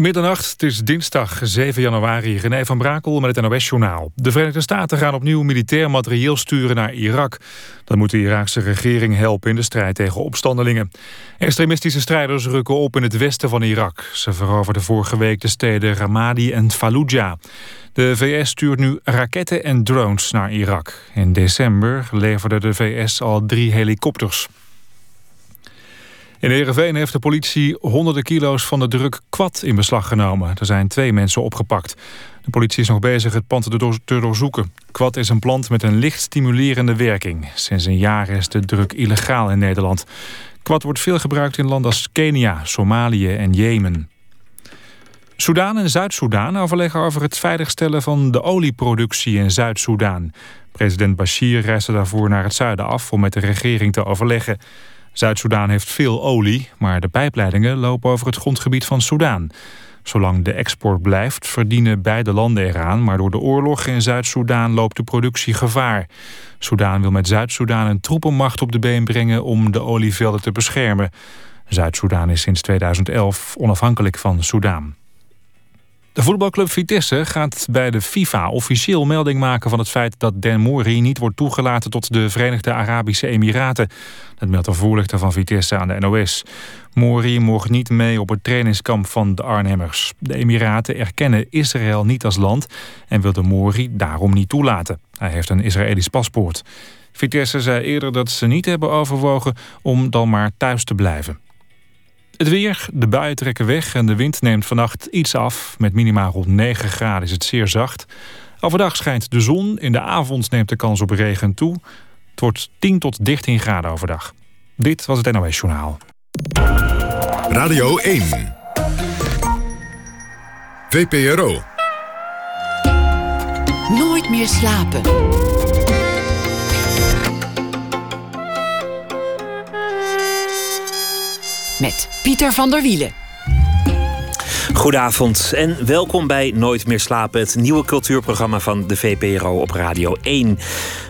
Middernacht, het is dinsdag 7 januari. René van Brakel met het NOS-journaal. De Verenigde Staten gaan opnieuw militair materieel sturen naar Irak. Dat moet de Iraakse regering helpen in de strijd tegen opstandelingen. Extremistische strijders rukken op in het westen van Irak. Ze veroverden vorige week de steden Ramadi en Fallujah. De VS stuurt nu raketten en drones naar Irak. In december leverde de VS al drie helikopters. In Heerenveen heeft de politie honderden kilo's van de druk kwad in beslag genomen. Er zijn twee mensen opgepakt. De politie is nog bezig het pand te doorzoeken. Kwad is een plant met een licht stimulerende werking. Sinds een jaar is de druk illegaal in Nederland. Kwad wordt veel gebruikt in landen als Kenia, Somalië en Jemen. Soedan en Zuid-Soedan overleggen over het veiligstellen van de olieproductie in Zuid-Soedan. President Bashir reisde daarvoor naar het zuiden af om met de regering te overleggen. Zuid-Soedan heeft veel olie, maar de pijpleidingen lopen over het grondgebied van Soedan. Zolang de export blijft, verdienen beide landen eraan... maar door de oorlog in Zuid-Soedan loopt de productie gevaar. Soedan wil met Zuid-Soedan een troepenmacht op de been brengen... om de olievelden te beschermen. Zuid-Soedan is sinds 2011 onafhankelijk van Soedan. De voetbalclub Vitesse gaat bij de FIFA officieel melding maken van het feit dat Den Mori niet wordt toegelaten tot de Verenigde Arabische Emiraten. Dat meldt een voorlichter van Vitesse aan de NOS. Mori mocht niet mee op het trainingskamp van de Arnhemmers. De Emiraten erkennen Israël niet als land en wil de Mori daarom niet toelaten. Hij heeft een Israëlisch paspoort. Vitesse zei eerder dat ze niet hebben overwogen om dan maar thuis te blijven. Het weer, de buien trekken weg en de wind neemt vannacht iets af. Met minimaal rond 9 graden is het zeer zacht. Overdag schijnt de zon, in de avond neemt de kans op regen toe. Het wordt 10 tot 13 graden overdag. Dit was het NOS Journaal. Radio 1 VPRO Nooit meer slapen. Met Pieter van der Wielen. Goedenavond en welkom bij Nooit meer slapen, het nieuwe cultuurprogramma van de VPRO op Radio 1.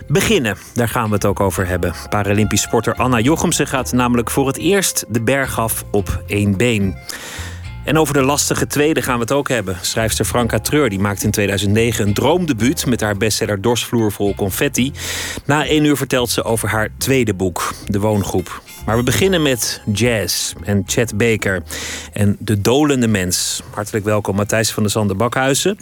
Beginnen, daar gaan we het ook over hebben. Paralympisch sporter Anna Jochemsen gaat namelijk voor het eerst de berg af op één been. En over de lastige tweede gaan we het ook hebben. Schrijfster Franka Treur die maakt in 2009 een droomdebuut met haar bestseller Dorsvloer vol confetti. Na één uur vertelt ze over haar tweede boek, De Woongroep. Maar we beginnen met jazz en Chet Baker en De Dolende Mens. Hartelijk welkom Matthijs van der Zande Bakhuizen.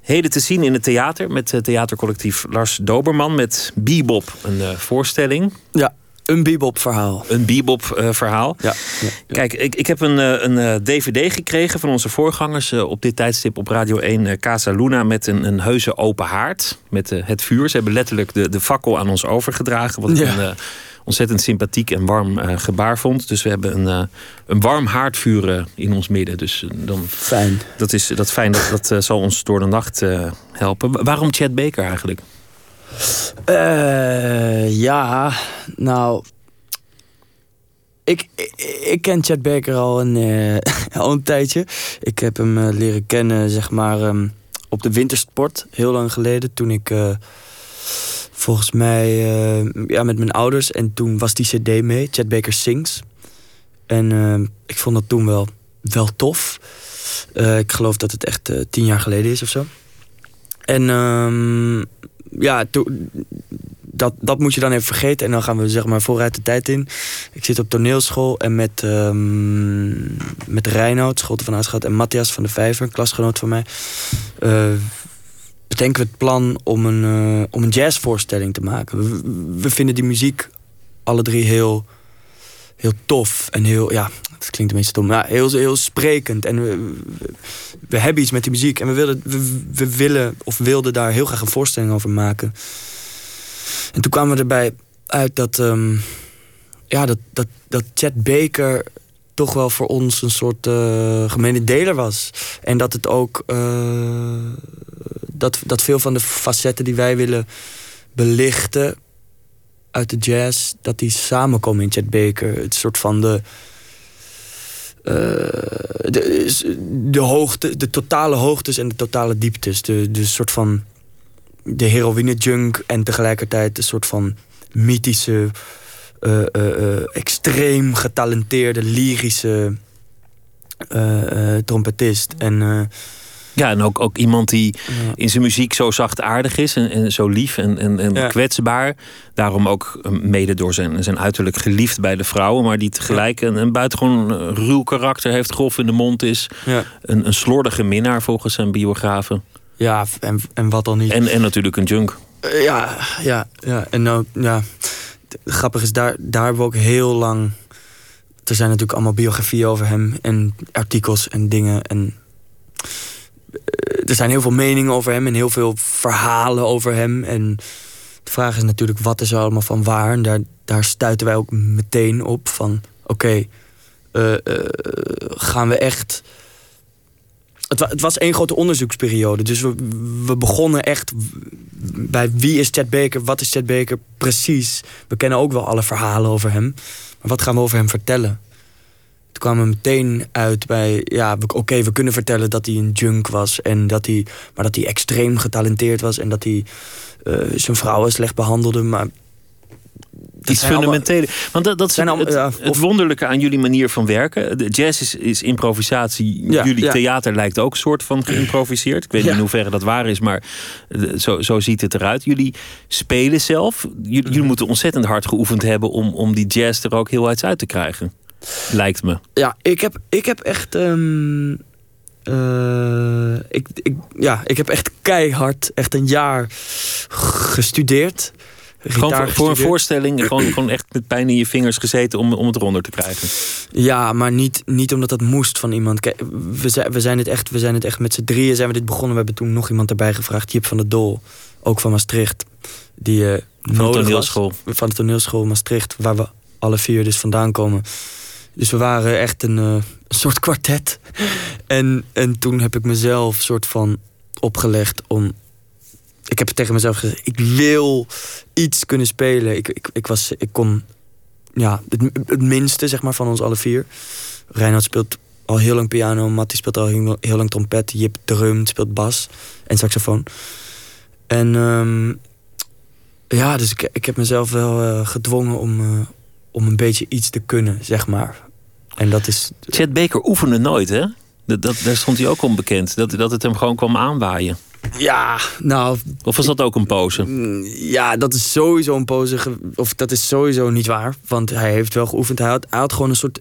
Heden te zien in het theater met het theatercollectief Lars Doberman met Bebop, een uh, voorstelling. Ja, een bebop-verhaal. Een bebop-verhaal. Ja, ja, Kijk, ik, ik heb een, eh, een DVD eh, gekregen van onze voorgangers op dit tijdstip op Radio 1 Casa Luna met een, een heuse open haard met het vuur. Ze hebben letterlijk de, de fakkel aan ons overgedragen. Wat een ontzettend sympathiek en warm uh, gebaar vond. Dus we hebben een, uh, een warm haardvuur uh, in ons midden. Dus dan, fijn. Dat is dat fijn. Dat, dat zal ons door de nacht helpen. Waarom Chad Baker eigenlijk? Ja, nou... Ik, ik, ken Chad Baker al een, al een tijdje. Ik heb hem leren kennen, zeg maar, um, op de wintersport. Heel lang geleden, toen ik volgens mij uh, ja, met mijn ouders. En toen was die cd mee, Chad Baker Sings. En uh, ik vond dat toen wel, wel tof. Uh, ik geloof dat het echt tien jaar geleden is of zo. En um, ja, dat, dat moet je dan even vergeten. En dan gaan we zeg maar vooruit de tijd in. Ik zit op toneelschool en met, um, met Reinoud, Scholte van Aanschat... en Matthias van de Vijver, een klasgenoot van mij bedenken we het plan om een, uh, om een jazzvoorstelling te maken. We, we, vinden die muziek alle drie heel, heel tof en heel, ja, het klinkt een beetje dom, maar heel, heel sprekend. En we, we, hebben iets met die muziek en we willen, we, willen of wilden daar heel graag een voorstelling over maken. En toen kwamen we erbij uit dat, um, ja, dat, dat, dat Chet Baker toch wel voor ons een soort uh, gemene deler was. En dat het ook uh, dat, dat veel van de facetten die wij willen belichten uit de jazz, dat die samenkomen in Chet Baker. Het soort van de, uh, de, de, hoogte, de totale hoogtes en de totale dieptes. De, de soort van de heroïne junk en tegelijkertijd een soort van mythische, uh, uh, extreem getalenteerde, lyrische trompetist. En, ja, en ook, ook iemand die in zijn muziek zo zachtaardig is en, en zo lief en, en, en kwetsbaar. Daarom ook mede door zijn, zijn uiterlijk geliefd bij de vrouwen, maar die tegelijk een, een buitengewoon ruw karakter heeft, grof in de mond is. Een, een slordige minnaar volgens zijn biografen. Ja, en, en wat dan niet. En, en natuurlijk een junk. ja, ja, ja. En nou, ja. Grappig is, daar, daar hebben we ook heel lang er zijn natuurlijk allemaal biografieën over hem en artikels en dingen. En eh, er zijn heel veel meningen over hem en heel veel verhalen over hem. En de vraag is natuurlijk, wat is er allemaal van waar? En daar, daar stuiten wij ook meteen op van, oké, eh, eh, gaan we echt... Het, was één grote onderzoeksperiode. Dus we, we begonnen echt bij wie is Chet Baker, wat is Chet Baker precies. We kennen ook wel alle verhalen over hem. Maar wat gaan we over hem vertellen? Toen kwamen we meteen uit bij, ja, oké, we kunnen vertellen dat hij een junk was. En dat hij, maar dat hij extreem getalenteerd was. En dat hij uh, zijn vrouwen slecht behandelde. Maar iets fundamentele. Want dat, dat is het, het, wonderlijke aan jullie manier van werken. De jazz is, is improvisatie. jullie theater lijkt ook een soort van geïmproviseerd. Ik weet niet in hoeverre dat waar is, maar eh, zo, zo ziet het eruit. Jullie spelen zelf. Jullie, jullie mhm. moeten ontzettend hard geoefend hebben om, om die jazz er ook heel uit te krijgen. Lijkt me. Ja, ik heb, ik heb echt. Um, ik, ik, ja, ik heb echt keihard, echt een jaar gestudeerd. Gewoon voor, een voorstelling, gewoon, gewoon echt met pijn in je vingers gezeten om, om het eronder te krijgen. Ja, maar niet, niet omdat dat moest van iemand. Kijk, we, zijn, we, zijn het echt, we zijn het echt met z'n drieën zijn we dit begonnen. We hebben toen nog iemand erbij gevraagd, Jip van der Dol, ook van Maastricht. Die, uh, van de toneelschool. Was, van de toneelschool Maastricht, waar we alle vier dus vandaan komen. Dus we waren echt een, uh, een soort kwartet. en, en toen heb ik mezelf soort van opgelegd om ik heb tegen mezelf gezegd: ik wil iets kunnen spelen. Ik, ik, ik, was, ik kon ja, het, minste zeg maar, van ons alle vier. Reinhard speelt al heel lang piano, Mattie speelt al heel, lang trompet, Jip drumt, speelt bas en saxofoon. En um, ja, dus ik, ik heb mezelf wel uh, gedwongen om, uh, om een beetje iets te kunnen, zeg maar. En dat is. Chet Baker oefende nooit, hè? Dat, dat, daar stond hij ook onbekend. Dat, dat het hem gewoon kwam aanwaaien. Ja, nou... Of was dat ook een pose? Mm, ja, dat is sowieso een pose. Of dat is sowieso niet waar. Want hij heeft wel geoefend. Hij had, hij had gewoon een soort...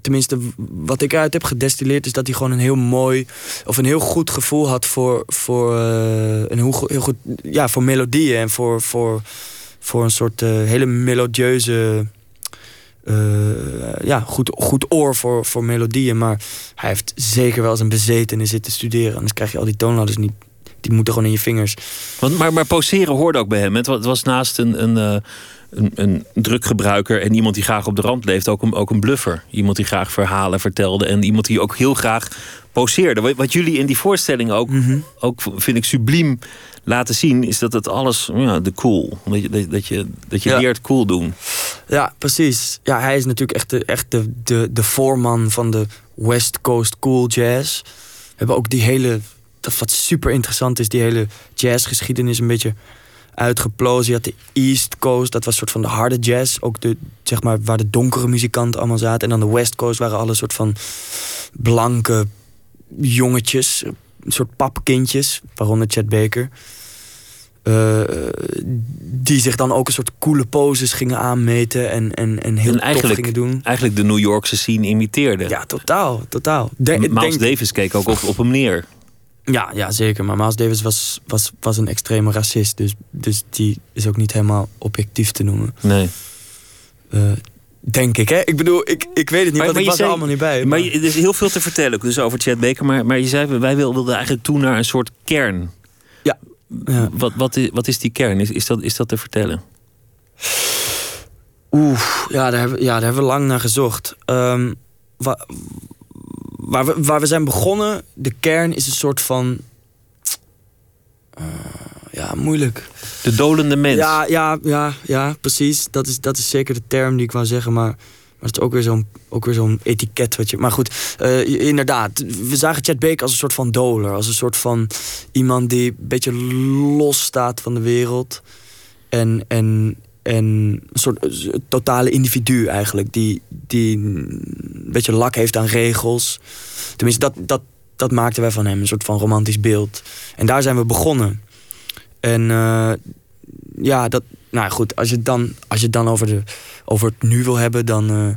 Tenminste, wat ik uit heb gedestilleerd... is dat hij gewoon een heel mooi... of een heel goed gevoel had voor... voor uh, een heel, heel goed... ja, voor melodieën. En voor, voor, voor een soort uh, hele melodieuze... Uh, ja, goed, goed oor voor, voor melodieën. Maar hij heeft zeker wel zijn bezetenis zitten studeren. Anders krijg je al die toonladders niet die moeten gewoon in je vingers. Want, maar, maar poseren hoorde ook bij hem. Het was naast een, een, eh, een, een drukgebruiker en iemand die graag op de rand leeft, ook een, ook een bluffer. Iemand die graag verhalen vertelde en iemand die ook heel graag poseerde. Wat jullie in die voorstelling ook, mhm. ook vind ik subliem laten zien, is dat het alles, ja, de cool. Dat je, dat, je, dat je leert cool doen. Ja, precies. Ja, hij is natuurlijk echt de, echt de, de, de voorman van de West Coast cool jazz. We hebben ook die hele dat wat super interessant is, die hele jazzgeschiedenis een beetje uitgeplozen. Je had de East Coast, dat was een soort van de harde jazz. Ook de, zeg maar, waar de donkere muzikanten allemaal zaten. En dan de West Coast waren alle soort van blanke jongetjes. Een soort papkindjes, waaronder Chad Baker. Uh, die zich dan ook een soort coole poses gingen aanmeten en, en, en heel en tof gingen doen. Eigenlijk de New Yorkse scene imiteerde. Ja, totaal, totaal. De, Miles Davis keek ook op, op hem neer. Ja, ja, zeker. Maar Miles Davis was, was, was een extreme racist. Dus, dus die is ook niet helemaal objectief te noemen. Nee. Uh, denk ik, hè? Ik bedoel, ik, ik weet het niet, maar, want ik was er allemaal niet bij. Maar, er is heel veel te vertellen dus over Chad Baker. Maar, maar je zei, wij wilden eigenlijk toe naar een soort kern. Ja. Ja. Wat, wat, is, wat is die kern? Is, is, dat, is dat te vertellen? Oeh, ja, daar hebben, ja, daar hebben we lang naar gezocht. Um, waar, we, waar we zijn begonnen, de kern is een soort van. Uh, ja, moeilijk. De dolende mens. Ja, ja, ja, ja precies. Dat is, dat is zeker de term die ik wou zeggen. Maar, maar het is ook weer zo'n zo'n etiket. Wat je, maar goed, uh, inderdaad. We zagen Chad Baker als een soort van doler. Als een soort van iemand die een beetje los staat van de wereld. En, en en een soort eh, totale individu eigenlijk. Die, die een beetje lak heeft aan regels. Tenminste, dat, dat, dat maakten wij van hem. Een soort van romantisch beeld. En daar zijn we begonnen. En uh, ja, dat, nou goed, als je het dan, als je het dan over, de, over het nu wil hebben, dan, uh,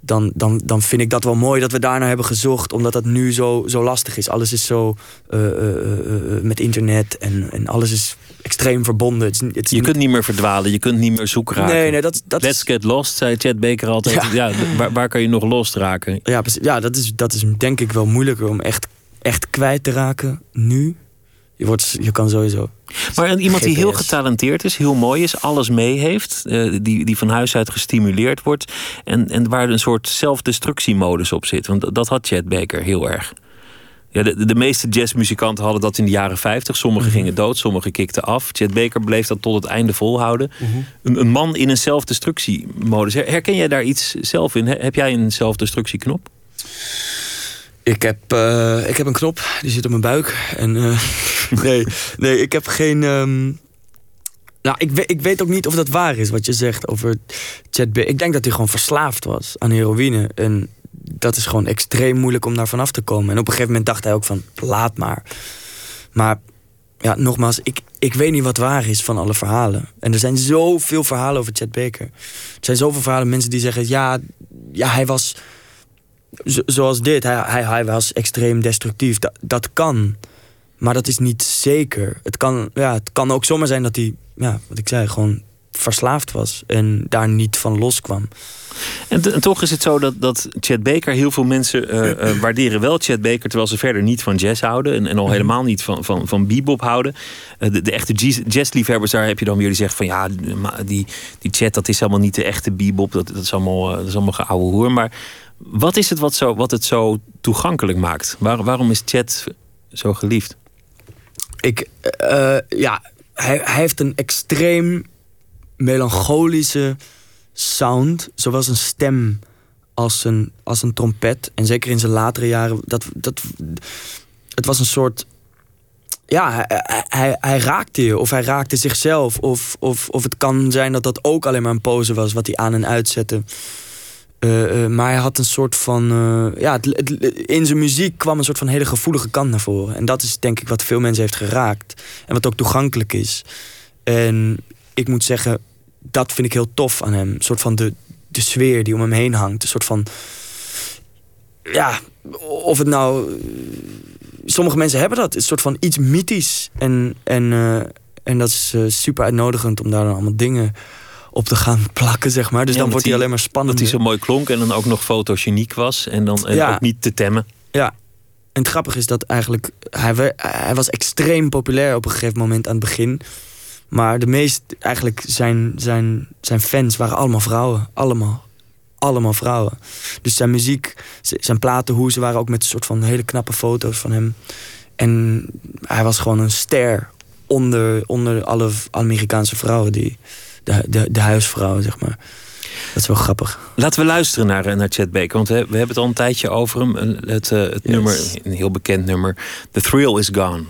dan, dan, dan vind ik dat wel mooi dat we daarnaar hebben gezocht. Omdat dat nu zo, zo lastig is. Alles is zo uh, met internet en, en alles is extreem verbonden. Het is, het is je kunt niet meer verdwalen, je kunt niet meer zoeken raken. Nee, nee, dat, dat Let's get lost, zei Chad Baker altijd. Ja. ja waar, waar, kan je nog los raken? Ja, ja dat, is, dat is denk ik wel moeilijker om echt, echt kwijt te raken nu. Je, wordt, je kan sowieso. Maar iemand die heel getalenteerd is, heel mooi is, alles mee heeft, uh, die, die van huis uit gestimuleerd wordt. En, en waar een soort zelfdestructiemodus op zit. Want dat had Chad Baker heel erg. Ja, de, de meeste jazzmuzikanten hadden dat in de jaren 50. Sommigen mm -hmm. gingen dood, sommigen kikten af. Chet Baker bleef dat tot het einde volhouden. Mm -hmm. een, een, man in een zelfdestructiemodus. Herken jij daar iets zelf in? Heb jij een zelfdestructieknop? Ik heb, uh, ik heb een knop, die zit op mijn buik. En uh, nee, nee, ik heb geen. Um... Nou, ik weet, ik weet ook niet of dat waar is wat je zegt over Chet Baker. Ik denk dat hij gewoon verslaafd was aan heroïne. En dat is gewoon extreem moeilijk om daar vanaf te komen. En op een gegeven moment dacht hij ook van, laat maar. Maar ja, nogmaals, ik, ik weet niet wat waar is van alle verhalen. En er zijn zoveel verhalen over Chet Baker. Er zijn zoveel verhalen, mensen die zeggen... ja, ja hij was zoals dit. Hij, hij, hij was extreem destructief. Dat, dat kan. Maar dat is niet zeker. Het kan, ja, het kan ook zomaar zijn dat hij, ja, wat ik zei, gewoon verslaafd was. En daar niet van loskwam. En, en, toch is het zo dat, dat Chet Baker, heel veel mensen uh, uh, waarderen wel Chet Baker, terwijl ze verder niet van jazz houden en, en al mhm. helemaal niet van, van, van bebop houden. Uh, de, de, echte jazzliefhebbers, daar heb je dan weer die zeggen van ja, die, die Chet dat is allemaal niet de echte bebop, dat, dat is allemaal, dat is allemaal geouwe hoer. Maar wat is het wat, zo, wat het zo toegankelijk maakt? Waar, waarom is Chet zo geliefd? Ik, ja, hij, hij heeft een extreem melancholische sound, zowel zijn stem als een, als een trompet. En zeker in zijn latere jaren, dat, dat, het was een soort. Ja, hij, hij, hij raakte je, of hij raakte zichzelf. Of, of, of het kan zijn dat dat ook alleen maar een pose was wat hij aan en uitzette. Uh, uh, maar hij had een soort van. Uh, ja, in zijn muziek kwam een soort van hele gevoelige kant naar voren. En dat is denk ik wat veel mensen heeft geraakt. En wat ook toegankelijk is. En ik moet zeggen, dat vind ik heel tof aan hem. Een soort van de, de sfeer die om hem heen hangt. Een soort van. Ja, of het nou. Sommige mensen hebben dat. Een soort van iets mythisch. En, en, en dat is super uitnodigend om daar dan allemaal dingen op te gaan plakken, zeg maar. Dus ja, dan wordt hij alleen maar spannend. Dat hij zo mooi klonk en dan ook nog fotogeniek was. En dan en ja. ook niet te temmen. Ja. En het grappige is dat eigenlijk... Hij, hij was extreem populair op een gegeven moment aan het begin. Maar de meest, eigenlijk zijn, zijn, zijn fans waren allemaal vrouwen. Allemaal. Allemaal vrouwen. Dus zijn muziek, zijn platen, hoe ze waren ook met een soort van hele knappe foto's van hem. En hij was gewoon een ster onder, onder alle Amerikaanse vrouwen. Die, de, de, de huisvrouwen, zeg maar. Dat is wel grappig. Laten we luisteren naar, naar Chet Baker. Want we, we hebben het al een tijdje over hem. Het, het, het nummer, een heel bekend nummer. The Thrill is Gone.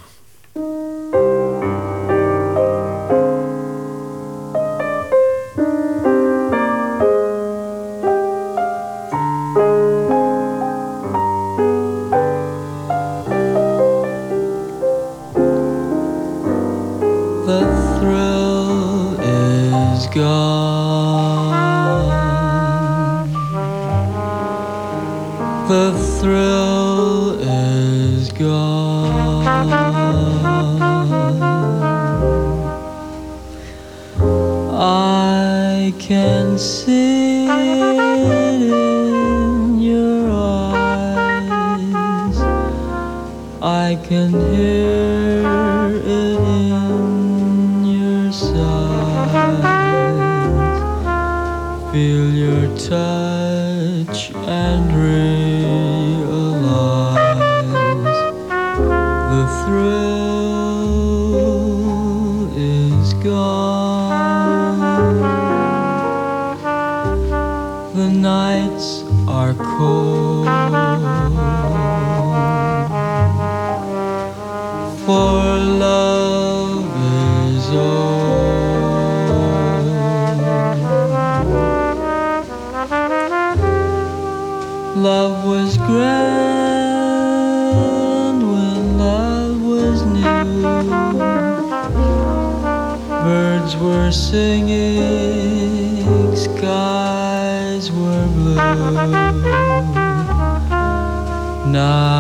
Singing skies were blue. Now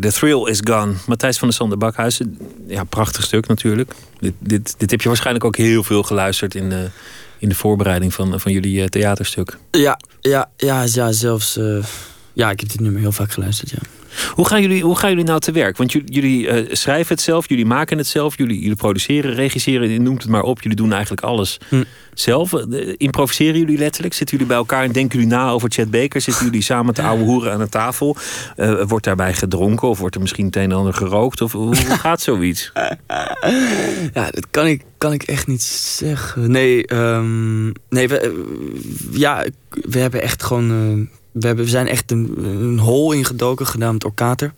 The Thrill is Gone. Matthijs van der Sander Bakhuizen, ja, prachtig stuk natuurlijk. Dit, dit, dit heb je waarschijnlijk ook heel veel geluisterd in de, in de voorbereiding van, van jullie eh, theaterstuk. Ja, ja, ja, ja zelfs. Uh, ja, ik heb dit nummer heel vaak geluisterd, ja. Hoe gaan jullie, hoe gaan jullie nou te werk? Want jullie, jullie uh, schrijven het zelf, jullie maken het zelf, jullie, jullie produceren, regisseren, noemt het maar op. Jullie doen eigenlijk alles hm. zelf. Uh, improviseren jullie letterlijk? Zitten jullie bij elkaar en denken jullie na over Chad Baker? Zitten jullie samen te ouwe hoeren aan de tafel? Uh, wordt daarbij gedronken of wordt er misschien het een en ander gerookt? Of hoe gaat zoiets? ja, dat kan ik, kan ik echt niet zeggen. Nee, um, nee we, ja, we hebben echt gewoon we, hebben, we zijn echt een, hol ingedoken, genaamd Orkater.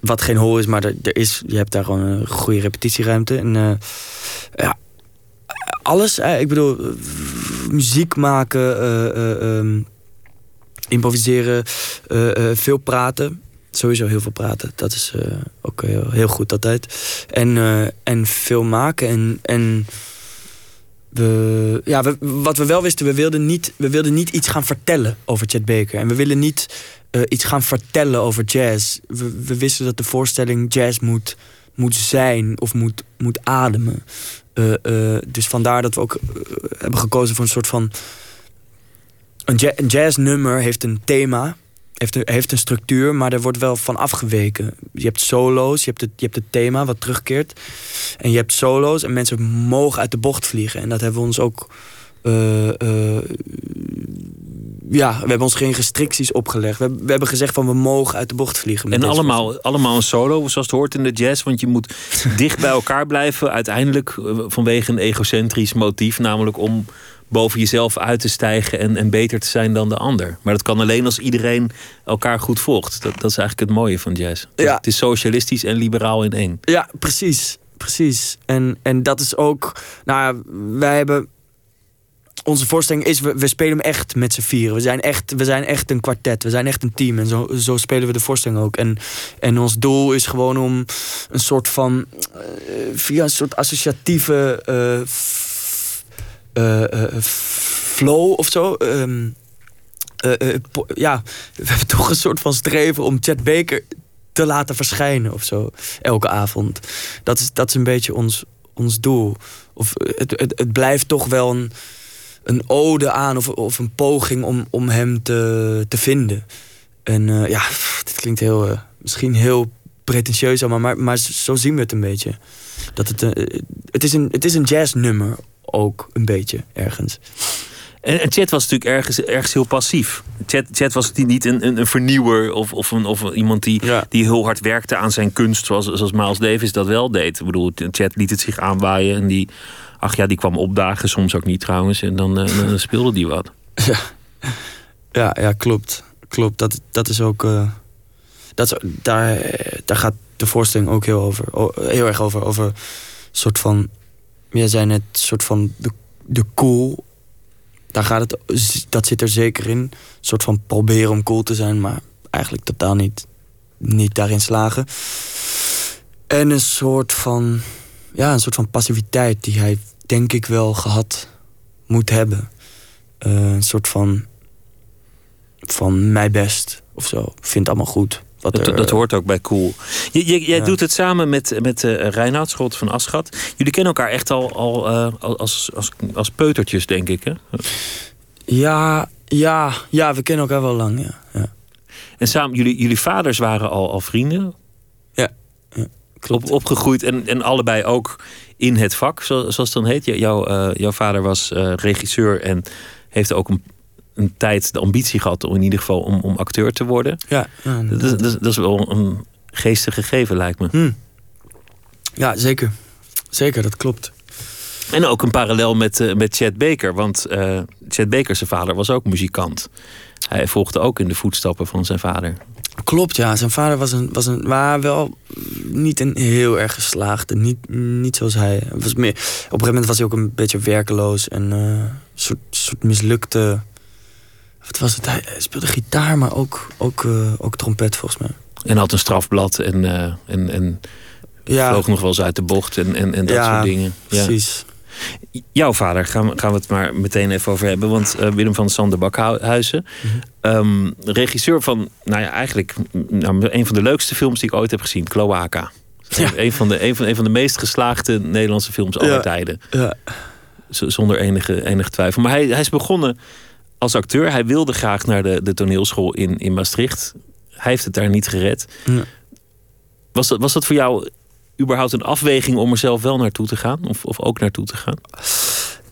Wat geen hol is, maar er, er, is, je hebt daar gewoon een goede repetitieruimte. En uh, ja, alles. Uh, ik bedoel, muziek maken, uh, um, improviseren, veel praten. Sowieso heel veel praten. Dat is ook heel, heel, goed altijd. En, en veel maken en... en ja, wat we wel wisten, we wilden, niet, we wilden niet iets gaan vertellen over Chet Baker. En we willen niet uh, iets gaan vertellen over jazz. We, wisten dat de voorstelling jazz moet, moet zijn of moet, moet ademen. Uh, uh, dus vandaar dat we ook hebben gekozen voor een soort van... Een jazznummer heeft een thema heeft een, heeft een structuur, maar er wordt wel van afgeweken. Je hebt solo's, je hebt, het, je hebt het thema wat terugkeert. En je hebt solo's en mensen mogen uit de bocht vliegen. En dat hebben we ons ook... Uh, uh, ja, we hebben ons geen restricties opgelegd. We, we, hebben gezegd van we mogen uit de bocht vliegen. En allemaal, allemaal een solo, zoals het hoort in de jazz. Want je moet dicht bij elkaar blijven. Uiteindelijk eh, vanwege een egocentrisch motief. Namelijk om boven jezelf uit te stijgen en, en beter te zijn dan de ander. Maar dat kan alleen als iedereen elkaar goed volgt. Dat, dat is eigenlijk het mooie van jazz. Ja. Het is socialistisch en liberaal in één. Ja, precies. Precies. En, en dat is ook. Nou, wij hebben. Onze voorstelling is, we, we spelen hem echt met z'n vieren. We zijn echt, we zijn echt een kwartet. We zijn echt een team. En zo, zo spelen we de voorstelling ook. En, en ons doel is gewoon om een soort van. Uh, via een soort associatieve. Uh, uh, flow of zo. Um, ja, we hebben toch een soort van streven om Chet Baker te laten verschijnen of zo. Elke avond. Dat is, dat is een beetje ons, ons doel. Of het, het, het blijft toch wel een, een ode aan of, of een poging om, om hem te, te vinden. En ja, dit klinkt heel, misschien heel pretentieus maar, maar zo zien we het een beetje. Dat het, uh, het, is een, het is een jazznummer ook een beetje ergens. En, en Chet was natuurlijk ergens, ergens heel passief. Chet, Chet was niet een, een, een vernieuwer of, of, een, of iemand die, die heel hard werkte aan zijn kunst, zoals, zoals Miles Davis dat wel deed. Ik bedoel, Chet liet het zich aanwaaien en die, ach ja, die kwam opdagen, soms ook niet trouwens, en dan, uh, dan speelde die wat. Ja, ja, ja klopt. Klopt, dat, dat is ook. Uh, dat daar, daar gaat de voorstelling ook heel, over, heel erg over. Over een soort van jij zei net, soort van de, cool. Daar gaat het, dat zit er zeker in. Een soort van proberen om cool te zijn, maar eigenlijk totaal niet, niet daarin slagen. En een soort van, ja, een soort van passiviteit die hij denk ik wel gehad moet hebben. Uh, een soort van, van mij best of zo. Vind allemaal goed. Dat, er- dat hoort ook bij Cool. Je, je- jij Ja. doet het samen met, met eh Reinoud Schot van Aschat. Jullie kennen elkaar echt al, al eh, als, als, als peutertjes, denk ik. Hè? Ja, ja, ja, we kennen elkaar wel lang, ja. ja. En samen, jullie, jullie vaders waren al, al vrienden. Klopt. Op, opgegroeid en, en allebei ook in het vak, zo- zoals het dan heet. Jou- Jouw, eh, jouw vader was regisseur en heeft ook een, een tijd de ambitie gehad om in ieder geval om, om acteur te worden. Ja, ja, Dat is, dat, is, dat is wel een geestig gegeven, lijkt me. Hm. ja zeker. Zeker, dat klopt. En ook een parallel met, eh, met Chet Baker. Want eh Chet Baker, zijn vader, was ook muzikant. Hij volgde ook in de voetstappen van zijn vader. Klopt, ja. Zijn vader was een, was een maar wel niet een heel erg geslaagde. Niet, niet zoals hij. Hij Was meer, op een gegeven moment was hij ook een beetje werkeloos en eh, een soort, soort mislukte. Wat was het? Hij, speelde gitaar, maar ook, ook, eh, ook trompet volgens mij. En had een strafblad en, eh, en, en Ja, vloog nog wel eens uit de bocht en, en, en dat Ja, soort dingen. Ja. precies. Jouw vader, gaan we, gaan we het maar meteen even over hebben. Want eh, Willem van Sander Bakhuizen, Mhm. ehm, regisseur van, nou ja, eigenlijk mm, nou, een van de leukste films die ik ooit heb gezien, Cloaca. Ja. Een, van de, een, van, een van de meest geslaagde Nederlandse films aller tijden. Ja, Z- zonder enige, enige twijfel. Maar hij, hij is begonnen als acteur. Hij wilde graag naar de, de toneelschool in, in Maastricht. Hij heeft het daar niet gered. Ja. Was, dat, was dat voor jou überhaupt een afweging om er zelf wel naartoe te gaan? Of, of ook naartoe te gaan?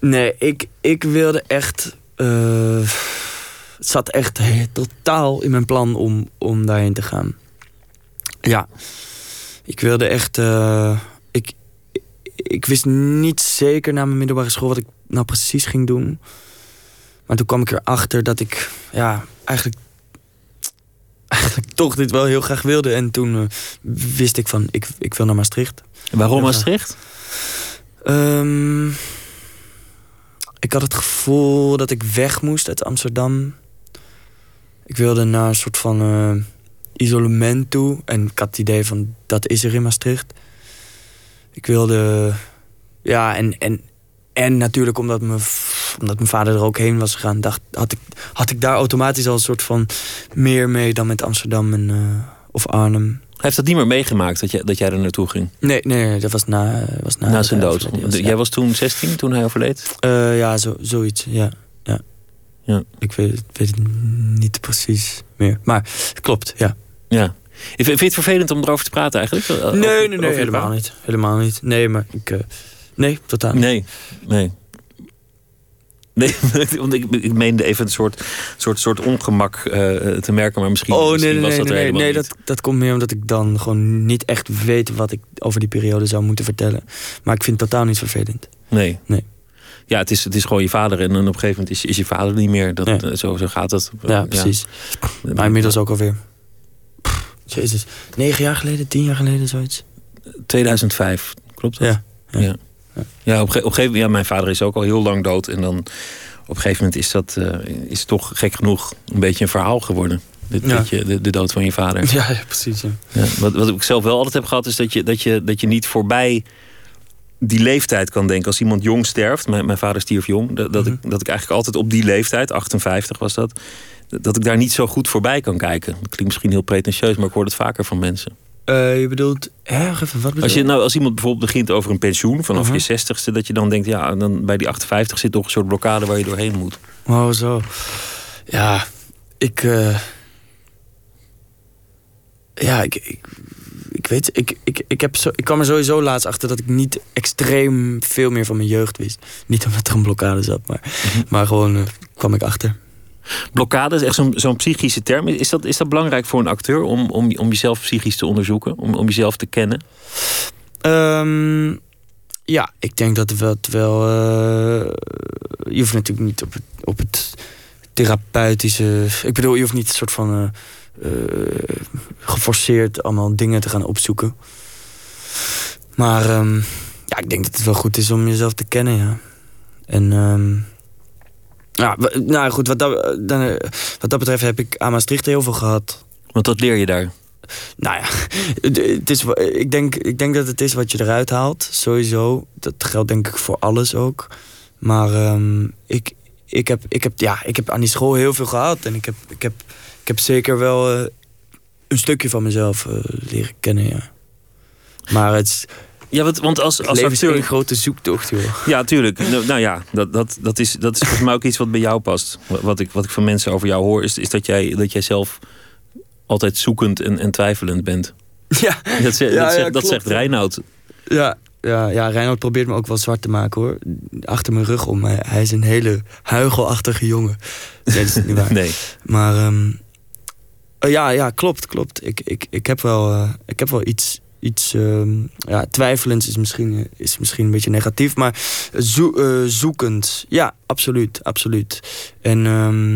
Nee, ik, ik wilde echt. eh, het zat echt he- totaal in mijn plan om, om daarheen te gaan. Ja, ik wilde echt. eh, ik, ik wist niet zeker na mijn middelbare school wat ik nou precies ging doen. Maar toen kwam ik erachter dat ik, ja, eigenlijk. Eigenlijk toch dit wel heel graag wilde. En toen eh, wist ik van, ik, ik wil naar Maastricht. Waarom. Maastricht? Ehm, ik had het gevoel dat ik weg moest uit Amsterdam. Ik wilde naar een soort van eh, isolement toe. En ik had het idee van, dat is er in Maastricht. Ik wilde... Ja, en, en, en natuurlijk omdat mijn, omdat mijn vader er ook heen was gegaan... Dacht, had, ik, had ik daar automatisch al een soort van meer mee dan met Amsterdam en, eh, of Arnhem. Hij heeft dat niet meer meegemaakt dat jij, dat jij er naartoe ging. Nee, nee, dat was na, was na, na zijn dood. was- Jij ja. was toen 16 toen hij overleed? Eh, ja, zo, zoiets, ja. ja. Ja. Ik weet, het- weet het niet precies meer. Maar het klopt, ja. Ja. Vind je het vervelend om erover te praten eigenlijk? Nee, nee, nee, helemaal niet. Helemaal niet. Nee, maar ik... eh, nee, totaal niet. Nee, nee. Nee, want ik, ik meende even een soort, soort, soort ongemak eh, te merken, maar misschien, Oh, nee, misschien nee, was nee, dat nee, helemaal nee, niet. dat, dat komt meer omdat ik dan gewoon niet echt weet wat ik over die periode zou moeten vertellen. Maar ik vind het totaal niet vervelend. Nee. Nee. Ja, het is, het is gewoon je vader en op een gegeven moment is, is je vader niet meer. Dat, Ja. eh, zo, zo gaat het. Ja, precies. Maar inmiddels ook alweer... Pff, Jezus, negen jaar geleden, tien jaar geleden, zoiets. 2005, klopt dat? Ja. Ja, ja. Ja op, op gegeven moment, ja, mijn vader is ook al heel lang dood. En dan op een gegeven moment is dat eh, is toch gek genoeg een beetje een verhaal geworden. Ja. dat je, de, de dood van je vader. Ja, ja precies. Ja. Ja, wat, wat ik zelf wel altijd heb gehad, is dat je, dat je, dat je niet voorbij die leeftijd kan denken. Als iemand jong sterft, mijn, mijn vader stierf jong, dat, dat, ik, dat ik eigenlijk altijd op die leeftijd, 58 was dat, dat ik daar niet zo goed voorbij kan kijken. Dat klinkt misschien heel pretentieus, maar ik hoor het vaker van mensen. Eh, je bedoelt... Hè, even, wat bedoel Als, je, nou, als iemand bijvoorbeeld begint over een pensioen vanaf Mhm. je zestigste, dat je dan denkt, ja, dan bij die 58 zit toch een soort blokkade waar je doorheen moet. Oh, zo. Ja, ik... eh, Ja, ik... ik ik weet, ik, ik, ik, heb zo, ik kwam er sowieso laatst achter dat ik niet extreem veel meer van mijn jeugd wist. Niet omdat er een blokkade zat, maar, maar gewoon eh, kwam ik achter. Blokkade is echt zo'n psychische term. Is dat, is dat belangrijk voor een acteur om, om, om jezelf psychisch te onderzoeken, om, om jezelf te kennen? Ehm, ja, ik denk dat het wel... eh, je hoeft natuurlijk niet op het, op het therapeutische... Ik bedoel, je hoeft niet een soort van... eh, eh, geforceerd allemaal dingen te gaan opzoeken. Maar ehm, ja, ik denk dat het wel goed is om jezelf te kennen, ja. En... ehm, ja, nou goed, wat dat, dan, eh, wat dat betreft heb ik aan Maastricht heel veel gehad. Want dat leer je daar. Nou ja, het is, ik, denk, ik denk dat het is wat je eruit haalt, sowieso. Dat geldt denk ik voor alles ook. Maar ehm, ik, ik, heb, ik, heb, ja, ik heb aan die school heel veel gehad. En ik heb, ik heb, ik heb zeker wel... eh, een stukje van mezelf eh, leren kennen, ja. Maar het, is- Ja, want, want als, als acteur... één grote zoektocht, joh. Ja, tuurlijk. Nou, nou ja, dat, dat, dat, is, dat is volgens mij ook iets wat bij jou past. Wat- ik, wat ik van mensen over jou hoor, is, is dat, jij, dat jij zelf altijd zoekend en, en twijfelend bent. Ja, Dat, ze- Ja, dat, ja, dat zegt Reinoud. ja, ja, ja, Reinhard probeert me ook wel zwart te maken, hoor. Achter mijn rug om. Hij, hij is een hele huigelachtige jongen. Nee, dat is niet waar. Nee. Maar ehm, eh, ja, ja, klopt, klopt. Ik, ik, ik, heb, wel, eh, ik heb wel iets, iets ehm, ja, twijfelends is misschien, eh, is misschien een beetje negatief, maar eh, zoekend. Ja, absoluut, absoluut. En ehm,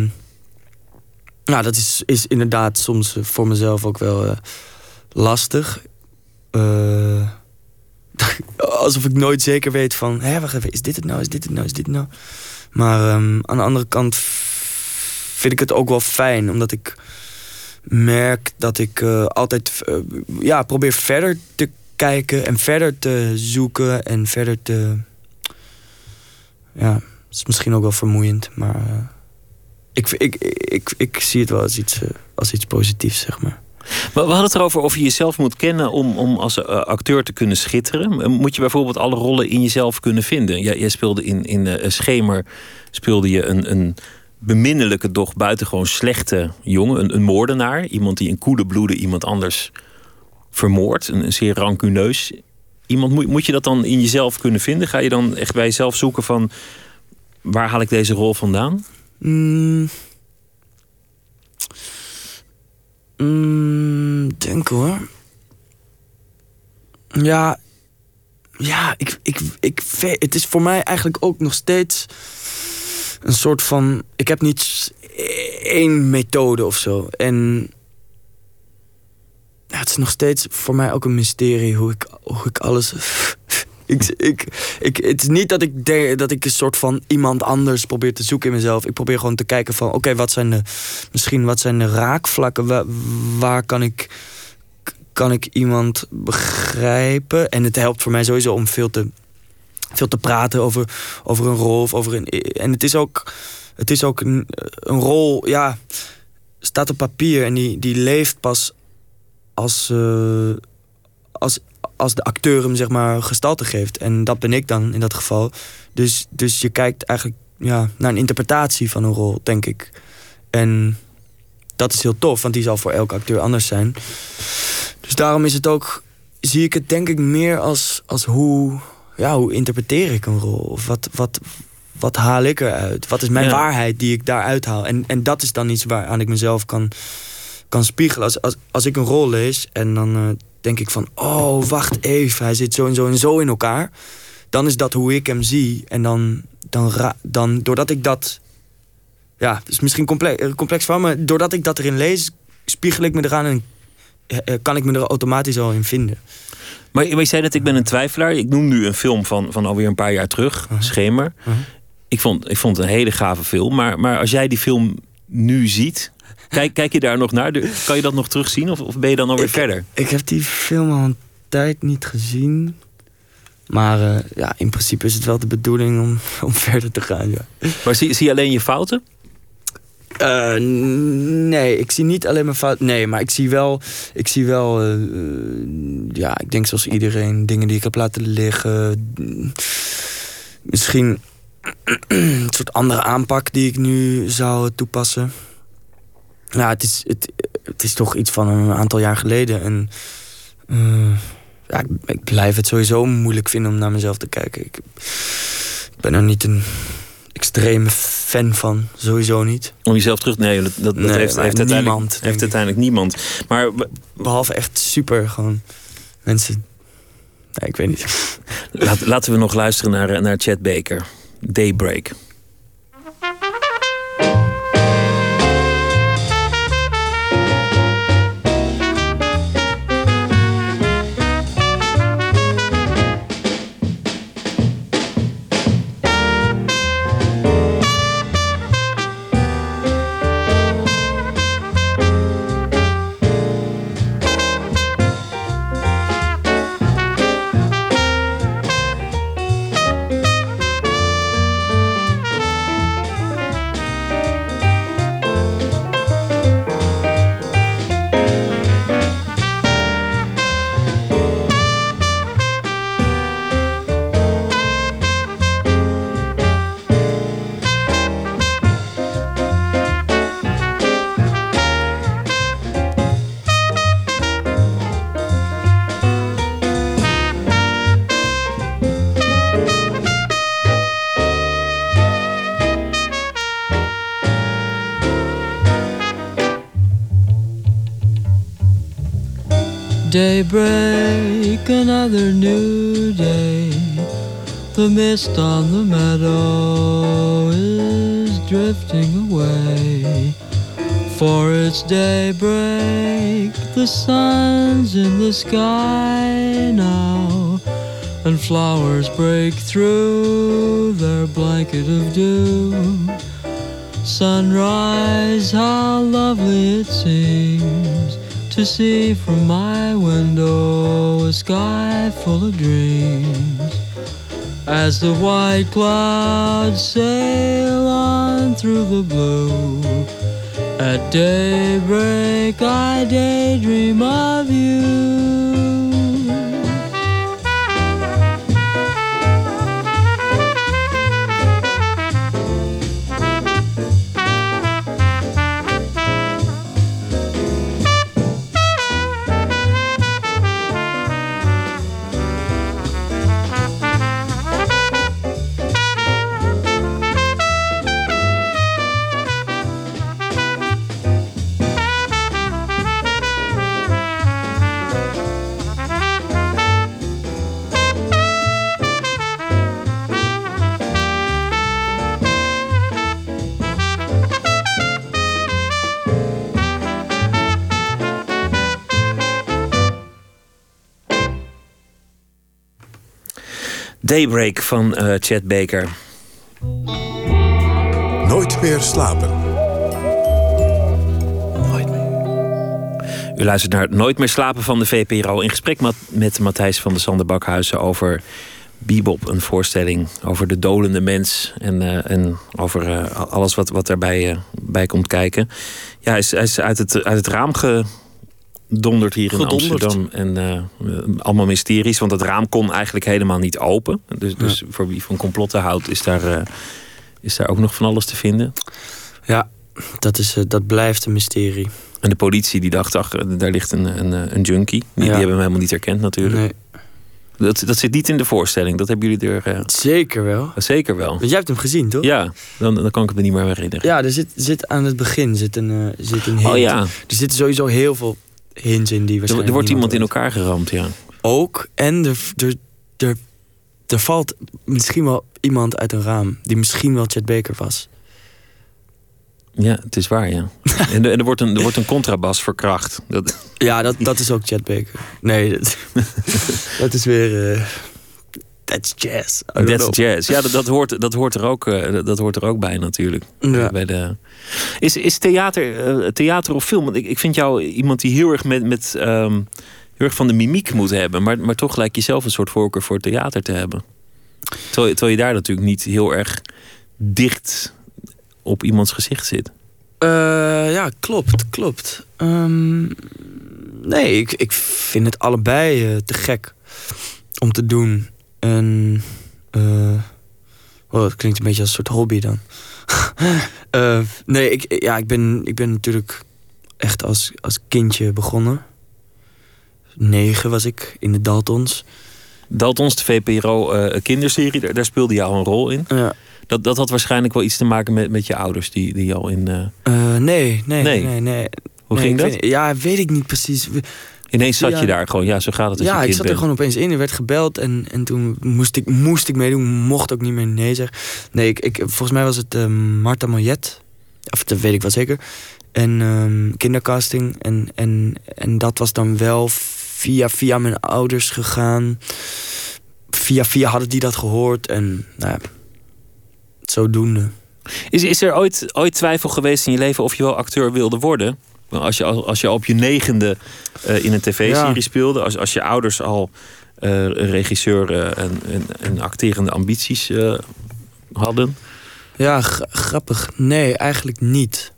nou, dat is, is inderdaad soms eh, voor mezelf ook wel lastig. Alsof ik nooit zeker weet van, hé, wacht even, is dit het nou, is dit het nou, is dit het nou? Maar ehm, aan de andere kant vind ik het ook wel fijn, omdat ik merk dat ik eh, altijd eh, ja, probeer verder te kijken en verder te zoeken en verder te. Ja, het is misschien ook wel vermoeiend, maar eh, ik, ik, ik, ik, zie het wel als iets, als iets positiefs, zeg maar. We hadden het erover of je jezelf moet kennen om, om als acteur te kunnen schitteren. Moet je bijvoorbeeld alle rollen in jezelf kunnen vinden? Jij, speelde in, in Schemer speelde je een, een beminnelijke, doch buitengewoon slechte jongen. Een, moordenaar. Iemand die in koele bloeden iemand anders vermoordt. Een, zeer rancuneus. Iemand, moet, moet je dat dan in jezelf kunnen vinden? Ga je dan echt bij jezelf zoeken van... waar haal ik deze rol vandaan? Mm. Mm, denk hoor. Ja. Ja, ik, ik, ik, het is voor mij eigenlijk ook nog steeds een soort van. Ik heb niet één methode of zo. En. Het is nog steeds voor mij ook een mysterie hoe ik, hoe ik alles. ik, ik, ik, het is niet dat ik, dat ik een soort van iemand anders probeer te zoeken in mezelf. Ik probeer gewoon te kijken van, oké, wat zijn de, misschien wat zijn de raakvlakken? Waar, waar kan ik, kan ik iemand begrijpen? En het helpt voor mij sowieso om veel te, veel te praten over, over een rol. Of over een, en het is ook, het is ook een, een rol, ja, staat op papier en die, die leeft pas als, eh, als, als de acteur hem zeg maar gestalte geeft. En dat ben ik dan in dat geval. Dus, dus je kijkt eigenlijk ja, naar een interpretatie van een rol, denk ik. En dat is heel tof, want die zal voor elke acteur anders zijn. Dus daarom is het ook, zie ik het denk ik meer als, als hoe, ja, hoe interpreteer ik een rol? Of wat, wat, wat haal ik eruit? Wat is mijn Ja. waarheid die ik daaruit haal? En, en dat is dan iets waaraan ik mezelf kan, kan spiegelen. Als, als, als ik een rol lees en dan eh, denk ik van... oh, wacht even, hij zit zo en zo en zo in elkaar. Dan is dat hoe ik hem zie. En dan, dan, dan doordat ik dat... Ja, het is misschien complex, eh, complex van, maar doordat ik dat erin lees... spiegel ik me eraan en eh, kan ik me er automatisch al in vinden. Maar, je zei dat ik ben een twijfelaar. Ik noem nu een film van, van alweer een paar jaar terug, Schemer. Ik, vond, ik vond het een hele gave film. Maar, maar als jij die film nu ziet, kijk, kijk je daar nog naar? Kan je dat nog terugzien of, of ben je dan alweer Ik- verder? Ik heb die film al een tijd niet gezien. Maar eh, ja, in principe is het wel de bedoeling om, om verder te gaan, ja. Maar zie, zie je alleen je fouten? Eh, nee, ik zie niet alleen mijn fout. Nee, maar ik zie wel. Ik zie wel. eh, eh, ja, ik denk zoals iedereen. Dingen die ik heb laten liggen. Misschien een soort andere aanpak die ik nu zou toepassen. Ja, het is, het, het is toch iets van een aantal jaar geleden. En. ja, ik, ik blijf het sowieso moeilijk vinden om naar mezelf te kijken. Ik, ik ben er niet een extreme fan van. Sowieso niet. Om jezelf terug... Nee, dat, dat, heeft, heeft, uiteindelijk, niemand, heeft uiteindelijk niemand. Maar Behalve echt super gewoon mensen. Nee, ik weet niet. laat, laten we nog luisteren naar, eh, naar Chad Baker. Daybreak daybreak, another new day. The mist on the meadow is drifting away. For it's daybreak, the sun's in the sky now, and flowers break through their blanket of dew. Sunrise, how lovely it seems to see from my window a sky full of dreams. As the white clouds sail on through the blue, at daybreak I daydream of you. Daybreak van uh, Chad Baker. Nooit meer slapen. Nooit meer. U luistert naar Nooit meer slapen van de VPRO. In gesprek met, met Matthijs van de Sander Bakhuizen over Bebop. Een voorstelling over de dolende mens. En, uh, en over uh, alles wat, wat daarbij bij komt kijken. Ja, hij is, hij is uit, het, uit het raam ge dondert hier in Amsterdam. En uh, allemaal mysteries. Want het raam kon eigenlijk helemaal niet open. Dus, dus voor wie van complotten houdt, is daar, uh, is daar ook nog van alles te vinden. Ja, dat, is, uh, dat blijft een mysterie. En de politie die dacht, ach, daar ligt een, een, een junkie. Die, ja. die hebben hem helemaal niet herkend natuurlijk. Nee. Dat, dat zit niet in de voorstelling. Dat hebben jullie er. Zeker wel. Zeker wel. Want jij hebt hem gezien, toch? Ja, dan, dan kan ik me niet meer herinneren. Ja, er zit, zit aan het begin zit een, zit een hint. Oh ja. Er zitten sowieso heel veel in die Er, er wordt iemand in elkaar geramd, ja. Ook. En er, er, er, er valt misschien wel iemand uit een raam. Die misschien wel Chet Baker was. Ja, het is waar, ja. en, er, er, wordt een, er wordt een contrabas verkracht. Dat... Ja, dat, dat is ook Chet Baker. Nee, dat, dat is weer... Uh, that's jazz. That's jazz. Ja, dat, dat, hoort, dat, hoort er ook, uh, dat hoort er ook bij natuurlijk. Ja. Bij de... Is, is theater, uh, theater of film? Want ik, ik vind jou iemand die heel erg, met, met, um, heel erg van de mimiek moet hebben. Maar, maar toch lijkt je zelf een soort voorkeur voor theater te hebben. Terwijl, terwijl je daar natuurlijk niet heel erg dicht op iemands gezicht zit. Uh, ja, klopt, klopt. Um, nee, ik, ik vind het allebei te gek om te doen. En uh, oh, dat klinkt een beetje als een soort hobby dan. uh, nee, ik, ja, ik, ben, ik ben natuurlijk echt als, als kindje begonnen. Negen was ik in de Daltons. Daltons, de VPRO uh, kinderserie, daar, daar, speelde je al een rol in. Ja. Dat, dat had waarschijnlijk wel iets te maken met, met je ouders die, die al in. Uh... nee, nee, nee, nee. nee. Hoe nee, ging dat? Weet, ja, weet ik niet precies. Ineens zat ja, je daar gewoon, ja, zo gaat het. Als ja, je ik zat er bent. gewoon opeens in. Er werd gebeld en, en toen moest ik, moest ik meedoen. Mocht ook niet meer nee zeggen. Nee, ik, ik, volgens mij was het uh, Marta Moyet. Of dat weet ik wel zeker. En um, kindercasting. En, en, en dat was dan wel via, via mijn ouders gegaan. Via, via hadden die dat gehoord. En nou ja, zodoende. Is, is er ooit, ooit twijfel geweest in je leven of je wel acteur wilde worden? Als je, als je op je negende uh, in een tv-serie ja. speelde, als, als je ouders al uh, regisseur uh, en, en, en, acterende ambities hadden? Ja, grappig. Nee, eigenlijk niet.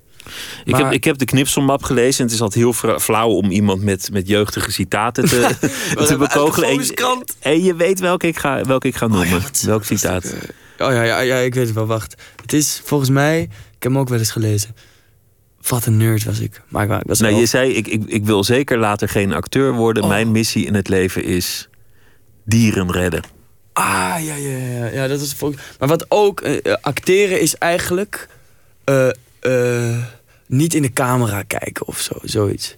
Ik, maar... heb, ik heb de knipselmap gelezen en het is altijd heel flauw om iemand met, met jeugdige citaten te, te bekogelen. En, en, je weet welke ik ga, welke ik ga noemen. Oh ja, Welk citaat? Oh ja, ja, ja, ik weet het wel. Wacht. Het is volgens mij, ik heb hem ook wel eens gelezen. Wat een nerd was ik. Maar ik was nou, je zei, ik, ik, ik wil zeker later geen acteur worden. Oh. Mijn missie in het leven is dieren redden. Ah, ja, ja, ja. ja dat is volgens... Maar wat ook, uh, acteren is eigenlijk... Uh, uh, niet in de camera kijken of zo, zoiets.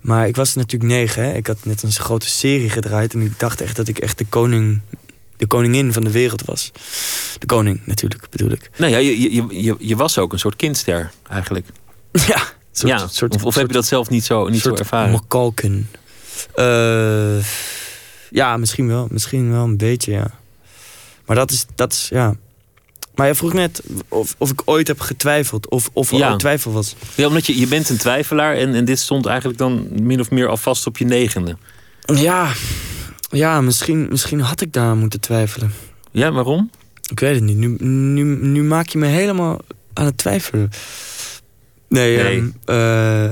Maar ik was natuurlijk negen, hè. Ik had net een grote serie gedraaid en ik dacht echt dat ik echt de koning, de koningin van de wereld was. De koning natuurlijk, bedoel ik. Nou ja, je, je, je, je was ook een soort kindster eigenlijk. Ja, soort, ja. of, of heb je dat zelf niet zo, niet zo ervaren? Makalken. Uh, ja, misschien wel. Misschien wel een beetje, ja. Maar dat is, dat is ja. Maar je vroeg net of, of ik ooit heb getwijfeld. Of, of er ja. twijfel was. Ja, omdat je, je bent een twijfelaar. En, en dit stond eigenlijk dan min of meer al vast op je negende. Ja, ja misschien, misschien had ik daar moeten twijfelen. Ja, waarom? Ik weet het niet. Nu, nu, nu maak je me helemaal aan het twijfelen. Nee, nee. Um, uh,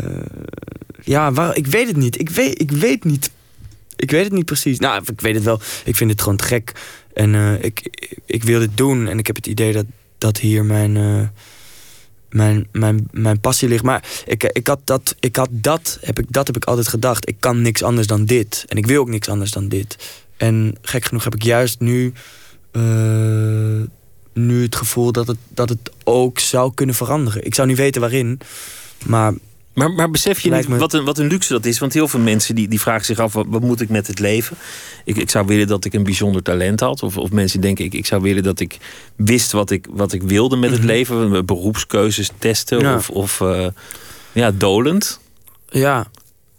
ja, waar, ik weet het niet. Ik weet, ik weet niet. Ik weet het niet precies. Nou, ik weet het wel. Ik vind het gewoon te gek. En uh, ik, ik wil dit doen. En ik heb het idee dat, dat hier mijn, uh, mijn, mijn, mijn passie ligt. Maar ik, ik had dat, ik had dat, heb ik, dat heb ik altijd gedacht. Ik kan niks anders dan dit. En ik wil ook niks anders dan dit. En gek genoeg heb ik juist nu, nu het gevoel dat het, dat het ook zou kunnen veranderen. Ik zou niet weten waarin. Maar maar, maar besef je niet wat een, wat een luxe dat is? Want heel veel mensen die, die vragen zich af: wat, wat moet ik met het leven? Ik, ik zou willen dat ik een bijzonder talent had. Of, of mensen denken: ik, ik zou willen dat ik wist wat ik, wat ik wilde met het mm leven. Beroepskeuzes testen of, of uh, ja, dolend. Ja.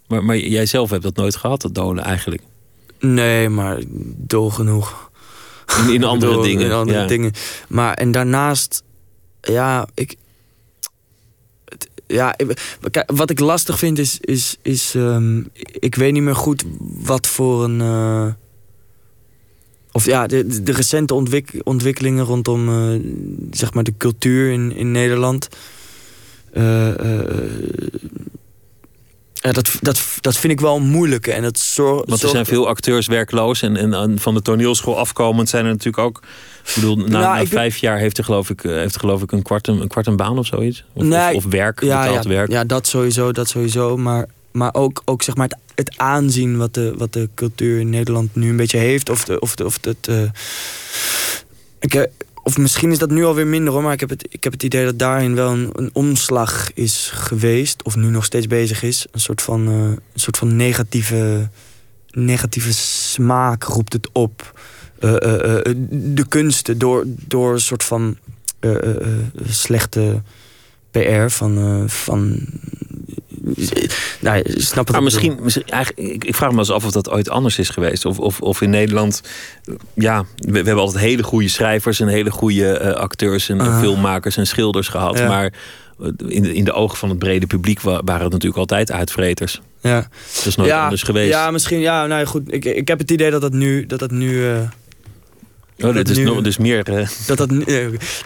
Maar, maar jij zelf hebt dat nooit gehad, dat dolen eigenlijk? Nee, maar dol genoeg. In, in andere dingen. In andere dingen. Maar en daarnaast, ja, ik, ja, wat ik lastig vind is, is, is um, ik weet niet meer goed wat voor een. Uh, of ja, de, de recente ontwik ontwikkelingen rondom uh, zeg maar de cultuur in, in Nederland. Uh, ja, dat, dat, dat vind ik wel moeilijk. En dat zorgt. Want er zijn veel acteurs werkloos. En, en van de toneelschool afkomend zijn er natuurlijk ook. Ik bedoel, na, nou, na vijf jaar heeft er geloof ik, eh, heeft geloof ik een, kwart een, een kwart een baan of zoiets. Of, nee, of, werk, ja, ja, werk. Ja, dat sowieso, dat sowieso. Maar, maar ook, ook zeg maar het, het aanzien wat de, wat de cultuur in Nederland nu een beetje heeft. Of, de, of, de, of het. Uh, ik, of misschien is dat nu alweer minder hoor, maar ik heb het, ik heb het idee dat daarin wel een, omslag is geweest. Of nu nog steeds bezig is. Een soort van, uh, een soort van negatieve, negatieve smaak roept het op. Uh, uh, de kunsten door, door een soort van slechte PR van, van nou, snap het maar misschien, misschien eigenlijk, ik vraag me eens af of dat ooit anders is geweest. Of, of, of in Nederland, ja, we, we hebben altijd hele goede schrijvers en hele goede uh, acteurs en uh filmmakers en schilders gehad. Maar eh, in de, in de ogen van het brede publiek waren het natuurlijk altijd uitvreters. Ja. Dat is nooit ja, anders geweest. Ja, misschien. Ja, nou goed. Ik, ik heb het idee dat dat nu, dat dat nu uh, Oh, dat is nu, dus meer. Uh... Dat dat,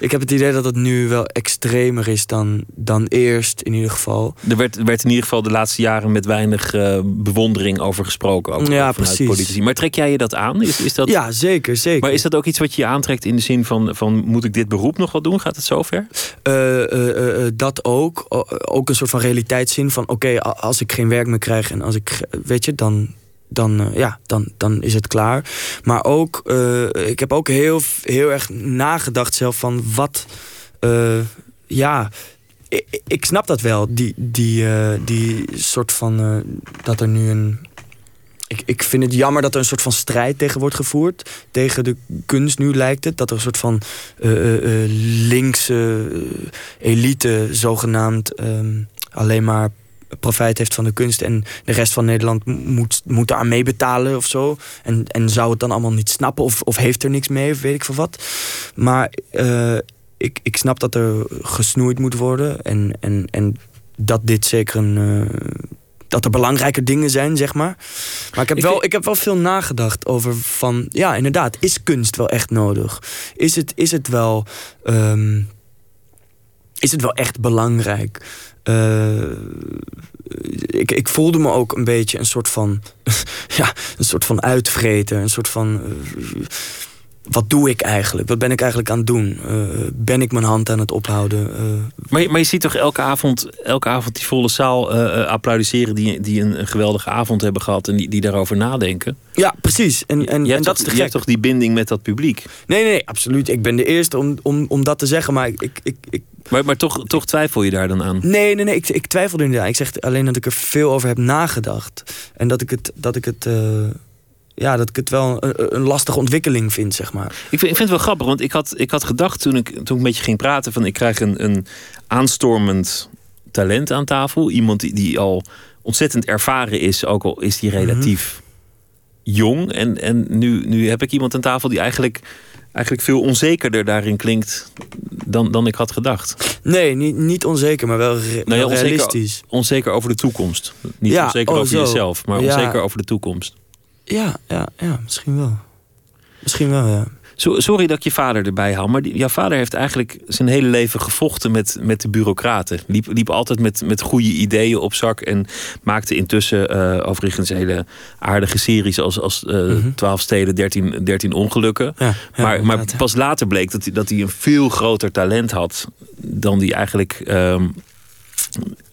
ik heb het idee dat het nu wel extremer is dan, dan eerst, in ieder geval. Er werd, werd in ieder geval de laatste jaren met weinig uh, bewondering over gesproken. Ook ja, precies. Politici. Maar trek jij je dat aan? Is, is dat... Ja, zeker, zeker. Maar is dat ook iets wat je je aantrekt in de zin van, van moet ik dit beroep nog wel doen? Gaat het zover? Uh, dat ook. Ook een soort van realiteitszin van oké, als ik geen werk meer krijg en als ik, weet je, dan dan, uh, ja, dan, dan is het klaar. Maar ook, uh, ik heb ook heel, heel erg nagedacht zelf van wat... Uh, ja, ik, ik, snap dat wel. Die, die, die soort van... dat er nu een... Ik, ik vind het jammer dat er een soort van strijd tegen wordt gevoerd. Tegen de kunst nu lijkt het. Dat er een soort van linkse elite zogenaamd... Um, alleen maar profijt heeft van de kunst en de rest van Nederland moet, moet daar mee betalen of zo. En, en zou het dan allemaal niet snappen of, of heeft er niks mee of weet ik veel wat. Maar uh, ik, ik snap dat er gesnoeid moet worden en, en, en dat dit zeker een. Uh, dat er belangrijke dingen zijn, zeg maar. Maar ik heb, wel, ik heb wel veel nagedacht over van... Ja, inderdaad, is kunst wel echt nodig? Is het, is het wel... Um, is het wel echt belangrijk? Uh, ik, ik voelde me ook een beetje een soort van... ja, een soort van uitvreten. Een soort van... Uh, wat doe ik eigenlijk? Wat ben ik eigenlijk aan het doen? Uh, ben ik mijn hand aan het ophouden? Maar, je, maar je ziet toch elke avond, elke avond die volle zaal applaudisseren... die, die een, een, geweldige avond hebben gehad en die, die daarover nadenken? Ja, precies. En, en, en dat is Je hebt toch die binding met dat publiek? Nee, nee, absoluut. Ik ben de eerste om, om, om dat te zeggen. Maar ik, ik, ik, Maar, maar toch, toch twijfel je daar dan aan? Nee, nee, nee. Ik, ik twijfelde inderdaad. Ik zeg alleen dat ik er veel over heb nagedacht. En dat ik het, dat ik het, eh, ja, dat ik het wel een, een, lastige ontwikkeling vind, zeg maar. Ik vind, ik vind het wel grappig, want ik had, ik had gedacht toen ik, toen ik met je ging praten... van ik krijg een, een aanstormend talent aan tafel. Iemand die, die al ontzettend ervaren is, ook al is die relatief jong. En, en nu, nu heb ik iemand aan tafel die eigenlijk, eigenlijk veel onzekerder daarin klinkt dan, dan ik had gedacht. Nee, niet, niet onzeker, maar wel, re- Nou ja, realistisch. onzeker, onzeker over de toekomst. Niet Ja, onzeker oh, over zo. jezelf, maar Ja. onzeker over de toekomst. Ja, ja, ja, misschien wel. Misschien wel, ja. Sorry dat ik je vader erbij haal, maar die- jouw vader heeft eigenlijk zijn hele leven gevochten met, met de bureaucraten. Liep, liep altijd met, met goede ideeën op zak en maakte intussen eh, overigens hele aardige series als, als eh 12 steden, 13, 13 ongelukken. Mhm. Ja, ja, maar, maar pas later bleek dat hij, dat hij een veel groter talent had dan hij eigenlijk ehm,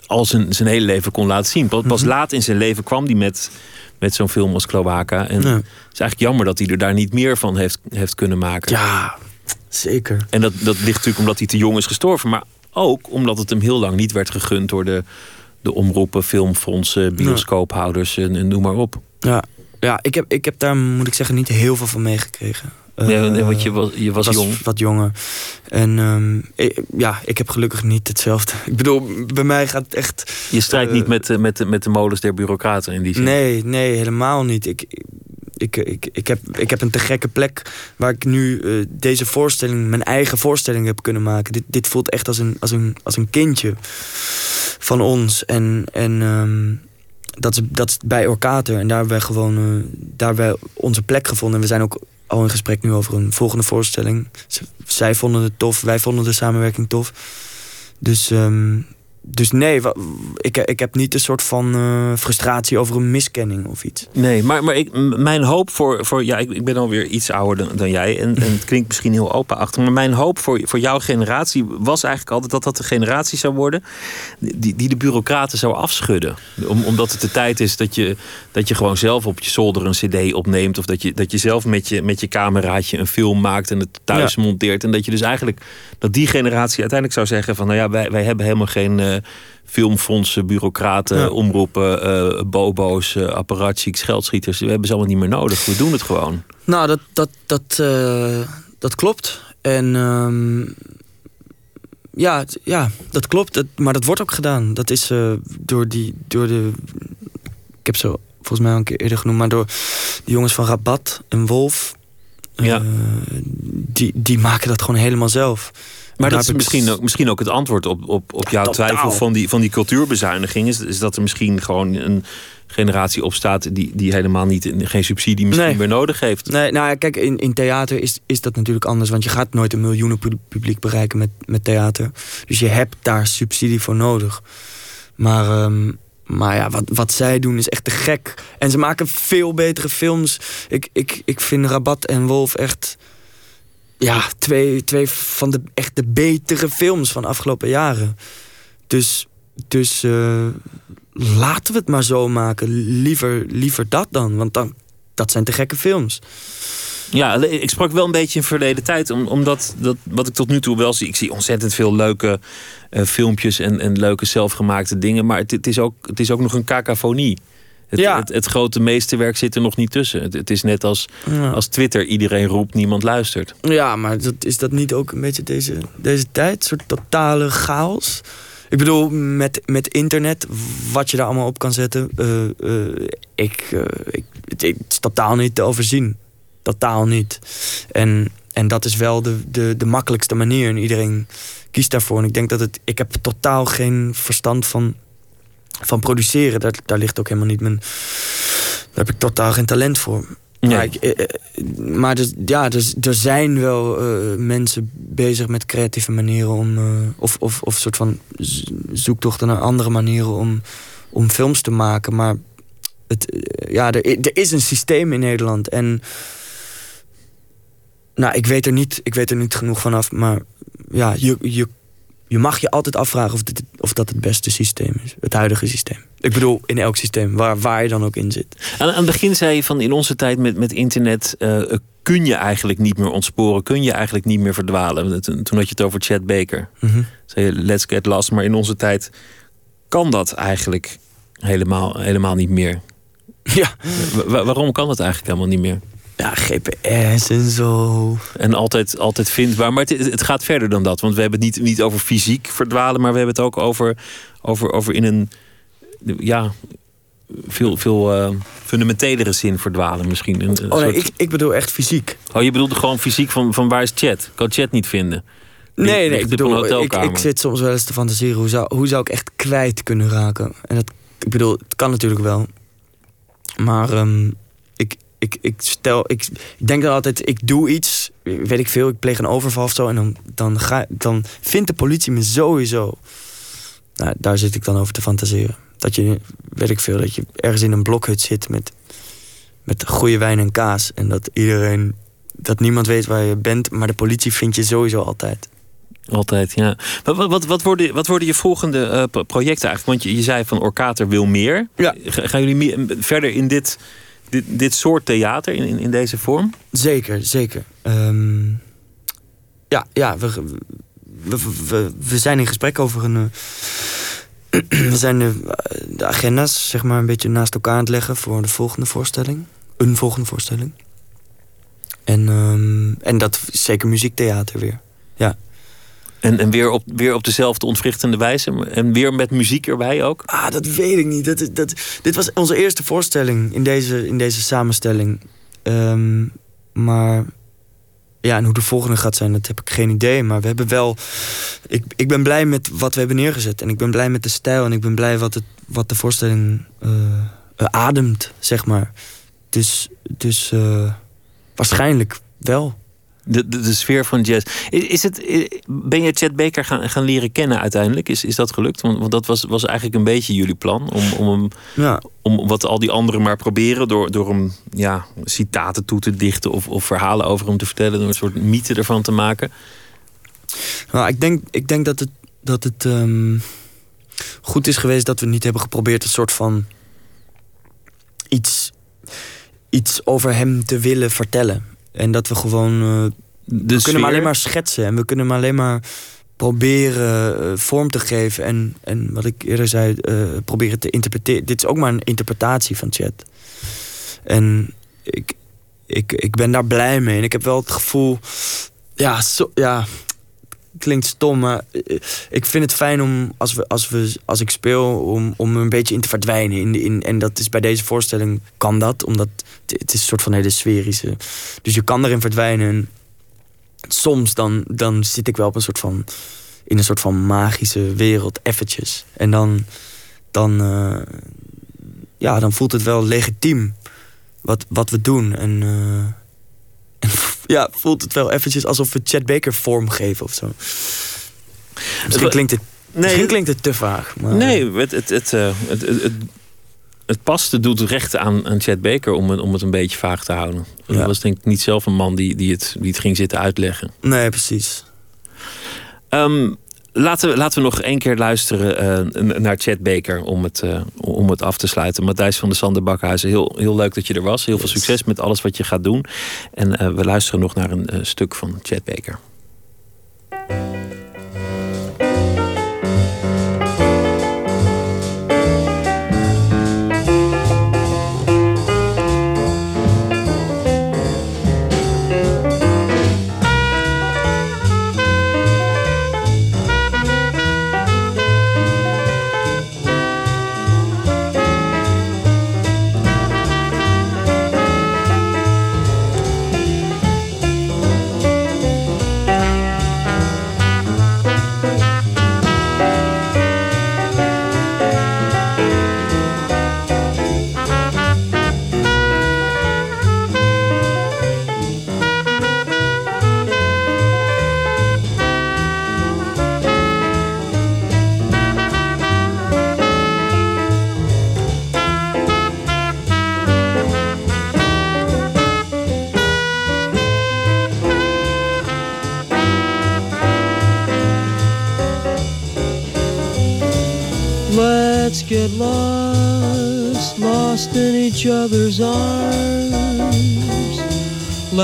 al zijn, zijn hele leven kon laten zien. Pas, Mhm. pas laat in zijn leven kwam hij met, met zo'n film als Cloaca. En Ja. het is eigenlijk jammer dat hij er daar niet meer van heeft, heeft kunnen maken. Ja, zeker. En dat, dat ligt natuurlijk omdat hij te jong is gestorven. Maar ook omdat het hem heel lang niet werd gegund door de, de omroepen, filmfondsen, bioscoophouders en, en noem maar op. Ja, ja ik, heb, ik heb daar, moet ik zeggen, niet heel veel van meegekregen. Nee, Eh, nee, want je was, je was, jong. wat jonger. En ehm, ik- ja, ik heb gelukkig niet hetzelfde. Ik bedoel, bij mij gaat het echt... Je strijdt eh, niet met, de- met, met de molens der bureaucraten in die zin. Nee, nee, helemaal niet. Ik, ik, ik, ik, heb, ik heb een te gekke plek waar ik nu eh, deze voorstelling, mijn eigen voorstelling heb kunnen maken. Dit, dit voelt echt als een, als, een, als een kindje van ons. En, en ehm, dat, is, dat is bij Orkater. En daar hebben wij gewoon eh, daar hebben wij onze plek gevonden. En we zijn ook al in gesprek nu over een volgende voorstelling. Zij vonden het tof, wij vonden de samenwerking tof. Dus, ehm, dus nee, ik, ik heb niet een soort van eh, frustratie over een miskenning of iets. Nee, maar, maar ik, mijn hoop voor. voor ja, ik, ik ben alweer iets ouder dan, dan jij. En, en het klinkt misschien heel openachtig. Maar mijn hoop voor, voor jouw generatie was eigenlijk altijd dat dat de generatie zou worden. die, die de bureaucraten zou afschudden. Om, omdat het de tijd is dat je, dat je gewoon zelf op je zolder een CD opneemt. Of dat je, dat je zelf met je, met je cameraatje een film maakt en het thuis Ja. monteert. En dat je dus eigenlijk. dat die generatie uiteindelijk zou zeggen: van nou ja, wij, wij hebben helemaal geen. Eh, filmfondsen, bureaucraten, Ja. omroepen, eh, bobo's, eh apparatchiks, geldschieters. We hebben ze allemaal niet meer nodig. We doen het gewoon. Nou, dat, dat, dat, eh, dat klopt. En ehm, ja, ja, dat klopt. Dat, maar dat wordt ook gedaan. Dat is eh, door, die, door de... Ik heb ze volgens mij al een keer eerder genoemd... maar door de jongens van Rabat en Wolf... Ja. eh, die, die maken dat gewoon helemaal zelf. Maar dat is misschien ook, misschien ook het antwoord op, op, op jouw totaal. twijfel van die, van die cultuurbezuiniging. Is, is dat er misschien gewoon een generatie opstaat die, die helemaal niet, geen subsidie misschien Nee. meer nodig heeft. Nee, nou ja, kijk, in, in theater is, is dat natuurlijk anders. Want je gaat nooit een miljoenen pu- publiek bereiken met, met theater. Dus je hebt daar subsidie voor nodig. Maar, ehm, maar ja, wat, wat zij doen is echt te gek. En ze maken veel betere films. Ik, ik, ik vind Rabat en Wolf echt... Ja, twee, twee van de echt de betere films van de afgelopen jaren. Dus, dus eh, laten we het maar zo maken. Liever, liever dat dan. Want dan, dat zijn te gekke films. Ja, ik sprak wel een beetje in verleden tijd. om- Omdat dat, wat ik tot nu toe wel zie. Ik zie ontzettend veel leuke eh, filmpjes en, en leuke zelfgemaakte dingen. Maar het, het, is ook, het is ook nog een cacophonie. Het, Ja. het, het grote meesterwerk zit er nog niet tussen. Het, het is net als, Ja. als Twitter. Iedereen roept, niemand luistert. Ja, maar dat, is dat niet ook een beetje deze, deze tijd? Een soort totale chaos? Ik bedoel, met, met internet, wat je daar allemaal op kan zetten... eh, eh, ik, eh, ik, het, het is totaal niet te overzien. Totaal niet. En, en dat is wel de, de, de makkelijkste manier. En iedereen kiest daarvoor. En ik denk dat het... Ik heb totaal geen verstand van, van produceren. Daar, daar ligt ook helemaal niet mijn... Daar heb ik totaal geen talent voor. Nee. Maar, ik, eh, eh, maar dus, ja, dus, er zijn wel eh, mensen bezig met creatieve manieren om. eh, of, of, of soort van zoektochten naar andere manieren om, om films te maken. Maar het, ja, er, er is een systeem in Nederland. En. Nou, ik weet er niet, ik weet er niet genoeg vanaf. Maar ja, je, je, je mag je altijd afvragen of, dit, dat het beste systeem is. Het huidige systeem. Ik bedoel, in elk systeem, waar, waar je dan ook in zit. Aan, aan het begin zei je van in onze tijd met, met internet uh, kun je eigenlijk niet meer ontsporen, kun je eigenlijk niet meer verdwalen. Toen, toen had je het over Chad Baker. Mm -hmm. Zei je, let's get lost. Maar in onze tijd kan dat eigenlijk helemaal, helemaal niet meer. Ja. waarom kan dat eigenlijk helemaal niet meer? Ja, GPS en zo. En altijd, altijd vindbaar. Maar het, het, gaat verder dan dat. Want we hebben het niet, niet over fysiek verdwalen, maar we hebben het ook over, over, over in een ja, veel, veel uh, fundamentelere zin verdwalen misschien. Een, oh nee, ik, ik bedoel echt fysiek. Oh, je bedoelt gewoon fysiek van, van waar is chat? Ik kan chat niet vinden. Nee, nee, ik bedoel, ik, ik zit soms wel eens te fantaseren. Hoe zou, hoe zou ik echt kwijt kunnen raken? En dat, ik bedoel, het kan natuurlijk wel. Maar um, ik, ik, stel, ik, ik denk dan altijd, ik doe iets, weet ik veel, ik pleeg een overval of zo. En dan, dan, ga, dan vindt de politie me sowieso. Nou, daar zit ik dan over te fantaseren. Dat je, weet ik veel, dat je ergens in een blokhut zit met, met goede wijn en kaas. En dat iedereen, dat niemand weet waar je bent, maar de politie vindt je sowieso altijd. Altijd, ja. Wat, wat, wat, worden, wat worden je volgende uh, projecten eigenlijk? Want je, je zei van Orkater wil meer. Ja. Gaan jullie meer, verder in dit, dit, dit soort theater, in, in deze vorm? Zeker, zeker. Um, ja, ja we, we, we, we, zijn in gesprek over een... Uh, we zijn de, de, agenda's zeg maar een beetje naast elkaar aan het leggen... voor de volgende voorstelling. Een volgende voorstelling. En, um, en dat is zeker muziektheater weer. Ja. En, en weer, op, weer op dezelfde ontwrichtende wijze? En weer met muziek erbij ook? Ah, dat weet ik niet. Dat, dat, dit was onze eerste voorstelling in deze, in deze samenstelling. Um, maar ja, en hoe de volgende gaat zijn, dat heb ik geen idee. Maar we hebben wel. Ik, ik ben blij met wat we hebben neergezet. En ik ben blij met de stijl. En ik ben blij wat, het, wat de voorstelling uh, ademt, zeg maar. Dus, dus uh, waarschijnlijk wel. De, de, de, sfeer van jazz. Is, is het, ben je Chet Baker gaan, gaan leren kennen uiteindelijk? Is, is dat gelukt? Want, want dat was, was eigenlijk een beetje jullie plan. Om, om, hem, ja. om wat al die anderen maar proberen. Door, door hem ja, citaten toe te dichten. Of, of verhalen over hem te vertellen. Door een soort mythe ervan te maken. Nou, ik denk, ik denk dat het, dat het um, goed is geweest dat we niet hebben geprobeerd. Een soort van iets, iets over hem te willen vertellen. En dat we gewoon. Uh, we kunnen hem alleen maar schetsen. En we kunnen hem alleen maar proberen uh, vorm te geven. En, en wat ik eerder zei, uh, proberen te interpreteren. Dit is ook maar een interpretatie van chat. En ik, ik, ik ben daar blij mee. En ik heb wel het gevoel. Ja, zo, ja klinkt stom, maar ik vind het fijn om als, we, als, we, als ik speel, om, om een beetje in te verdwijnen. In, in, en dat is bij deze voorstelling kan dat, omdat het, is een soort van hele sferische. Dus je kan erin verdwijnen. En soms dan, dan zit ik wel op een soort van in een soort van magische wereld, eventjes. En dan, dan, uh, ja, dan voelt het wel legitiem wat, wat we doen. En, uh, ja, voelt het wel eventjes alsof we Chad Baker vorm geven of zo. Misschien klinkt het, nee, misschien klinkt het te vaag. Maar... Nee, het, het, het, uh, het, het, het, het past, het doet recht aan, aan Chad Baker om het, om het een beetje vaag te houden. Ja. Dat was denk ik niet zelf een man die, die, het, die het ging zitten uitleggen. Nee, precies. Um, Laten we, laten we nog één keer luisteren uh, naar Chad Baker om het, uh, om het af te sluiten. Matthijs van de Sander Bakhuizen, heel, heel leuk dat je er was. Heel veel succes met alles wat je gaat doen. En uh, we luisteren nog naar een stuk van Chad Baker.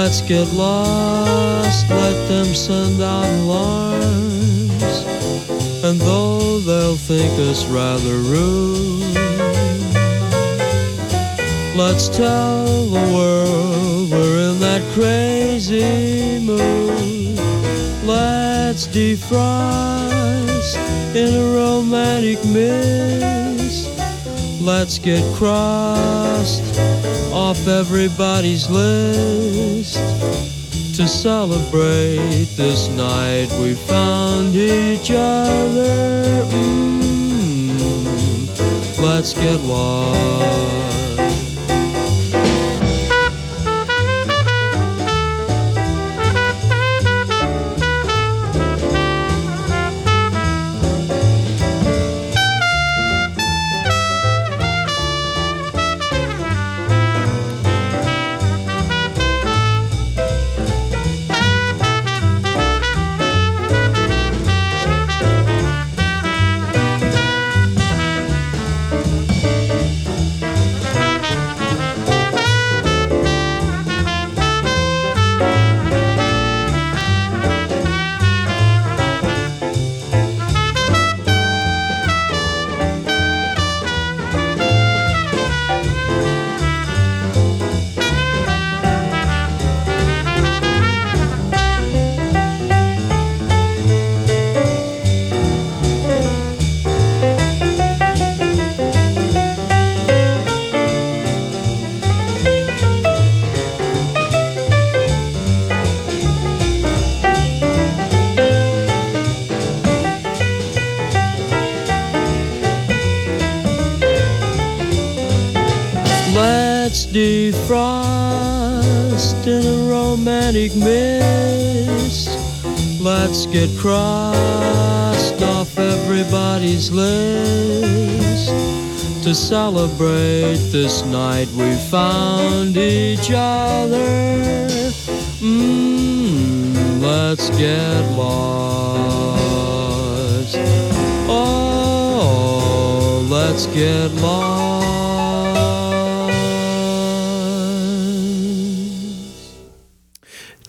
Let's get lost, let them send out alarms. And though they'll think us rather rude, let's tell the world we're in that crazy mood. Let's defrost in a romantic mist. Let's get crossed off everybody's list to celebrate this night we found each other. Mm, let's get lost. Mist. Let's get crossed off everybody's list to celebrate this night we found each other. Mm, let's get lost. Oh, let's get lost.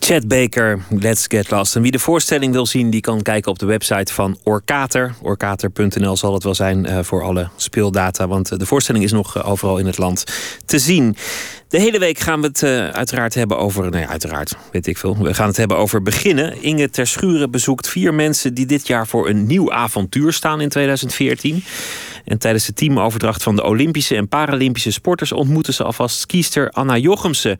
Chad Baker, Let's Get Lost. En wie de voorstelling wil zien, die kan kijken op de website van Orkater. Orkater.nl zal het wel zijn eh, voor alle speeldata. Want eh, de voorstelling is nog eh, overal in het land te zien. De hele week gaan we het uh, uiteraard hebben over. Nee, uiteraard, weet ik veel. We gaan het hebben over beginnen. Inge Terschuren bezoekt vier mensen die dit jaar voor een nieuw avontuur staan in 2014. En tijdens de teamoverdracht van de Olympische en Paralympische sporters ontmoeten ze alvast skiester Anna Jochemsen.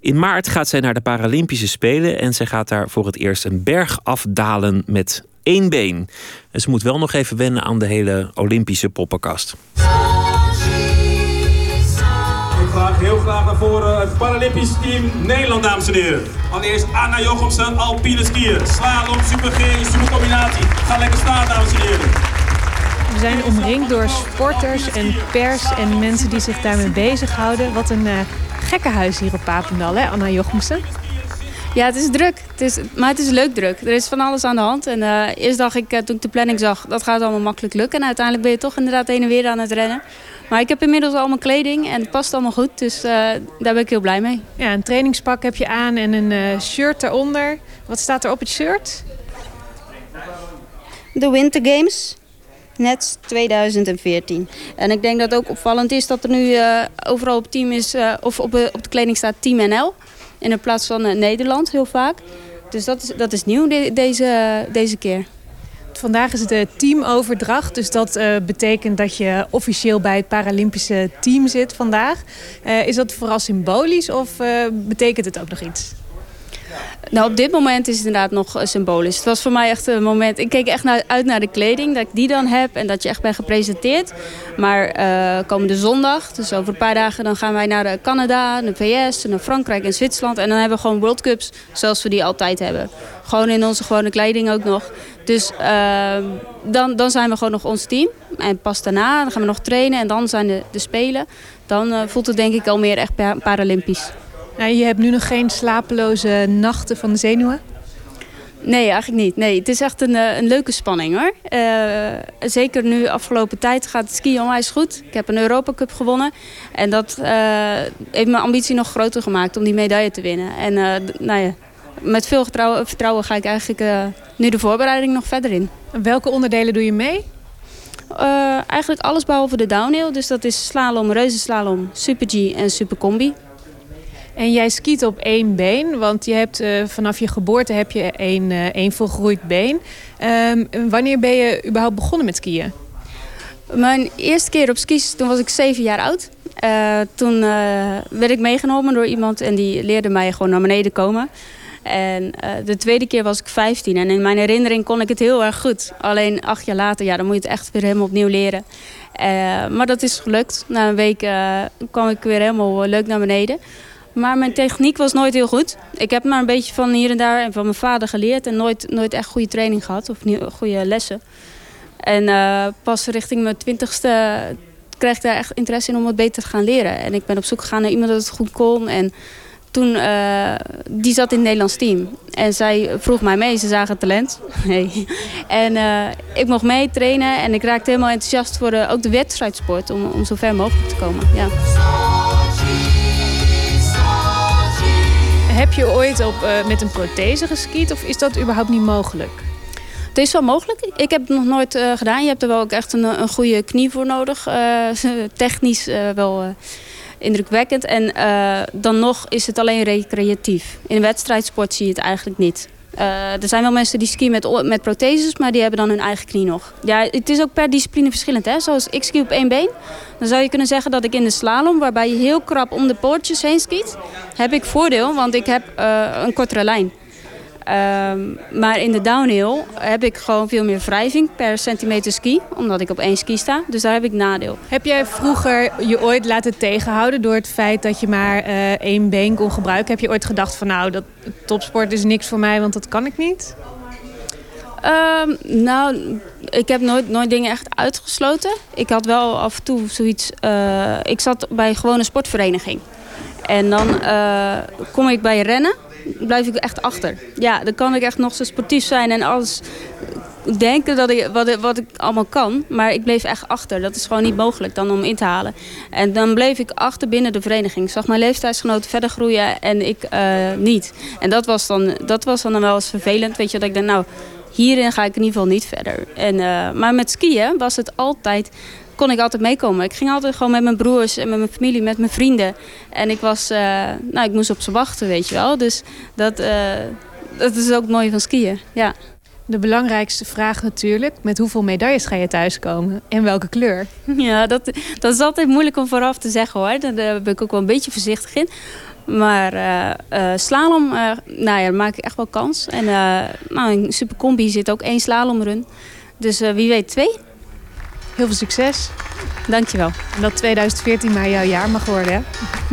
In maart gaat zij naar de Paralympische Spelen en zij gaat daar voor het eerst een berg afdalen met één been. En ze moet wel nog even wennen aan de hele Olympische poppenkast. Ik ga heel graag naar voren het Paralympisch team Nederland, dames en heren. Allereerst Anna Jochemsen, alpine skier. Slalom, super G, super combinatie. Ga lekker staan, dames en heren. We zijn omringd door sporters en pers en mensen die zich daarmee bezighouden. Wat een uh, gekkenhuis hier op Papendal, hè, Anna Jochemsen? Ja, het is druk. Het is, maar het is leuk druk. Er is van alles aan de hand. En uh, eerst dacht ik, uh, toen ik de planning zag, dat gaat allemaal makkelijk lukken. En uiteindelijk ben je toch inderdaad heen en weer aan het rennen. Maar ik heb inmiddels al mijn kleding en het past allemaal goed. Dus uh, daar ben ik heel blij mee. Ja, een trainingspak heb je aan en een shirt eronder. Wat staat er op het shirt? De Winter Games. Net 2014. En ik denk dat ook opvallend is dat er nu overal op team is, of op, op de kleding staat Team NL. In plaats van Nederland, heel vaak. Dus dat is, dat is nieuw de, deze, deze keer. Vandaag is het de teamoverdracht. Dus dat betekent dat je officieel bij het Paralympische team zit vandaag. Is dat vooral symbolisch of betekent het ook nog iets? Nou, op dit moment is het inderdaad nog symbolisch. Het was voor mij echt een moment... Ik keek echt naar, uit naar de kleding, dat ik die dan heb... en dat je echt bent gepresenteerd. Maar uh, komende zondag, dus over een paar dagen... dan gaan wij naar Canada, naar VS, naar Frankrijk en Zwitserland... en dan hebben we gewoon World Cups zoals we die altijd hebben. Gewoon in onze gewone kleding ook nog. Dus uh, dan, dan zijn we gewoon nog ons team. En pas daarna dan gaan we nog trainen en dan zijn de, de Spelen. Dan voelt het denk ik al meer echt Paralympisch. Nou, je hebt nu nog geen slapeloze nachten van de zenuwen? Nee, eigenlijk niet. Nee, het is echt een, een leuke spanning hoor. zeker nu afgelopen tijd gaat het skiën onwijs goed. Ik heb een Europa Cup gewonnen. En dat heeft mijn ambitie nog groter gemaakt om die medaille te winnen. En nou ja, met veel vertrouwen ga ik eigenlijk nu de voorbereiding nog verder in. Welke onderdelen doe je mee? Eigenlijk alles behalve de downhill. Dus dat is slalom, reuzenslalom, super G en super combi. En jij skiet op één been, want je hebt, uh, vanaf je geboorte heb je één, uh, één volgroeid been. Um, wanneer ben je überhaupt begonnen met skiën? Mijn eerste keer op skis, toen was ik zeven jaar oud. toen werd ik meegenomen door iemand en die leerde mij gewoon naar beneden komen. En de tweede keer was ik 15 en in mijn herinnering kon ik het heel erg goed. Alleen acht jaar later, ja, dan moet je het echt weer helemaal opnieuw leren. Maar dat is gelukt. Na een week kwam ik weer helemaal leuk naar beneden. Maar mijn techniek was nooit heel goed. Ik heb maar een beetje van hier en daar en van mijn vader geleerd. En nooit, nooit echt goede training gehad of goede lessen. En pas richting mijn twintigste kreeg ik daar echt interesse in om het beter te gaan leren. En ik ben op zoek gegaan naar iemand dat het goed kon. En toen, uh, die zat in het Nederlands team. En zij vroeg mij mee, ze zagen talent. Nee. En uh, ik mocht mee trainen en ik raakte helemaal enthousiast voor ook de wedstrijdsport. Om, om zo ver mogelijk te komen. Ja. Heb je ooit op, uh, met een prothese geskiet of is dat überhaupt niet mogelijk? Het is wel mogelijk. Ik heb het nog nooit uh, gedaan. Je hebt er wel ook echt een, een goede knie voor nodig. technisch wel indrukwekkend. En dan nog is het alleen recreatief. In wedstrijdsport zie je het eigenlijk niet. Er zijn wel mensen die skiën met, met protheses, maar die hebben dan hun eigen knie nog. Ja, het is ook per discipline verschillend. Hè? Zoals ik ski op één been. Dan zou je kunnen zeggen dat ik in de slalom, waarbij je heel krap om de poortjes heen skiet, heb ik voordeel, want ik heb uh, een kortere lijn. Um, maar in de downhill heb ik gewoon veel meer wrijving per centimeter ski. Omdat ik op één ski sta. Dus daar heb ik nadeel. Heb jij vroeger je ooit laten tegenhouden door het feit dat je maar uh, één been kon gebruiken? Heb je ooit gedacht van nou, dat topsport is niks voor mij, want dat kan ik niet? Um, nou, ik heb nooit, nooit dingen echt uitgesloten. Ik had wel af en toe zoiets... Uh, ik zat bij een gewone sportvereniging. En dan uh, kom ik bij rennen blijf ik echt achter. Ja, dan kan ik echt nog zo sportief zijn en alles denken dat ik, wat, wat ik allemaal kan. Maar ik bleef echt achter. Dat is gewoon niet mogelijk dan om in te halen. En dan bleef ik achter binnen de vereniging. Ik zag mijn leeftijdsgenoten verder groeien en ik uh, niet. En dat was, dan, dat was dan wel eens vervelend. Weet je, dat ik denk, nou, hierin ga ik in ieder geval niet verder. En, uh, maar met skiën was het altijd kon ik altijd meekomen. Ik ging altijd gewoon met mijn broers en met mijn familie, met mijn vrienden. En ik was, uh, nou, ik moest op ze wachten, weet je wel. Dus dat, uh, dat is ook het mooie van skiën, ja. De belangrijkste vraag natuurlijk, met hoeveel medailles ga je thuiskomen? En welke kleur? Ja, dat, dat is altijd moeilijk om vooraf te zeggen hoor. Daar ben ik ook wel een beetje voorzichtig in. Maar uh, slalom, nou ja, daar maak ik echt wel kans. En nou, in Super Combi zit ook één slalomrun. Dus wie weet twee. Heel veel succes. Dankjewel. En dat 2014 maar jouw jaar mag worden, hè?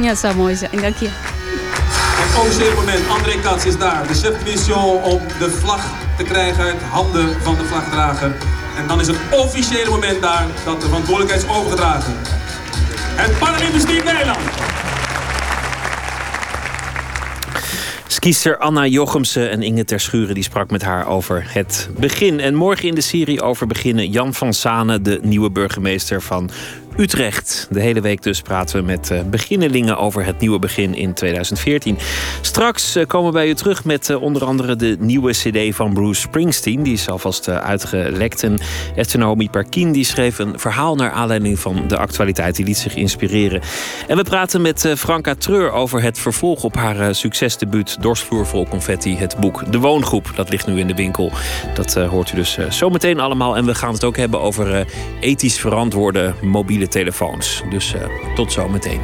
Ja, dat zou mooi zijn. Dank je. Het officiële moment. André Katz is daar. De chef de mission om de vlag te krijgen uit handen van de vlagdrager. En dan is het officiële moment daar dat de verantwoordelijkheid is overgedragen. Het Paralympisch Team Nederland. Skiester Anna Jochemsen en Inge Terschuren die sprak met haar over het begin. En morgen in de serie over beginnen Jan van Sanen, de nieuwe burgemeester van Utrecht. De hele week dus praten we met uh, beginnelingen over het nieuwe begin in 2014. Straks uh, komen we bij u terug met uh, onder andere de nieuwe cd van Bruce Springsteen. Die is alvast uitgelekt. En Etenomi Parkin die schreef een verhaal naar aanleiding van de actualiteit. Die liet zich inspireren. En we praten met Franka Treur over het vervolg op haar succesdebuut Dorsvloer vol confetti. Het boek De Woongroep. Dat ligt nu in de winkel. Dat hoort u dus zometeen allemaal. En we gaan het ook hebben over ethisch verantwoorde mobiele telefoons. Dus uh, tot zo meteen.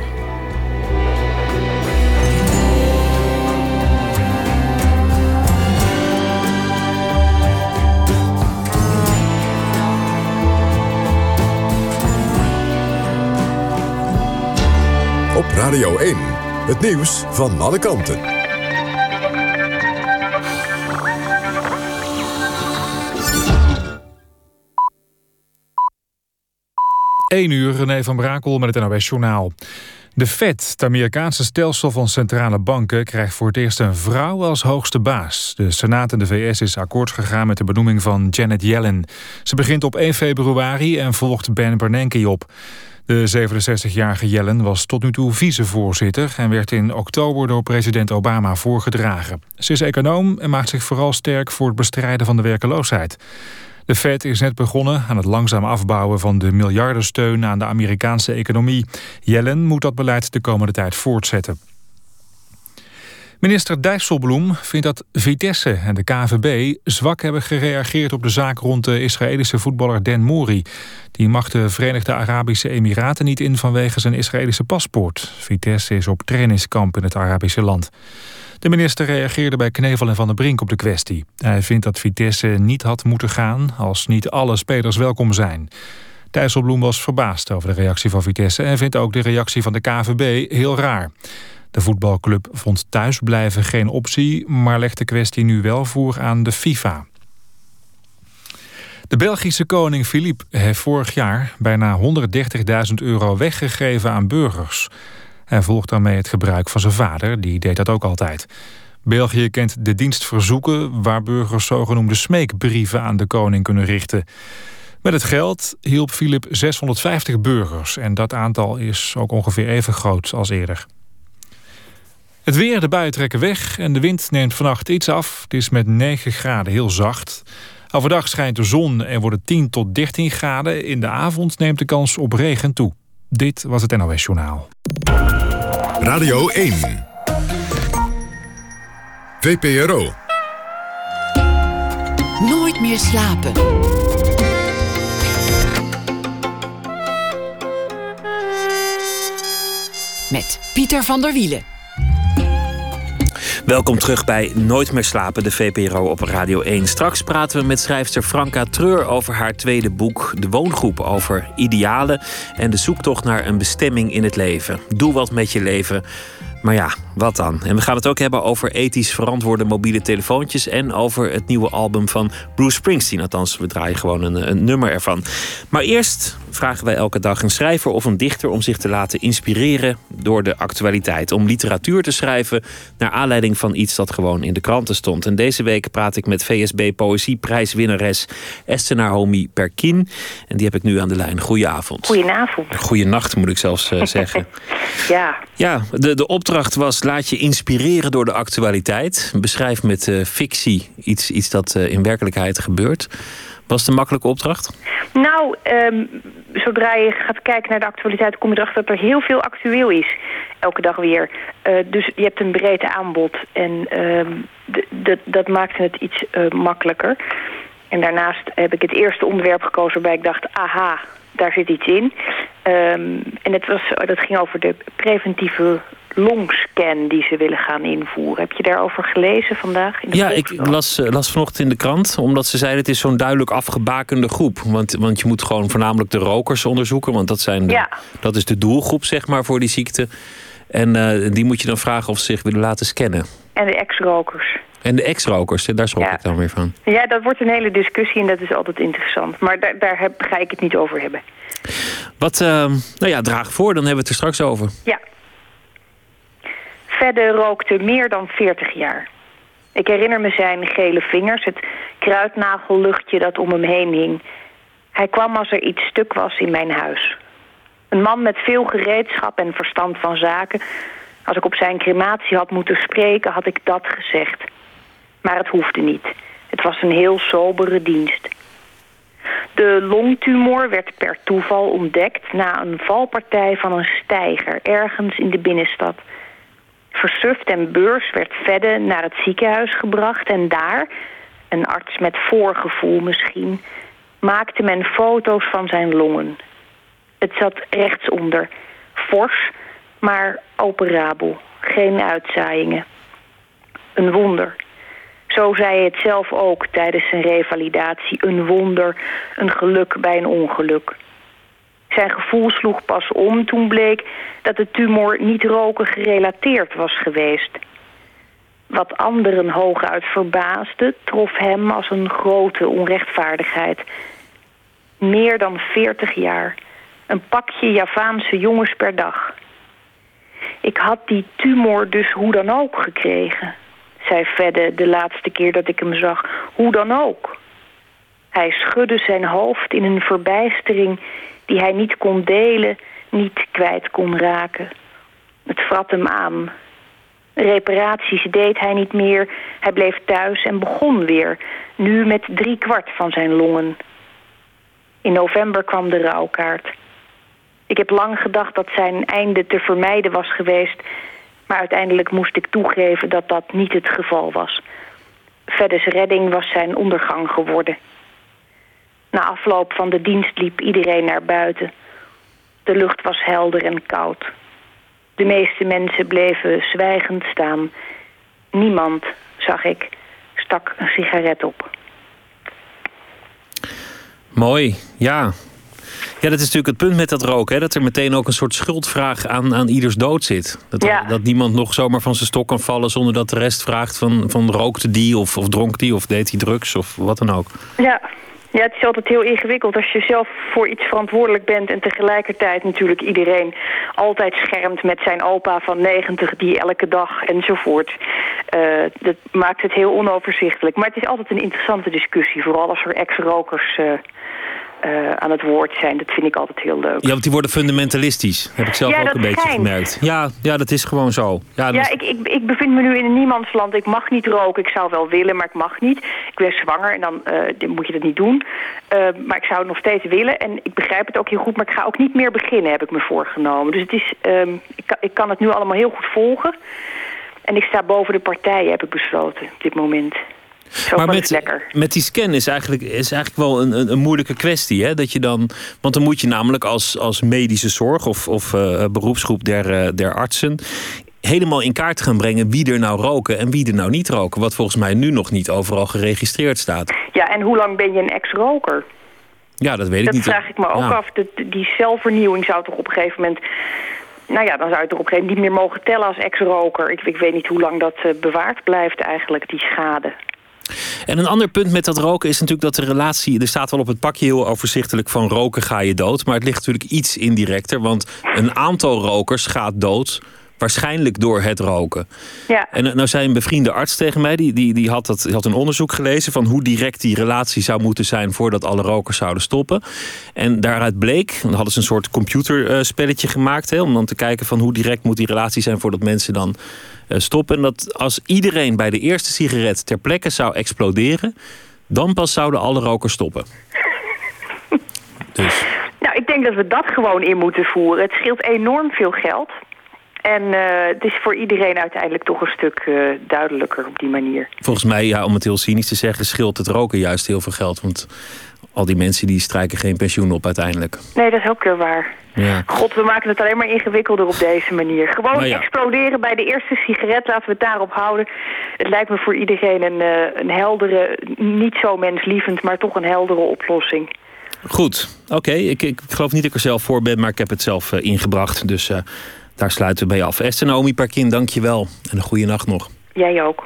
Op Radio 1, het nieuws van alle kanten. 1 uur, René van Brakel met het NOS Journaal. De Fed, het Amerikaanse stelsel van centrale banken, krijgt voor het eerst een vrouw als hoogste baas. De Senaat in de VS is akkoord gegaan met de benoeming van Janet Yellen. Ze begint op 1 februari en volgt Ben Bernanke op. De 67-jarige Yellen was tot nu toe vicevoorzitter... en werd in oktober door president Obama voorgedragen. Ze is econoom en maakt zich vooral sterk voor het bestrijden van de werkeloosheid. De Fed is net begonnen aan het langzaam afbouwen van de miljardensteun aan de Amerikaanse economie. Yellen moet dat beleid de komende tijd voortzetten. Minister Dijsselbloem vindt dat Vitesse en de KVB zwak hebben gereageerd op de zaak rond de Israëlische voetballer Den Mori. Die mag de Verenigde Arabische Emiraten niet in vanwege zijn Israëlische paspoort. Vitesse is op trainingskamp in het Arabische land. De minister reageerde bij Knevel en Van der Brink op de kwestie. Hij vindt dat Vitesse niet had moeten gaan als niet alle spelers welkom zijn. Dijsselbloem was verbaasd over de reactie van Vitesse... en vindt ook de reactie van de KVB heel raar. De voetbalclub vond thuisblijven geen optie... maar legt de kwestie nu wel voor aan de FIFA. De Belgische koning Philippe heeft vorig jaar bijna 130.000 euro weggegeven aan burgers. Hij volgt daarmee het gebruik van zijn vader, die deed dat ook altijd. België kent de dienst verzoeken waar burgers zogenoemde smeekbrieven aan de koning kunnen richten. Met het geld hielp Philip 650 burgers en dat aantal is ook ongeveer even groot als eerder. Het weer, de buien trekken weg en de wind neemt vannacht iets af. Het is met 9 graden heel zacht. Overdag schijnt de zon en wordt het 10 tot 13 graden. In de avond neemt de kans op regen toe. Dit was het NOS Journaal. Radio 1. VPRO. Nooit meer slapen. Met Pieter van der Wielen. Welkom terug bij Nooit meer slapen, de VPRO op Radio 1. Straks praten we met schrijfster Franka Treur over haar tweede boek... De Woongroep, over idealen en de zoektocht naar een bestemming in het leven. Doe wat met je leven. Maar ja, wat dan? En we gaan het ook hebben over ethisch verantwoorde mobiele telefoontjes... en over het nieuwe album van Bruce Springsteen. Althans, we draaien gewoon een, een nummer ervan. Maar eerst vragen wij elke dag een schrijver of een dichter... om zich te laten inspireren door de actualiteit. Om literatuur te schrijven naar aanleiding van iets dat gewoon in de kranten stond. En deze week praat ik met VSB Poëzieprijswinnares Esther Naomi Perkin. En die heb ik nu aan de lijn. Goedenavond. Goedenavond. Goeienacht moet ik zelfs uh, zeggen. ja. Ja, de, de opdracht was laat je inspireren door de actualiteit. Beschrijf met uh, fictie iets, iets dat uh, in werkelijkheid gebeurt. Was het een makkelijke opdracht? Nou, um, zodra je gaat kijken naar de actualiteit... kom je erachter dat er heel veel actueel is. Elke dag weer. Uh, dus je hebt een breed aanbod. En um, dat maakte het iets uh, makkelijker. En daarnaast heb ik het eerste onderwerp gekozen waarbij ik dacht... aha, daar zit iets in. Um, en het was, dat ging over de preventieve longscan die ze willen gaan invoeren. Heb je daarover gelezen vandaag? In de ja, ik las, las vanochtend in de krant, omdat ze zeiden... het is zo'n duidelijk afgebakende groep. Want, want je moet gewoon voornamelijk de rokers onderzoeken... want dat, zijn de, ja. dat is de doelgroep zeg maar, voor die ziekte. En uh, die moet je dan vragen of ze zich willen laten scannen. En de ex-rokers. En de ex-rokers, daar schrok ja. ik dan weer van. Ja, dat wordt een hele discussie en dat is altijd interessant. Maar daar, daar heb, ga ik het niet over hebben. Wat, uh, nou ja, draag voor, dan hebben we het er straks over. Ja. Vedde rookte meer dan 40 jaar. Ik herinner me zijn gele vingers, het kruidnagelluchtje dat om hem heen hing. Hij kwam als er iets stuk was in mijn huis. Een man met veel gereedschap en verstand van zaken. Als ik op zijn crematie had moeten spreken, had ik dat gezegd. Maar het hoefde niet. Het was een heel sobere dienst. De longtumor werd per toeval ontdekt na een valpartij van een steiger ergens in de binnenstad. Versuft en beurs werd Vedde naar het ziekenhuis gebracht en daar, een arts met voorgevoel misschien, maakte men foto's van zijn longen. Het zat rechtsonder, fors, maar operabel, geen uitzaaiingen. Een wonder. Zo zei hij het zelf ook tijdens zijn revalidatie. Een wonder, een geluk bij een ongeluk. Zijn gevoel sloeg pas om toen bleek dat de tumor niet roken gerelateerd was geweest. Wat anderen hooguit verbaasde, trof hem als een grote onrechtvaardigheid. Meer dan 40 jaar. Een pakje Javaanse jongens per dag. Ik had die tumor dus hoe dan ook gekregen, zei Fedde de laatste keer dat ik hem zag. Hoe dan ook. Hij schudde zijn hoofd in een verbijstering die hij niet kon delen, niet kwijt kon raken. Het vrat hem aan. Reparaties deed hij niet meer. Hij bleef thuis en begon weer. Nu met drie kwart van zijn longen. In november kwam de rouwkaart. Ik heb lang gedacht dat zijn einde te vermijden was geweest... maar uiteindelijk moest ik toegeven dat dat niet het geval was. Feddes redding was zijn ondergang geworden. Na afloop van de dienst liep iedereen naar buiten. De lucht was helder en koud. De meeste mensen bleven zwijgend staan. Niemand, zag ik, stak een sigaret op. Mooi, ja. Ja, dat is natuurlijk het punt met dat roken. Hè? Dat er meteen ook een soort schuldvraag aan, aan ieders dood zit. Dat, Ja. dat niemand nog zomaar van zijn stok kan vallen zonder dat de rest vraagt van, van rookte die of, of dronk die of deed hij drugs of wat dan ook. Ja. Ja, het is altijd heel ingewikkeld als je zelf voor iets verantwoordelijk bent... en tegelijkertijd natuurlijk iedereen altijd schermt met zijn opa van 90... die elke dag enzovoort. Eh, dat maakt het heel onoverzichtelijk. Maar het is altijd een interessante discussie. Vooral als er ex-rokers eh, eh, aan het woord zijn. Dat vind ik altijd heel leuk. Ja, want die worden fundamentalisch. Heb ik zelf Ja, ook een beetje schijnt. gemerkt. Ja, ja, dat is gewoon zo. Ja, is- ik, ik, ik bevind me nu in een niemandsland. Ik mag niet roken. Ik zou wel willen, maar ik mag niet. Ik ben zwanger en dan, eh, moet je dat niet doen. Eh, maar ik zou het nog steeds willen. En ik begrijp het ook heel goed. Maar ik ga ook niet meer beginnen, heb ik me voorgenomen. Dus het is, ehm, ik, kan, ik kan het nu allemaal heel goed volgen. En ik sta boven de partijen, heb ik besloten, op dit moment. Zo maar met, lekker. met die scan is eigenlijk, is eigenlijk wel een, een, een moeilijke kwestie. Hè? Dat je dan, want dan moet je namelijk als, als medische zorg of, of eh, beroepsgroep der, eh, der artsen helemaal in kaart gaan brengen wie er nou roken en wie er nou niet roken. Wat volgens mij nu nog niet overal geregistreerd staat. Ja, en hoe lang ben je een ex-roker? Ja, dat weet ik dat niet. vraag ik me ook Ja. af. Die zelfvernieuwing zou toch op een gegeven moment... Nou ja, dan zou je toch op een gegeven moment niet meer mogen tellen als ex-roker. Ik, ik weet niet hoe lang dat eh, bewaard blijft eigenlijk, die schade. En een ander punt met dat roken is natuurlijk dat de relatie... er staat wel op het pakje heel overzichtelijk van roken ga je dood. Maar het ligt natuurlijk iets indirecter. Want een aantal rokers gaat dood waarschijnlijk door het roken. Ja. En nou zei een bevriende arts tegen mij... die, die, die, had, dat, die had een onderzoek gelezen... van hoe direct die relatie zou moeten zijn... voordat alle rokers zouden stoppen. En daaruit bleek... dan hadden ze een soort computerspelletje gemaakt... Hè, om dan te kijken van hoe direct moet die relatie zijn... voordat mensen dan eh, stoppen. En dat als iedereen bij de eerste sigaret ter plekke zou exploderen... dan pas zouden alle rokers stoppen. Dus Nou, ik denk dat we dat gewoon in moeten voeren. Het scheelt enorm veel geld. En eh, het is voor iedereen uiteindelijk toch een stuk eh, duidelijker op die manier. volgens mij, ja, om het heel cynisch te zeggen... scheelt het roken juist heel veel geld. Want al die mensen die strijken geen pensioen op uiteindelijk. Nee, dat is ook weer waar. Ja. God, we maken het alleen maar ingewikkelder op deze manier. Gewoon Nou ja. exploderen bij de eerste sigaret, laten we het daarop houden. Het lijkt me voor iedereen een, eh, een heldere, niet zo menslievend, maar toch een heldere oplossing. Goed, oké. Ik, ik geloof niet dat ik er zelf voor ben, maar ik heb het zelf ingebracht. Dus daar sluiten we bij af. Esther Naomi Parkin, dank je wel. En een goede nacht nog. Jij ook.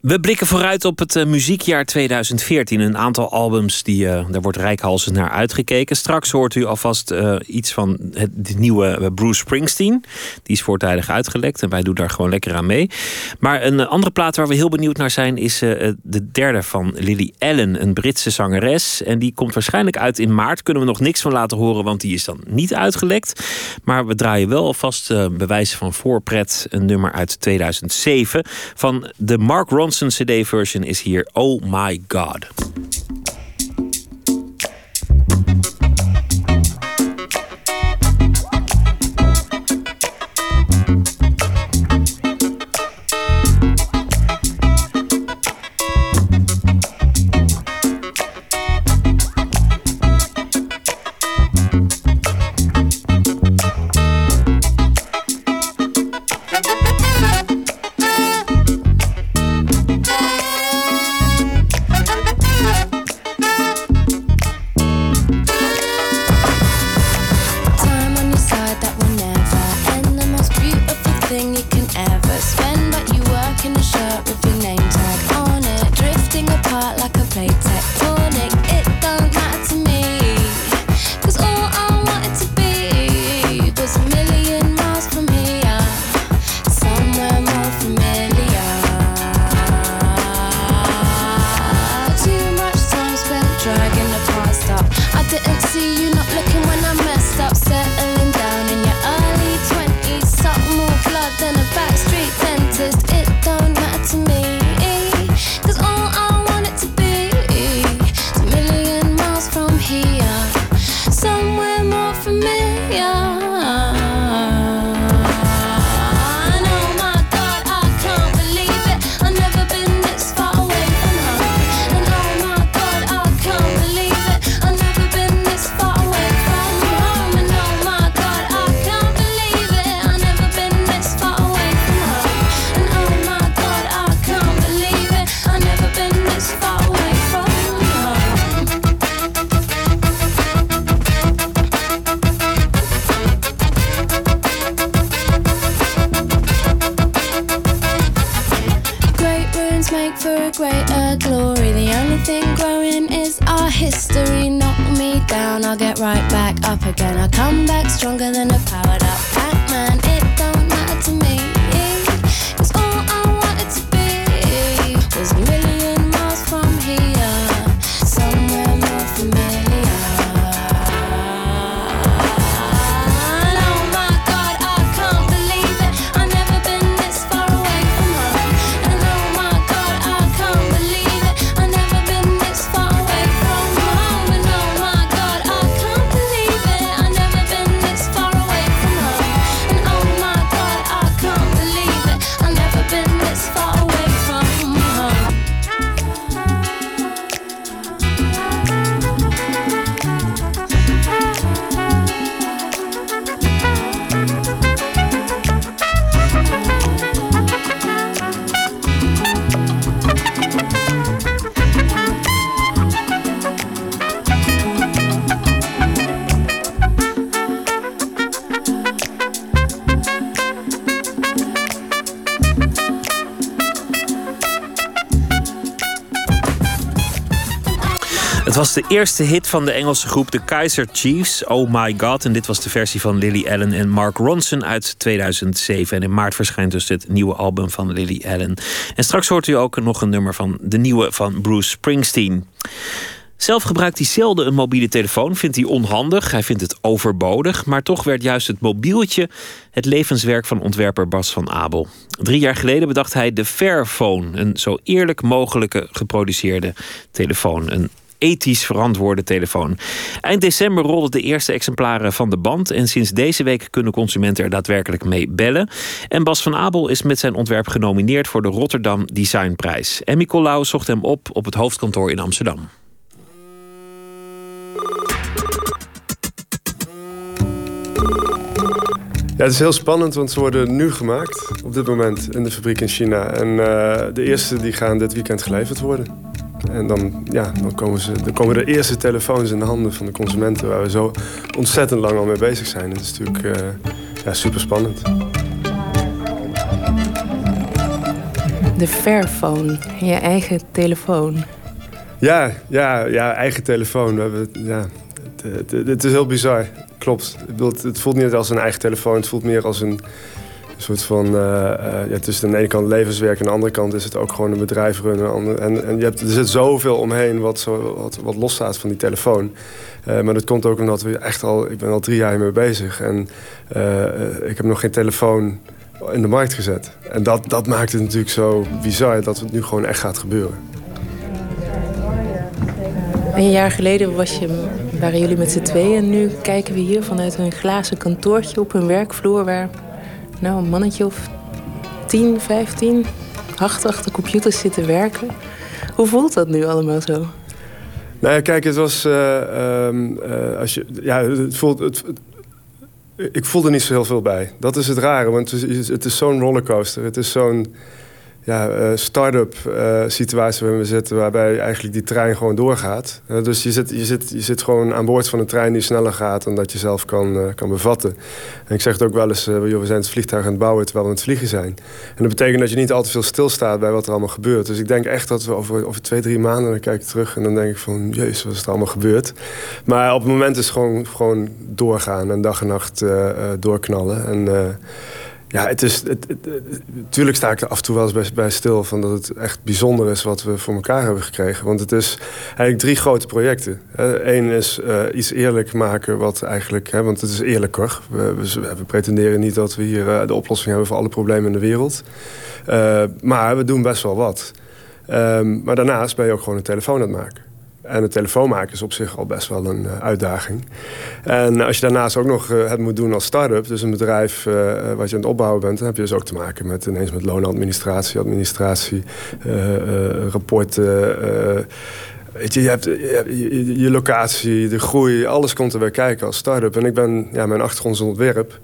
We blikken vooruit op het eh, muziekjaar 2014. Een aantal albums, die, eh, daar wordt rijkhalsend naar uitgekeken. Straks hoort u alvast eh, iets van het, nieuwe Bruce Springsteen. Die is voortijdig uitgelekt en wij doen daar gewoon lekker aan mee. Maar een andere plaat waar we heel benieuwd naar zijn... is de derde van Lily Allen, een Britse zangeres. En die komt waarschijnlijk uit in maart. Kunnen we nog niks van laten horen, want die is dan niet uitgelekt. Maar we draaien wel alvast bewijzen van voorpret. Een nummer uit 2007. Van de Mark Ronson CD-version is hier Oh My God. Back up again. I come back stronger than a powered up Pac-Man. De eerste hit van de Engelse groep de Kaiser Chiefs, Oh My God. En dit was de versie van Lily Allen en Mark Ronson uit 2007. En in maart verschijnt dus het nieuwe album van Lily Allen. En straks hoort u ook nog een nummer van de nieuwe van Bruce Springsteen. Zelf gebruikt hij zelden een mobiele telefoon, vindt hij onhandig, hij vindt het overbodig. Maar toch werd juist het mobieltje het levenswerk van ontwerper Bas van Abel. Drie jaar geleden bedacht hij de Fairphone, een zo eerlijk mogelijke geproduceerde telefoon. Een ethisch verantwoorde telefoon. Eind december rolden de eerste exemplaren van de band. En sinds deze week kunnen consumenten er daadwerkelijk mee bellen. En Bas van Abel is met zijn ontwerp genomineerd voor de Rotterdam Designprijs. En Nicolaou zocht hem op op het hoofdkantoor in Amsterdam. Ja, het is heel spannend, want ze worden nu gemaakt op dit moment in de fabriek in China. En eh, de eerste die gaan dit weekend geleverd worden. En dan, ja, dan, komen ze, dan komen de eerste telefoons in de handen van de consumenten... waar we zo ontzettend lang al mee bezig zijn. Dat is natuurlijk eh, ja, super spannend. De Fairphone, je eigen telefoon. Ja, ja, ja eigen telefoon. We hebben, ja, het, het, het is heel bizar. Klopt. Het voelt niet als een eigen telefoon. Het voelt meer als een, soort van... eh, ja, het aan de ene kant levenswerk... en aan de andere kant is het ook gewoon een bedrijf runnen. En, en je hebt, er zit zoveel omheen wat, zo, wat, wat van die telefoon. Eh, maar dat komt ook omdat we echt al... Ik ben al drie jaar hiermee bezig. En ik heb nog geen telefoon in de markt gezet. En dat, dat maakt het natuurlijk zo bizar... dat het nu gewoon echt gaat gebeuren. Een jaar geleden was je, waren jullie met z'n tweeën. En nu kijken we hier vanuit een glazen kantoortje op een werkvloer... waar nou, een mannetje of 10, 15 hard achter computers zitten werken. Hoe voelt dat nu allemaal zo? Nou ja, kijk, het was. ehm, eh, als je, ja, het voelt. Het, ik voelde er niet zo heel veel bij. Dat is het rare, want het is, het is zo'n rollercoaster. Het is zo'n ja, eh, start-up eh, situatie waarin we zitten, waarbij eigenlijk die trein gewoon doorgaat. Eh, dus je zit, je, zit, je zit gewoon aan boord van een trein die sneller gaat dan dat je zelf kan, kan bevatten. En ik zeg het ook wel eens, we zijn het vliegtuig aan het bouwen terwijl we aan het vliegen zijn. En dat betekent dat je niet al te veel stilstaat bij wat er allemaal gebeurt. Dus ik denk echt dat we over, over twee, drie maanden, dan kijk ik terug en dan denk ik van, jezus, wat is er allemaal gebeurd. Maar op het moment is het gewoon, gewoon doorgaan en dag en nacht doorknallen. En Ja, het is. Tuurlijk sta ik er af en toe wel eens bij, stil van dat het echt bijzonder is wat we voor elkaar hebben gekregen. Want het is eigenlijk drie grote projecten. Eén is eh, iets eerlijk maken, wat eigenlijk. Hè, want het is eerlijker. We, we, we pretenderen niet dat we hier eh, de oplossing hebben voor alle problemen in de wereld. Eh, maar we doen best wel wat. Ehm, maar daarnaast ben je ook gewoon een telefoon aan het maken. En een telefoon maken is op zich al best wel een eh, uitdaging. En als je daarnaast ook nog eh, het moet doen als start-up, dus een bedrijf eh, wat je aan het opbouwen bent, dan heb je dus ook te maken met ineens met loonadministratie, administratie, rapporten. je, je hebt je, locatie, de groei, alles komt er bij kijken als start-up. En ik ben, ja, mijn achtergrond is ontwerp.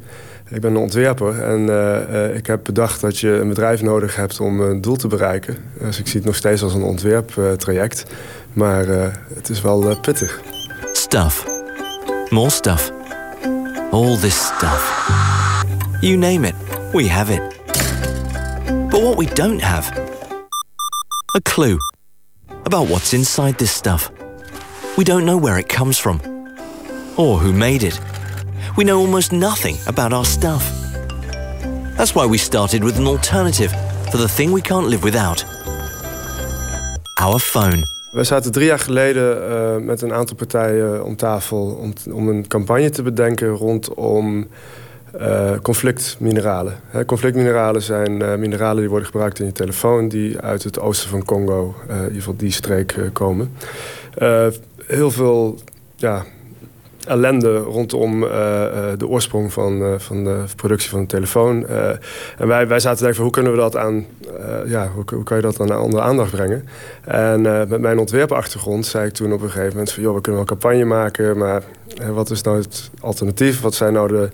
Ik ben een ontwerper en eh, eh, ik heb bedacht dat je een bedrijf nodig hebt om een doel te bereiken. Dus ik zie het nog steeds als een ontwerptraject. maar eh, het is wel pittig. Stuff. More stuff. All this stuff. You name it, we have it. But what we don't have a clue about what's inside this stuff. We don't know where it comes from or who made it. We know almost nothing about our stuff. That's why we started with an alternative for the thing we can't live without our phone. We zaten drie jaar geleden eh, met een aantal partijen om tafel om, een campagne te bedenken rondom eh conflictmineralen. Conflictmineralen zijn eh, mineralen die worden gebruikt in je telefoon, die uit het oosten van Congo, in ieder geval die streek, komen. Heel veel ja, ellende rondom eh, eh, de oorsprong van, eh, van de productie van een telefoon. En wij, wij zaten te denken hoe kunnen we dat aan, ja, hoe, hoe kan je dat aan onder aandacht brengen? En met mijn ontwerpachtergrond zei ik toen op een gegeven moment van joh, we kunnen wel campagne maken, maar wat is nou het alternatief? Wat zijn nou de,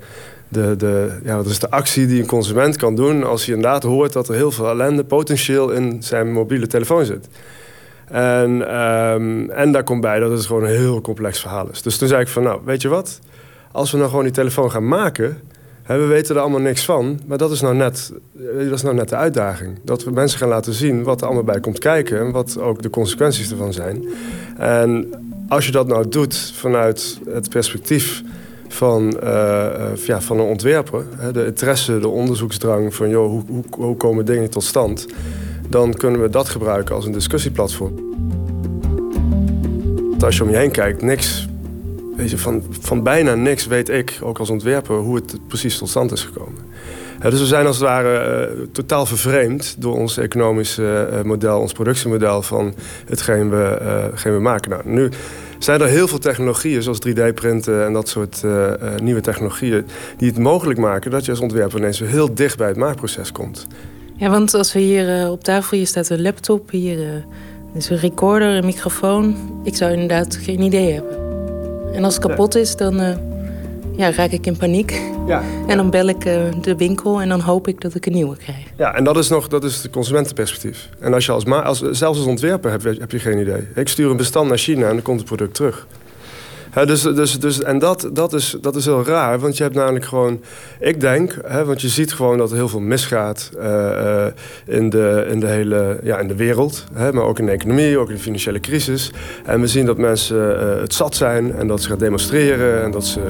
de, de, ja, wat is de actie die een consument kan doen als hij inderdaad hoort dat er heel veel ellende potentieel in zijn mobiele telefoon zit? En, ehm, en daar komt bij dat het gewoon een heel complex verhaal is. Dus toen zei ik van, nou, weet je wat? Als we nou gewoon die telefoon gaan maken... Hè, we weten er allemaal niks van, maar dat is, nou net, eh, dat is nou net de uitdaging. Dat we mensen gaan laten zien wat er allemaal bij komt kijken... en wat ook de consequenties ervan zijn. En als je dat nou doet vanuit het perspectief van, eh, eh, ja, van een ontwerper... De interesse, de onderzoeksdrang van... joh, hoe, hoe komen dingen tot stand... dan kunnen we dat gebruiken als een discussieplatform. Als je om je heen kijkt, niks, van, van bijna niks weet ik, ook als ontwerper, hoe het precies tot stand is gekomen. Dus we zijn als het ware eh, totaal vervreemd door ons economische eh, model, ons productiemodel van hetgeen we, eh, we maken. Nou, nu zijn er heel veel technologieën, zoals 3D-printen en dat soort nieuwe technologieën, die het mogelijk maken dat je als ontwerper ineens heel dicht bij het maakproces komt. Ja, want als we hier eh, op tafel, hier staat een laptop, hier eh, is een recorder, een microfoon. Ik zou inderdaad geen idee hebben. En als het kapot is, dan eh, ja, raak ik in paniek. Ja. En dan bel ik de winkel en dan hoop ik dat ik een nieuwe krijg. Ja, en dat is nog dat is het consumentenperspectief. En als je als, als zelfs als ontwerper heb, heb je geen idee. Ik stuur een bestand naar China en dan komt het product terug. Dus, dus, dus, en dat, dat, is, dat is heel raar, want je hebt namelijk gewoon... Ik denk, want je ziet gewoon dat er heel veel misgaat eh, eh, in, de, in de hele ja, in de wereld. Maar ook in de economie, ook in de financiële crisis. En we zien dat mensen eh, het zat zijn en dat ze gaan demonstreren... en dat ze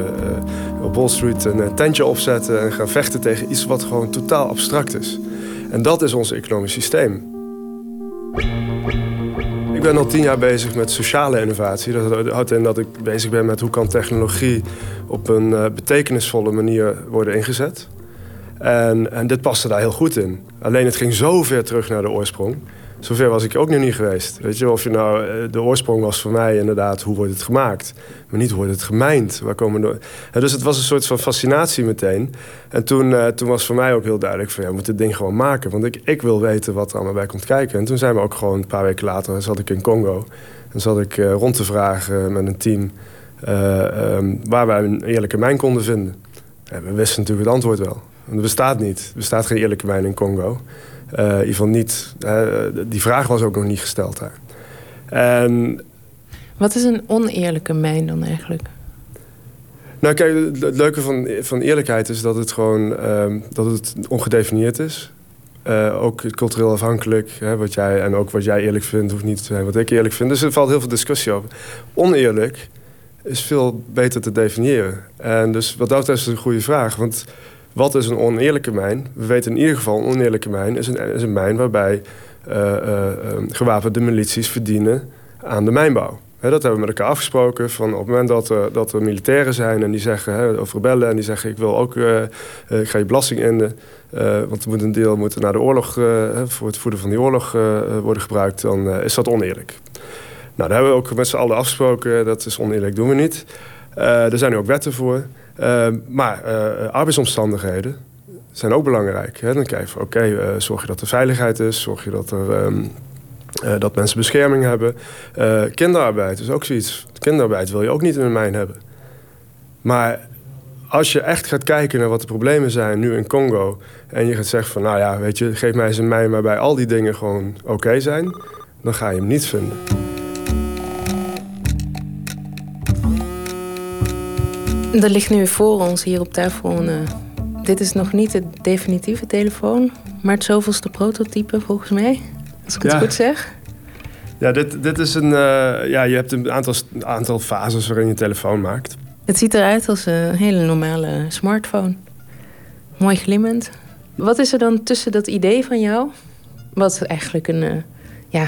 op Wall Street een tentje opzetten en gaan vechten tegen iets wat gewoon totaal abstract is. En dat is ons economisch systeem. Ik ben al tien jaar bezig met sociale innovatie. Dat houdt in dat ik bezig ben met hoe kan technologie op een eh, betekenisvolle manier worden ingezet. En, en dit paste daar heel goed in. Alleen het ging zo ver terug naar de oorsprong. Zover was ik ook nog niet geweest. Weet je, of je nou, eh, de oorsprong was voor mij inderdaad hoe wordt het gemaakt. Maar niet hoe wordt het gemijnd. Waar komen. Ja, dus het was een soort van fascinatie meteen. En toen, eh, toen was voor mij ook heel duidelijk van ja, we moeten dit ding gewoon maken. Want ik, ik wil weten wat er allemaal bij komt kijken. En toen zijn we ook gewoon een paar weken later zat ik in Congo. En zat ik eh, rond te vragen met een team eh, ehm, waar wij een eerlijke mijn konden vinden. En we wisten natuurlijk het antwoord wel. Want er bestaat niet. Er bestaat geen eerlijke mijn in Congo. Eh, in ieder geval niet. eh, die vraag was ook nog niet gesteld daar. En Wat is een oneerlijke mijn dan eigenlijk? Nou, kijk, het leuke van, van eerlijkheid is dat het gewoon ehm, dat het ongedefinieerd is. Eh, ook cultureel afhankelijk. Hè, wat jij, en ook wat jij eerlijk vindt, hoeft niet te zijn wat ik eerlijk vind. Dus er valt heel veel discussie over. Oneerlijk is veel beter te definiëren. En dus wat dat betreft is het een goede vraag. Want Wat is een oneerlijke mijn? We weten in ieder geval, een oneerlijke mijn is een, is een mijn waarbij eh, eh, eh, gewapende milities verdienen aan de mijnbouw. Dat hebben we met elkaar afgesproken. Van op het moment dat er, dat er militairen zijn en die zeggen, hè, of rebellen, en die zeggen: Ik wil ook, eh, eh, ik ga je belasting innen. eh, want er moet een deel moet naar de oorlog, eh, voor het voeden van die oorlog eh, eh, worden gebruikt. Dan eh, is dat oneerlijk. Nou, daar hebben we ook met z'n allen afgesproken. Dat is oneerlijk, doen we niet. Eh, er zijn nu ook wetten voor. Eh, maar eh, arbeidsomstandigheden zijn ook belangrijk. Hè? Dan kijk je van, oké, eh, zorg je dat er veiligheid is. Zorg je dat, er, ehm, eh, dat mensen bescherming hebben. Kinderarbeid is ook zoiets. Kinderarbeid wil je ook niet in een mijn hebben. Maar als je echt gaat kijken naar wat de problemen zijn nu in Congo... en je gaat zeggen van, nou ja, weet je, geef mij eens een mijn... waarbij al die dingen gewoon oké zijn... dan ga je hem niet vinden. Er ligt nu voor ons hier op tafel een... eh, dit is nog niet de definitieve telefoon, maar het zoveelste prototype volgens mij. Als ik het Ja. goed zeg. Ja, dit, dit is een... eh, ja, je hebt een aantal, aantal fases waarin je een telefoon maakt. Het ziet eruit als een hele normale smartphone. Mooi glimmend. Wat is er dan tussen dat idee van jou? Wat eigenlijk een... eh, ja,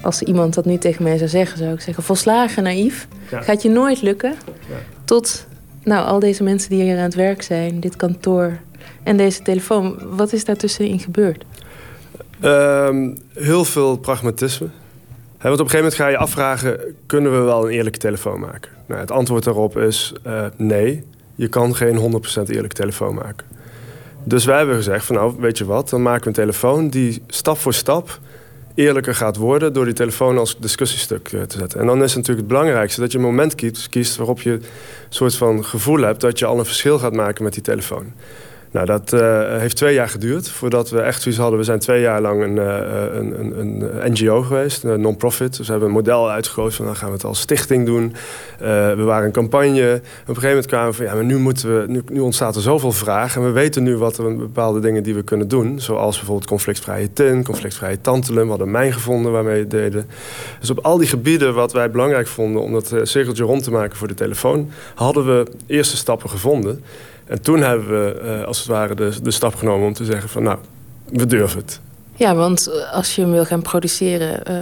als iemand dat nu tegen mij zou zeggen, zou ik zeggen... volslagen naïef. Ja. Gaat je nooit lukken. Tot nou, al deze mensen die hier aan het werk zijn, dit kantoor en deze telefoon. Wat is daar tussenin gebeurd? Ehm, heel veel pragmatisme. Want op een gegeven moment ga je afvragen... kunnen we wel een eerlijke telefoon maken? Nou, het antwoord daarop is eh, nee. Je kan geen 100% eerlijke telefoon maken. Dus wij hebben gezegd van nou, weet je wat... dan maken we een telefoon die stap voor stap eerlijker gaat worden... door die telefoon als discussiestuk eh, te zetten. En dan is het natuurlijk het belangrijkste dat je een moment kiest, kiest... waarop je een soort van gevoel hebt dat je al een verschil gaat maken met die telefoon. Nou, dat eh, heeft twee jaar geduurd voordat we echt zoiets hadden. We zijn twee jaar lang een, eh, een, een, een NGO geweest, een non-profit. Dus we hebben een model uitgekozen van dan gaan we het als stichting doen. Eh, we waren een campagne. Op een gegeven moment kwamen we van ja, maar nu, moeten we, nu, nu ontstaat er zoveel vraag. En we weten nu wat er bepaalde dingen die we kunnen doen. Zoals bijvoorbeeld conflictvrije tin, conflictvrije tantalum. We hadden mijn gevonden waarmee we deden. Dus op al die gebieden wat wij belangrijk vonden om dat cirkeltje rond te maken voor de telefoon, hadden we eerste stappen gevonden. En toen hebben we eh, als het ware de, de stap genomen om te zeggen van nou, we durven het. Ja, want eh, als je hem wil gaan produceren, eh,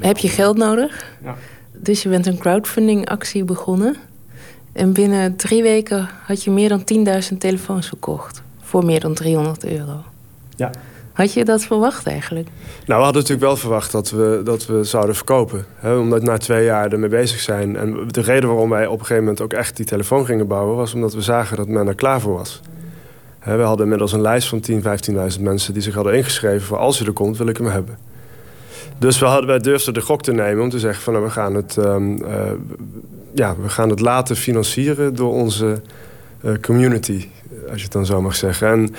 heb je geld nodig. Ja. Dus je bent een crowdfunding actie begonnen. En binnen drie weken had je meer dan 10.000 telefoons verkocht. Voor meer dan 300 euro. Ja. Had je dat verwacht eigenlijk? Nou, we hadden natuurlijk wel verwacht dat we, dat we zouden verkopen. Hè, omdat na twee jaar ermee bezig zijn. En de reden waarom wij op een gegeven moment ook echt die telefoon gingen bouwen... was omdat we zagen dat men er klaar voor was. Hè, we hadden inmiddels een lijst van 10.000, 15.000 mensen... die zich hadden ingeschreven voor als je er komt, wil ik hem hebben. Dus we hadden, wij durfden de gok te nemen om te zeggen van... Nou, we, gaan het, ehm, eh, ja, we gaan het laten financieren door onze eh, community. Als je het dan zo mag zeggen. En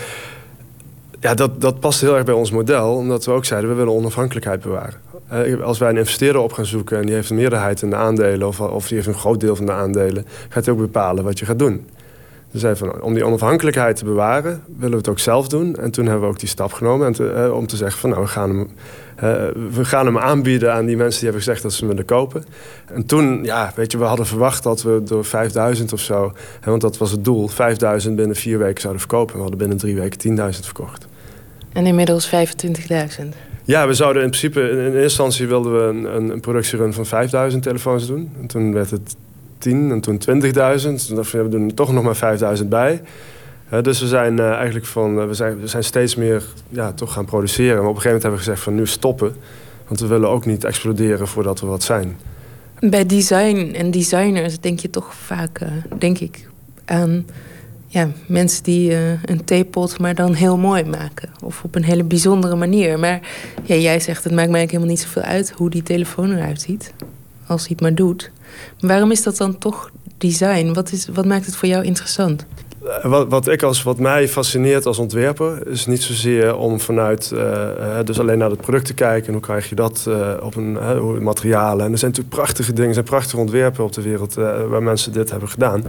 ja, dat, dat past heel erg bij ons model. Omdat we ook zeiden, we willen onafhankelijkheid bewaren. Eh, als wij een investeerder op gaan zoeken... en die heeft een meerderheid in de aandelen... of, of die heeft een groot deel van de aandelen... gaat hij ook bepalen wat je gaat doen. Dus zeiden van, om die onafhankelijkheid te bewaren... willen we het ook zelf doen. En toen hebben we ook die stap genomen... En te- eh, om te zeggen van, nou, we gaan, hem, eh, we gaan hem aanbieden aan die mensen... die hebben gezegd dat ze hem willen kopen. En toen, ja, weet je, we hadden verwacht dat we door 5000 of zo... Hè, want dat was het doel, 5000 binnen vier weken zouden verkopen. We hadden binnen drie weken 10.000 verkocht. En inmiddels 25.000. Ja, we zouden in principe... In, in eerste instantie wilden we een, een, een productierun van 5000 telefoons doen. En toen werd het 10 en toen 20.000. Toen dachten we, doen er toch nog maar 5000 bij. Dus we zijn eh, eigenlijk van... eh, we, zijn, we zijn steeds meer ja, toch gaan produceren. Maar op een gegeven moment hebben we gezegd van nu stoppen. Want we willen ook niet exploderen voordat we wat zijn. Bij design en designers denk je toch vaak, eh, denk ik, aan ja, mensen die een theepot maar dan heel mooi maken. Of op een hele bijzondere manier. Maar ja, jij zegt, het maakt mij eigenlijk helemaal niet zoveel uit hoe die telefoon eruit ziet. Als hij het maar doet. Waarom is dat dan toch design? Wat, is, wat maakt het voor jou interessant? Eh, Wat, wat, ik als, wat mij fascineert als ontwerper is niet zozeer om vanuit eh, dus alleen naar het product te kijken en hoe krijg je dat eh, op een materialen. En er zijn natuurlijk prachtige dingen, er zijn prachtige ontwerpen op de wereld waar mensen dit hebben gedaan.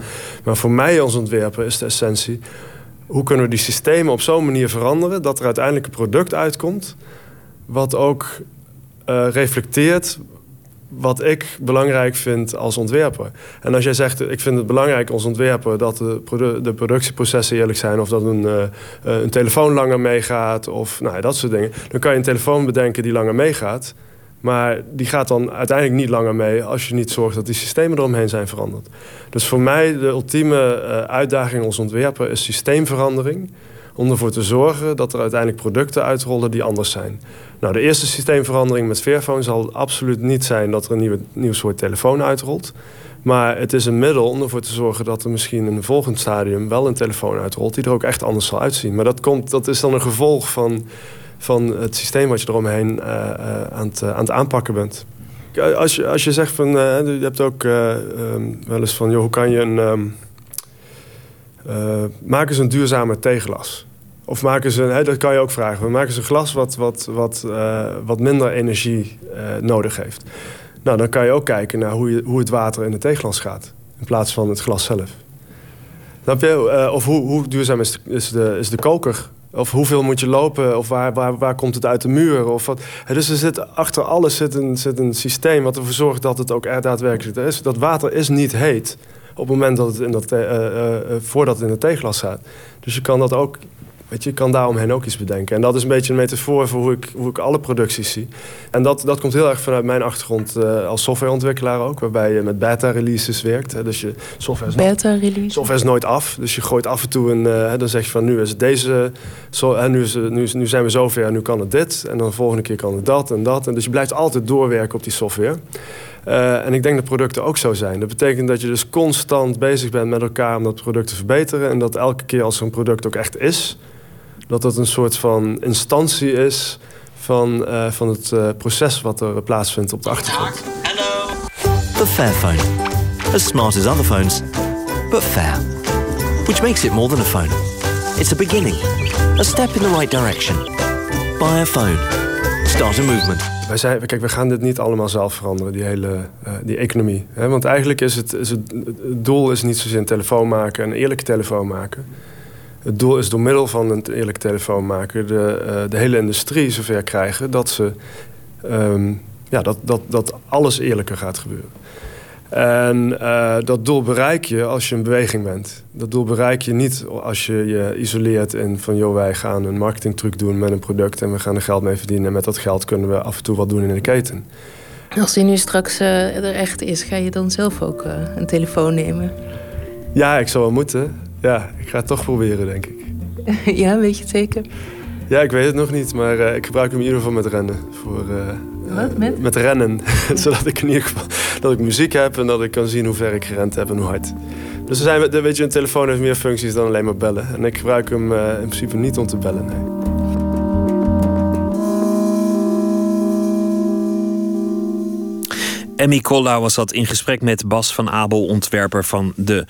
Maar voor mij als ontwerper is de essentie hoe kunnen we die systemen op zo'n manier veranderen dat er uiteindelijk een product uitkomt wat ook reflecteert wat ik belangrijk vind als ontwerper. En als jij zegt, ik vind het belangrijk als ontwerper dat de, de productieprocessen eerlijk zijn, of dat een, eh, eh, een telefoon langer meegaat, of nou, dat soort dingen, dan kan je een telefoon bedenken die langer meegaat. Maar die gaat dan uiteindelijk niet langer mee als je niet zorgt dat die systemen eromheen zijn veranderd. Dus voor mij de ultieme eh, uitdaging als ontwerper is systeemverandering. Om ervoor te zorgen dat er uiteindelijk producten uitrollen die anders zijn. Nou, de eerste systeemverandering met Fairphone zal absoluut niet zijn dat er een nieuwe, nieuw soort telefoon uitrolt. Maar het is een middel om ervoor te zorgen dat er misschien in een volgend stadium wel een telefoon uitrolt die er ook echt anders zal uitzien. Maar dat, komt, dat is dan een gevolg van, van het systeem wat je eromheen eh, aan, het, eh, aan het aanpakken bent. Als je, als je zegt van, je hebt ook eh, ehm, wel eens van, joh, hoe kan je een, ehm, eh, maak eens een duurzame teglas. Of maken ze, dat kan je ook vragen. We maken ze een glas wat, wat, wat, eh, wat minder energie eh, nodig heeft. Nou, dan kan je ook kijken naar hoe, je, hoe het water in het theeglas gaat. In plaats van het glas zelf. Snap je? Eh, of hoe, hoe duurzaam is de, is, de, is de koker? Of hoeveel moet je lopen? Of waar, waar, waar komt het uit de muur? Of wat. Dus er zit, achter alles zit een, zit een systeem wat ervoor zorgt dat het ook er daadwerkelijk is. Dat water is niet heet op het moment dat het in dat, voordat het in het theeglas staat. Dus je kan dat ook, weet je, je kan daaromheen ook iets bedenken. En dat is een beetje een metafoor voor hoe ik, hoe ik alle producties zie. En dat, dat komt heel erg vanuit mijn achtergrond eh, als softwareontwikkelaar ook, waarbij je met beta-releases werkt. Hè. Dus je software is, Beta-release. software is nooit af. Dus je gooit af en toe een, eh, dan zeg je van nu is het deze, zo, hè, nu, is, nu, nu zijn we zover en nu kan het dit. En dan de volgende keer kan het dat en dat. En dus je blijft altijd doorwerken op die software. Eh, en ik denk dat producten ook zo zijn. Dat betekent dat je dus constant bezig bent met elkaar om dat product te verbeteren. En dat elke keer als er een product ook echt is, dat dat een soort van instantie is van, eh, van het eh, proces wat er plaatsvindt op de achtergrond. The Fairphone. As smart as other phones, but fair. Which makes it more than a phone. It's a beginning, a step in the right direction. Buy a phone. Start a movement. Wij zijn, kijk, we gaan dit niet allemaal zelf veranderen, die hele eh, die economie. Hè? Want eigenlijk is het, is het, het doel is niet zozeer een telefoon maken, een eerlijke telefoon maken. Het doel is door middel van een eerlijke telefoon maken de, eh, de hele industrie zover krijgen dat, ze, ehm, ja, dat, dat, dat alles eerlijker gaat gebeuren. En eh, dat doel bereik je als je in beweging bent. Dat doel bereik je niet als je je isoleert in van... joh, wij gaan een marketingtruc doen met een product... en we gaan er geld mee verdienen. En met dat geld kunnen we af en toe wat doen in de keten. Als die nu straks eh, er echt is, ga je dan zelf ook een telefoon nemen? Ja, ik zou wel moeten. Ja, ik ga het toch proberen, denk ik. ja, weet je het zeker? Ja, ik weet het nog niet, maar eh, ik gebruik hem in ieder geval met rennen. Voor, eh, Wat, met? Met rennen. Zodat ik in ieder geval dat ik muziek heb en dat ik kan zien hoe ver ik gerend heb en hoe hard. Dus er zijn, weet je, een telefoon heeft meer functies dan alleen maar bellen. En ik gebruik hem eh, in principe niet om te bellen, nee. Emmy Kolla was dat in gesprek met Bas van Abel, ontwerper van de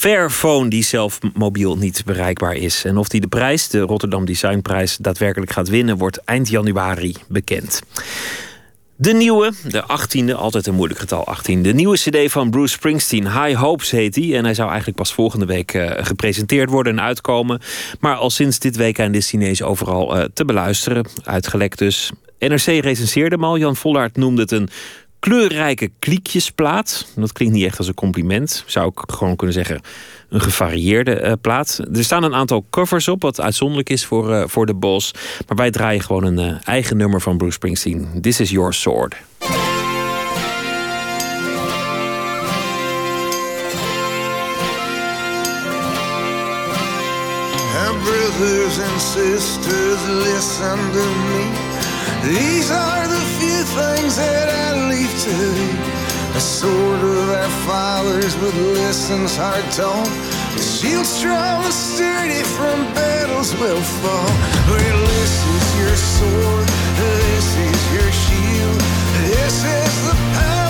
Fairphone, die zelf mobiel niet bereikbaar is. En of die de prijs, de Rotterdam Designprijs, daadwerkelijk gaat winnen, wordt eind januari bekend. De nieuwe, de 18e, altijd een moeilijk getal 18. De nieuwe CD van Bruce Springsteen, High Hopes heet die. En hij zou eigenlijk pas volgende week eh, gepresenteerd worden en uitkomen. Maar al sinds dit week in de Chinees overal eh, te beluisteren. Uitgelekt dus. NRC recenseerde hem al. Jan Vollaert noemde het een kleurrijke kliekjesplaat. Dat klinkt niet echt als een compliment. Zou ik gewoon kunnen zeggen een gevarieerde eh, plaat. Er staan een aantal covers op, wat uitzonderlijk is voor, eh, voor de Bos. Maar wij draaien gewoon een eh, eigen nummer van Bruce Springsteen. This is Your Sword. Brothers and sisters, listen to me. These are the few things that I leave to thee. A sword of our fathers, but lessons hard taught. A shield strong and sturdy from battles will fall. Well, this is your sword, this is your shield. This is the power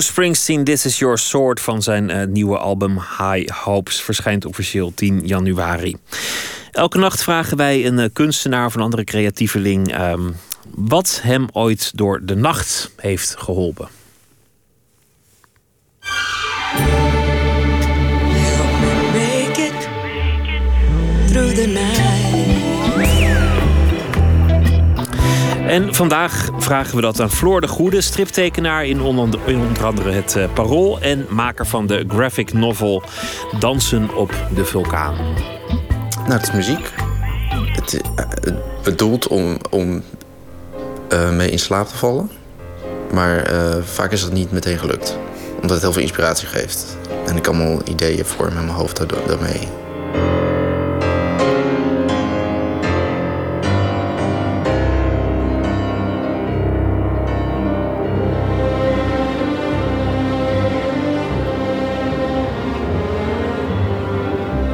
Bruce Springsteen, This Is Your Sword van zijn eh, nieuwe album High Hopes verschijnt officieel 10 januari. Elke nacht vragen wij een eh, kunstenaar of een andere creatieveling ehm, wat hem ooit door de nacht heeft geholpen. En vandaag vragen we dat aan Floor de Goede, striptekenaar in onder, andere het eh, Parool en maker van de graphic novel Dansen op de Vulkaan. Nou, het is muziek. Het is eh, bedoeld om, om eh, mee in slaap te vallen. Maar vaak is dat niet meteen gelukt. Omdat het heel veel inspiratie geeft. En ik allemaal ideeën vormen in mijn hoofd daarmee.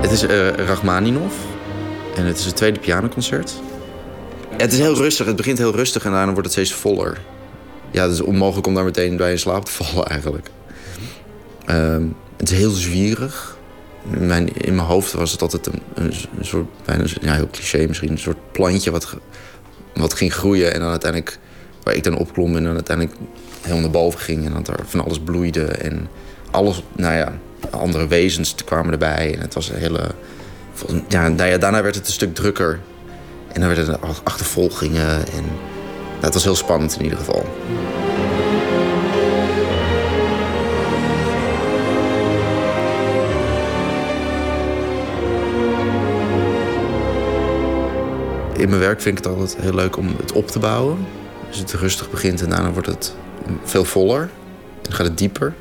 Het is eh Rachmaninov. En het is het tweede pianoconcert. Het is heel rustig. Het begint heel rustig en daarna wordt het steeds voller. Ja, het is onmogelijk om daar meteen bij in slaap te vallen eigenlijk. Ehm, het is heel zwierig. In mijn, in mijn hoofd was het altijd een, een, een soort, bijna ja, heel cliché misschien, een soort plantje wat, wat ging groeien en dan uiteindelijk, waar ik dan opklom en dan uiteindelijk heel naar boven ging en dat er van alles bloeide en alles, nou ja, andere wezens kwamen erbij en het was een hele, nou ja, daarna werd het een stuk drukker en dan werden er ach- achtervolgingen en nou, het was heel spannend in ieder geval. In mijn werk vind ik het altijd heel leuk om het op te bouwen. Dus het rustig begint en daarna wordt het veel voller. En dan gaat het dieper.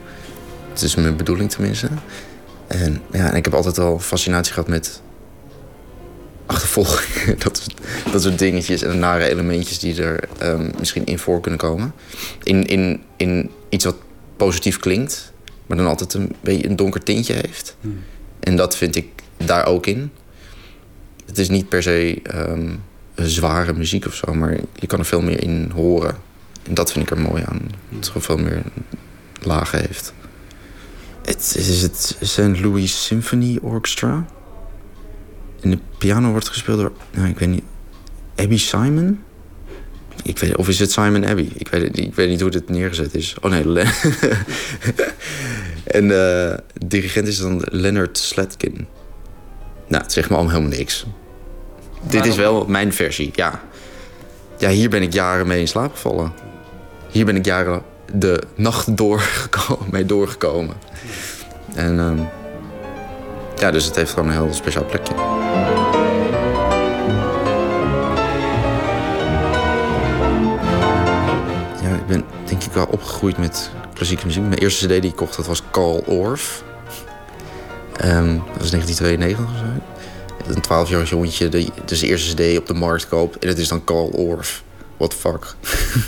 Het is mijn bedoeling tenminste. En, ja, en ik heb altijd al fascinatie gehad met achtervolgingen. Dat, soort- dat soort dingetjes en nare elementjes die er ehm, misschien in voor kunnen komen. In, in, in iets wat positief klinkt, maar dan altijd een beetje een donker tintje heeft. En dat vind ik daar ook in. Het is niet per se ehm, zware muziek of zo, maar je kan er veel meer in horen. En dat vind ik er mooi aan. Dat het gewoon veel meer lagen heeft. Het is het St. Louis Symphony Orchestra. En de piano wordt gespeeld door, nou, ik weet niet, Abby Simon? Ik weet, of is het Simon Abbey? Ik weet, ik weet niet hoe dit neergezet is. Oh nee, en eh, de dirigent is dan Leonard Slatkin. Nou, het zegt me allemaal helemaal niks. Dit is wel mijn versie, ja. Ja, hier ben ik jaren mee in slaap gevallen. Hier ben ik jaren de nacht doorgekomen, mee doorgekomen. En ehm, ja, dus het heeft gewoon een heel speciaal plekje. Ja, ik ben denk ik wel opgegroeid met klassieke muziek. Mijn eerste cd die ik kocht, dat was Carl Orff. Ehm, dat was 1992 of zo. Een 12-jarig jongetje, die dus de eerste cd op de markt koopt. En het is dan Carl Orff. What the fuck.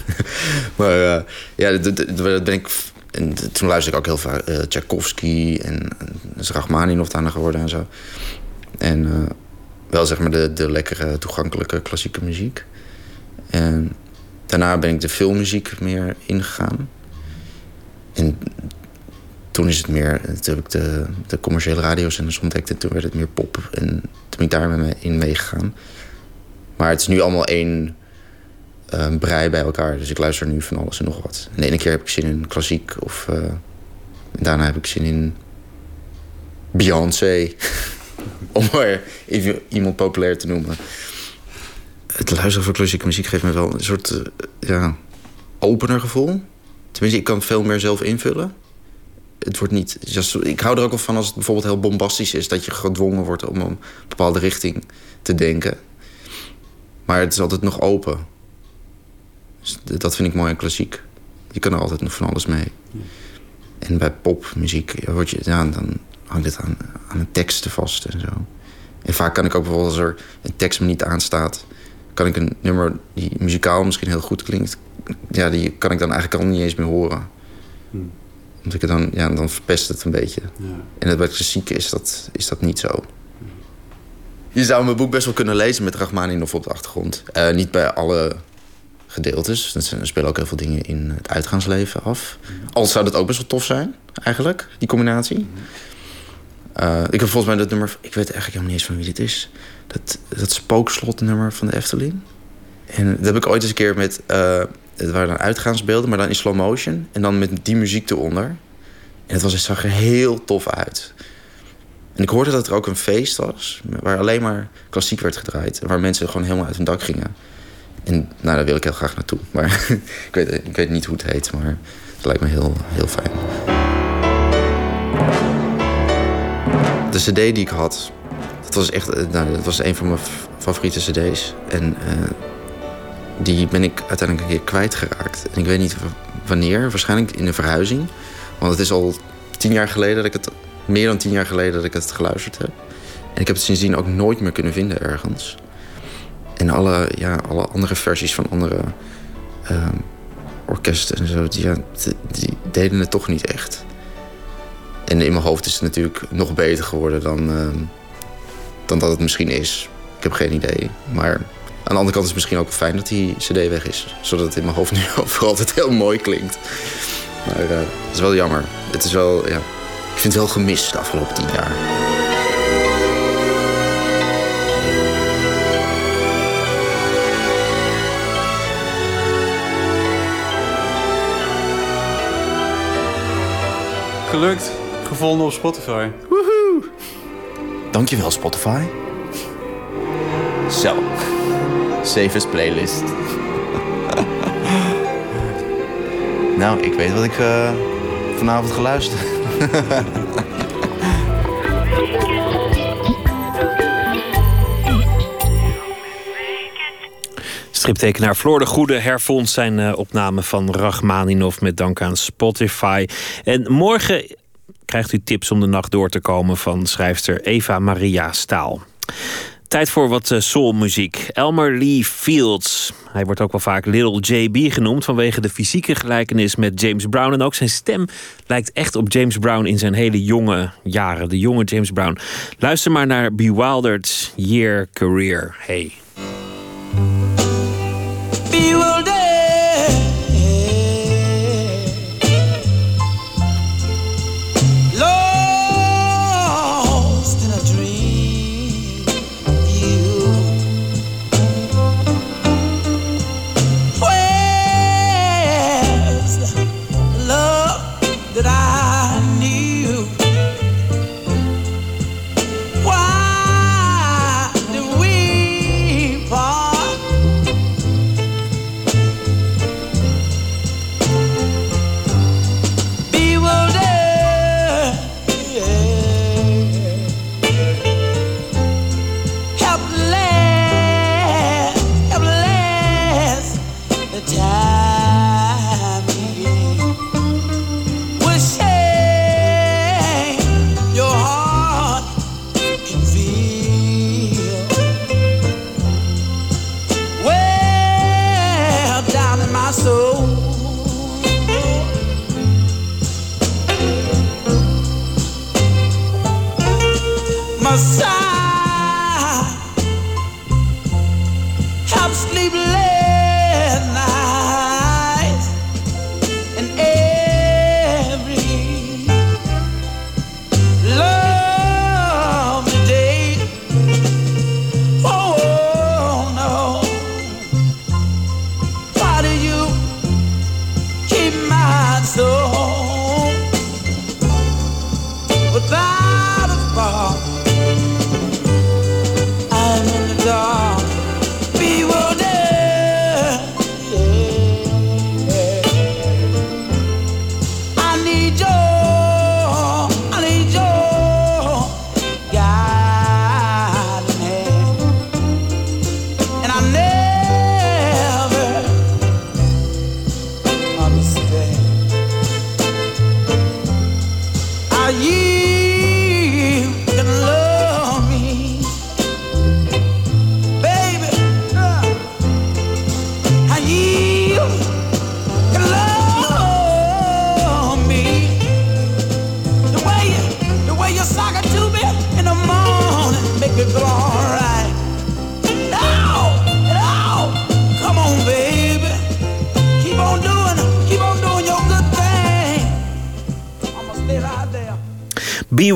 maar eh, ja, dat, dat- ben ik... En toen luisterde ik ook heel vaak eh, Tchaikovsky en, is daarna geworden en zo. En eh, wel zeg maar de, de lekkere, toegankelijke klassieke muziek. En daarna ben ik de filmmuziek meer ingegaan. En toen is het meer, toen heb ik de, de commerciële radiozenders ontdekt en toen werd het meer pop. En toen ben ik daar mee- in meegegaan. Maar het is nu allemaal één eh, brei bij elkaar. Dus ik luister nu van alles en nog wat. En de ene keer heb ik zin in klassiek of... eh, daarna heb ik zin in Beyoncé. Om maar iemand populair te noemen. Het luisteren van klassieke muziek geeft me wel een soort eh, ja, opener gevoel. Tenminste, ik kan veel meer zelf invullen. Het wordt niet. Ik hou er ook wel van als het bijvoorbeeld heel bombastisch is, dat je gedwongen wordt om een bepaalde richting te denken. Maar het is altijd nog open. Dus dat vind ik mooi aan klassiek. Je kan er altijd nog van alles mee. En bij popmuziek ja, word je, ja, dan hangt het aan, aan de teksten vast en zo. En vaak kan ik ook bijvoorbeeld als er een tekst me niet aanstaat, kan ik een nummer die muzikaal misschien heel goed klinkt, ja, die kan ik dan eigenlijk al niet eens meer horen. Omdat ik het dan, ja, dan verpest het een beetje. En dat bij klassiek is dat, is dat niet zo. Je zou mijn boek best wel kunnen lezen met Rachmaninoff op de achtergrond. Eh, niet bij alle gedeeltes. Er spelen ook heel veel dingen in het uitgaansleven af. Al zou dat ook best wel tof zijn, eigenlijk, die combinatie. Eh, ik heb volgens mij dat nummer... Ik weet eigenlijk helemaal niet eens van wie dit is. Dat, dat spookslotnummer van de Efteling. En dat heb ik ooit eens een keer met... eh, het waren uitgaansbeelden, maar dan in slow motion. En dan met die muziek eronder. En het, was, het zag er heel tof uit. En ik hoorde dat er ook een feest was... waar alleen maar klassiek werd gedraaid. Waar mensen gewoon helemaal uit hun dak gingen. En nou, daar wil ik heel graag naartoe. Maar ik, weet, ik weet niet hoe het heet, maar het lijkt me heel, heel fijn. De cd die ik had, dat was echt eh, nou, dat was een van mijn favoriete cd's. En eh, die ben ik uiteindelijk een keer kwijtgeraakt. En ik weet niet wanneer, waarschijnlijk in een verhuizing. Want het is al tien jaar geleden dat ik het, meer dan tien jaar geleden dat ik het geluisterd heb. En ik heb het sindsdien ook nooit meer kunnen vinden ergens. En alle, ja, alle andere versies van andere ehm, orkesten en zo, die, ja, die, deden het toch niet echt. En in mijn hoofd is het natuurlijk nog beter geworden dan, ehm, dan dat het misschien is. Ik heb geen idee. Maar aan de andere kant is het misschien ook fijn dat die CD weg is. Zodat het in mijn hoofd nu voor altijd heel mooi klinkt. Maar eh, het is wel jammer. Het is wel, ja, ik vind het wel gemist de afgelopen tien jaar. Gelukt. Gevonden op Spotify. Woehoe! Dankjewel, Spotify. Zo. Safest playlist. nou, ik weet wat ik eh, vanavond ga Striptekenaar Floor de Goede hervond zijn eh, opname van Rachmaninov met dank aan Spotify. En morgen krijgt u tips om de nacht door te komen van schrijfster Eva Maria Staal. Tijd voor wat eh, soulmuziek. Elmer Lee Fields. Hij wordt ook wel vaak Little JB genoemd vanwege de fysieke gelijkenis met James Brown. En ook zijn stem lijkt echt op James Brown in zijn hele jonge jaren. De jonge James Brown. Luister maar naar Bewildered Year Career. Hey. Lost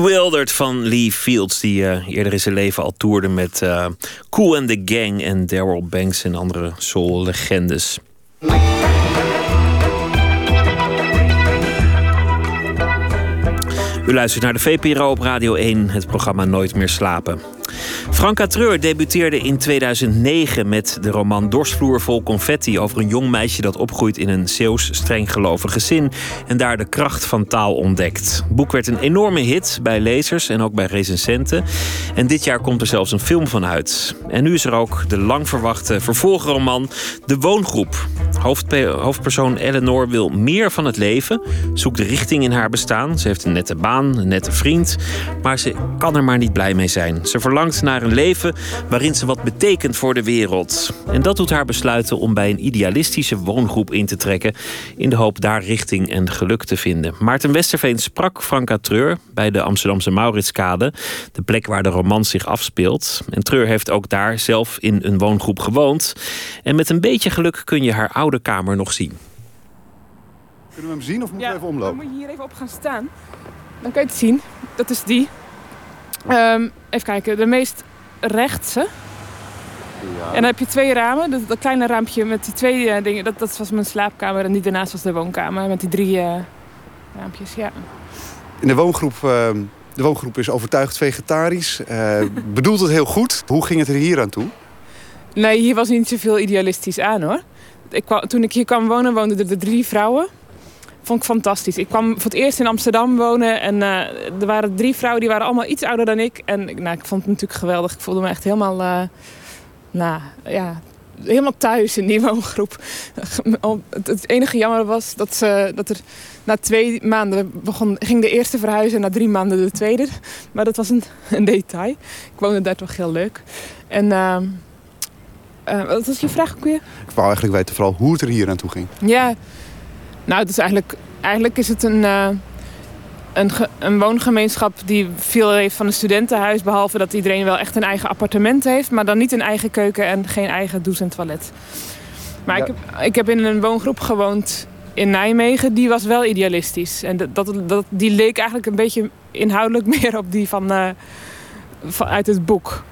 Bewildered van Lee Fields, die eh, eerder in zijn leven al toerde met eh, Cool and the Gang en Daryl Banks en andere soul-legendes. U luistert naar de VPRO op Radio 1, het programma Nooit meer slapen. Franka Treur debuteerde in 2009 met de roman Dorsvloer vol confetti over een jong meisje dat opgroeit in een Zeeuws strenggelovig gezin en daar de kracht van taal ontdekt. Het boek werd een enorme hit bij lezers en ook bij recensenten. En dit jaar komt er zelfs een film van uit. En nu is er ook de lang verwachte vervolgroman De Woongroep. Hoofdpe- hoofdpersoon Eleanor wil meer van het leven, zoekt de richting in haar bestaan. Ze heeft een nette baan, een nette vriend, maar ze kan er maar niet blij mee zijn. Ze verlangt naar een leven waarin ze wat betekent voor de wereld. En dat doet haar besluiten om bij een idealistische woongroep in te trekken, in de hoop daar richting en geluk te vinden. Maarten Westerveen sprak Franka Treur bij de Amsterdamse Mauritskade, de plek waar de roman zich afspeelt. En Treur heeft ook daar zelf in een woongroep gewoond. En met een beetje geluk kun je haar oude kamer nog zien. Kunnen we hem zien of moeten we even Dan omlopen? moet je hier even op gaan staan. Dan kan je het zien. Dat is die. Ehm, even kijken, de meest rechtse. En dan heb je twee ramen. Dat, dat kleine raampje met die twee eh, dingen, dat, dat was mijn slaapkamer. En die daarnaast was de woonkamer. Met die drie eh, raampjes, ja. In de woongroep, eh, de woongroep is overtuigd vegetarisch. eh, bedoelt het heel goed. Hoe ging het er hier aan toe? Nee, hier was niet zoveel idealistisch aan hoor. Ik kwam, toen ik hier kwam wonen, woonden er drie vrouwen. Vond ik fantastisch. Ik kwam voor het eerst in Amsterdam wonen en eh, er waren drie vrouwen die waren allemaal iets ouder dan ik. En ik- nou, ik vond het natuurlijk geweldig. Ik voelde me echt helemaal, eh, nou ja, helemaal thuis in die woongroep. Het, het enige jammer was dat, ze, dat er na twee maanden begon, ging de eerste verhuizen en na drie maanden de tweede. Maar dat was een, een detail. Ik woonde daar toch heel leuk. En ehm, eh, wat was je vraag ook weer? Ik wou eigenlijk weten vooral hoe het er hier aan toe ging. Ja, nou, het is eigenlijk, eigenlijk is het een, eh, een, een woongemeenschap die veel heeft van een studentenhuis. Behalve dat iedereen wel echt een eigen appartement heeft, maar dan niet een eigen keuken en geen eigen douche en toilet. Maar ik, heb, ik heb in een woongroep gewoond in Nijmegen, die was wel idealistisch. En dat, dat, dat, die leek eigenlijk een beetje inhoudelijk meer op die van, eh, van uit het boek.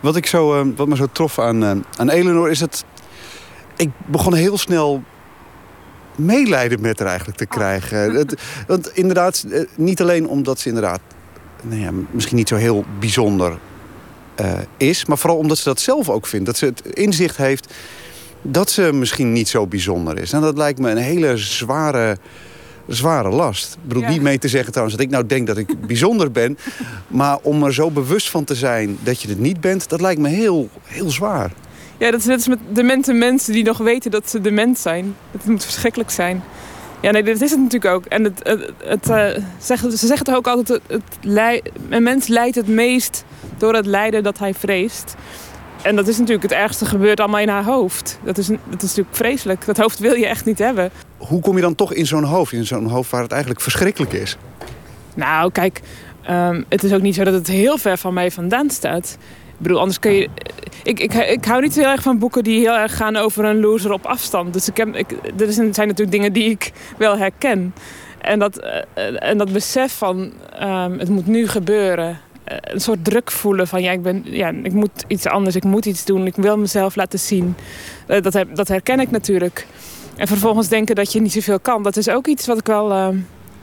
Wat, ik zo, eh, wat me zo trof aan, aan Eleanor is dat... Ik begon heel snel meelijden met haar eigenlijk te krijgen. Het- want inderdaad, eh, niet alleen omdat ze inderdaad... Nou ja, misschien niet zo heel bijzonder eh, is... maar vooral omdat ze dat zelf ook vindt. Dat ze het inzicht heeft dat ze misschien niet zo bijzonder is. En dat lijkt me een hele zware, zware last. Ik bedoel Ja. niet mee te zeggen trouwens dat ik nou denk dat ik bijzonder ben. Maar om er zo bewust van te zijn dat je het niet bent... dat lijkt me heel, heel zwaar. Ja, dat is net als met demente mensen die nog weten dat ze dement zijn. Het moet verschrikkelijk zijn. Ja, nee, dat is het natuurlijk ook. En het, het, het, eh, ze zeggen toch ook altijd... Het, een mens lijdt het meest door het lijden dat hij vreest. En dat is natuurlijk het ergste gebeurt allemaal in haar hoofd. Dat is, dat is natuurlijk vreselijk. Dat hoofd wil je echt niet hebben. Hoe kom je dan toch in zo'n hoofd? In zo'n hoofd waar het eigenlijk verschrikkelijk is? Nou, kijk, ehm, het is ook niet zo dat het heel ver van mij vandaan staat. Bedoel, anders kun je... Ik, ik, ik hou niet heel erg van boeken die heel erg gaan over een loser op afstand. Dus ik heb, ik, er zijn natuurlijk dingen die ik wel herken. En dat, eh, en dat besef van, ehm, het moet nu gebeuren. Eh, een soort druk voelen van, ja ik, ben, ja, ik moet iets anders, ik moet iets doen. Ik wil mezelf laten zien. Eh, dat, dat herken ik natuurlijk. En vervolgens denken dat je niet zoveel kan. Dat is ook iets wat ik wel, ehm,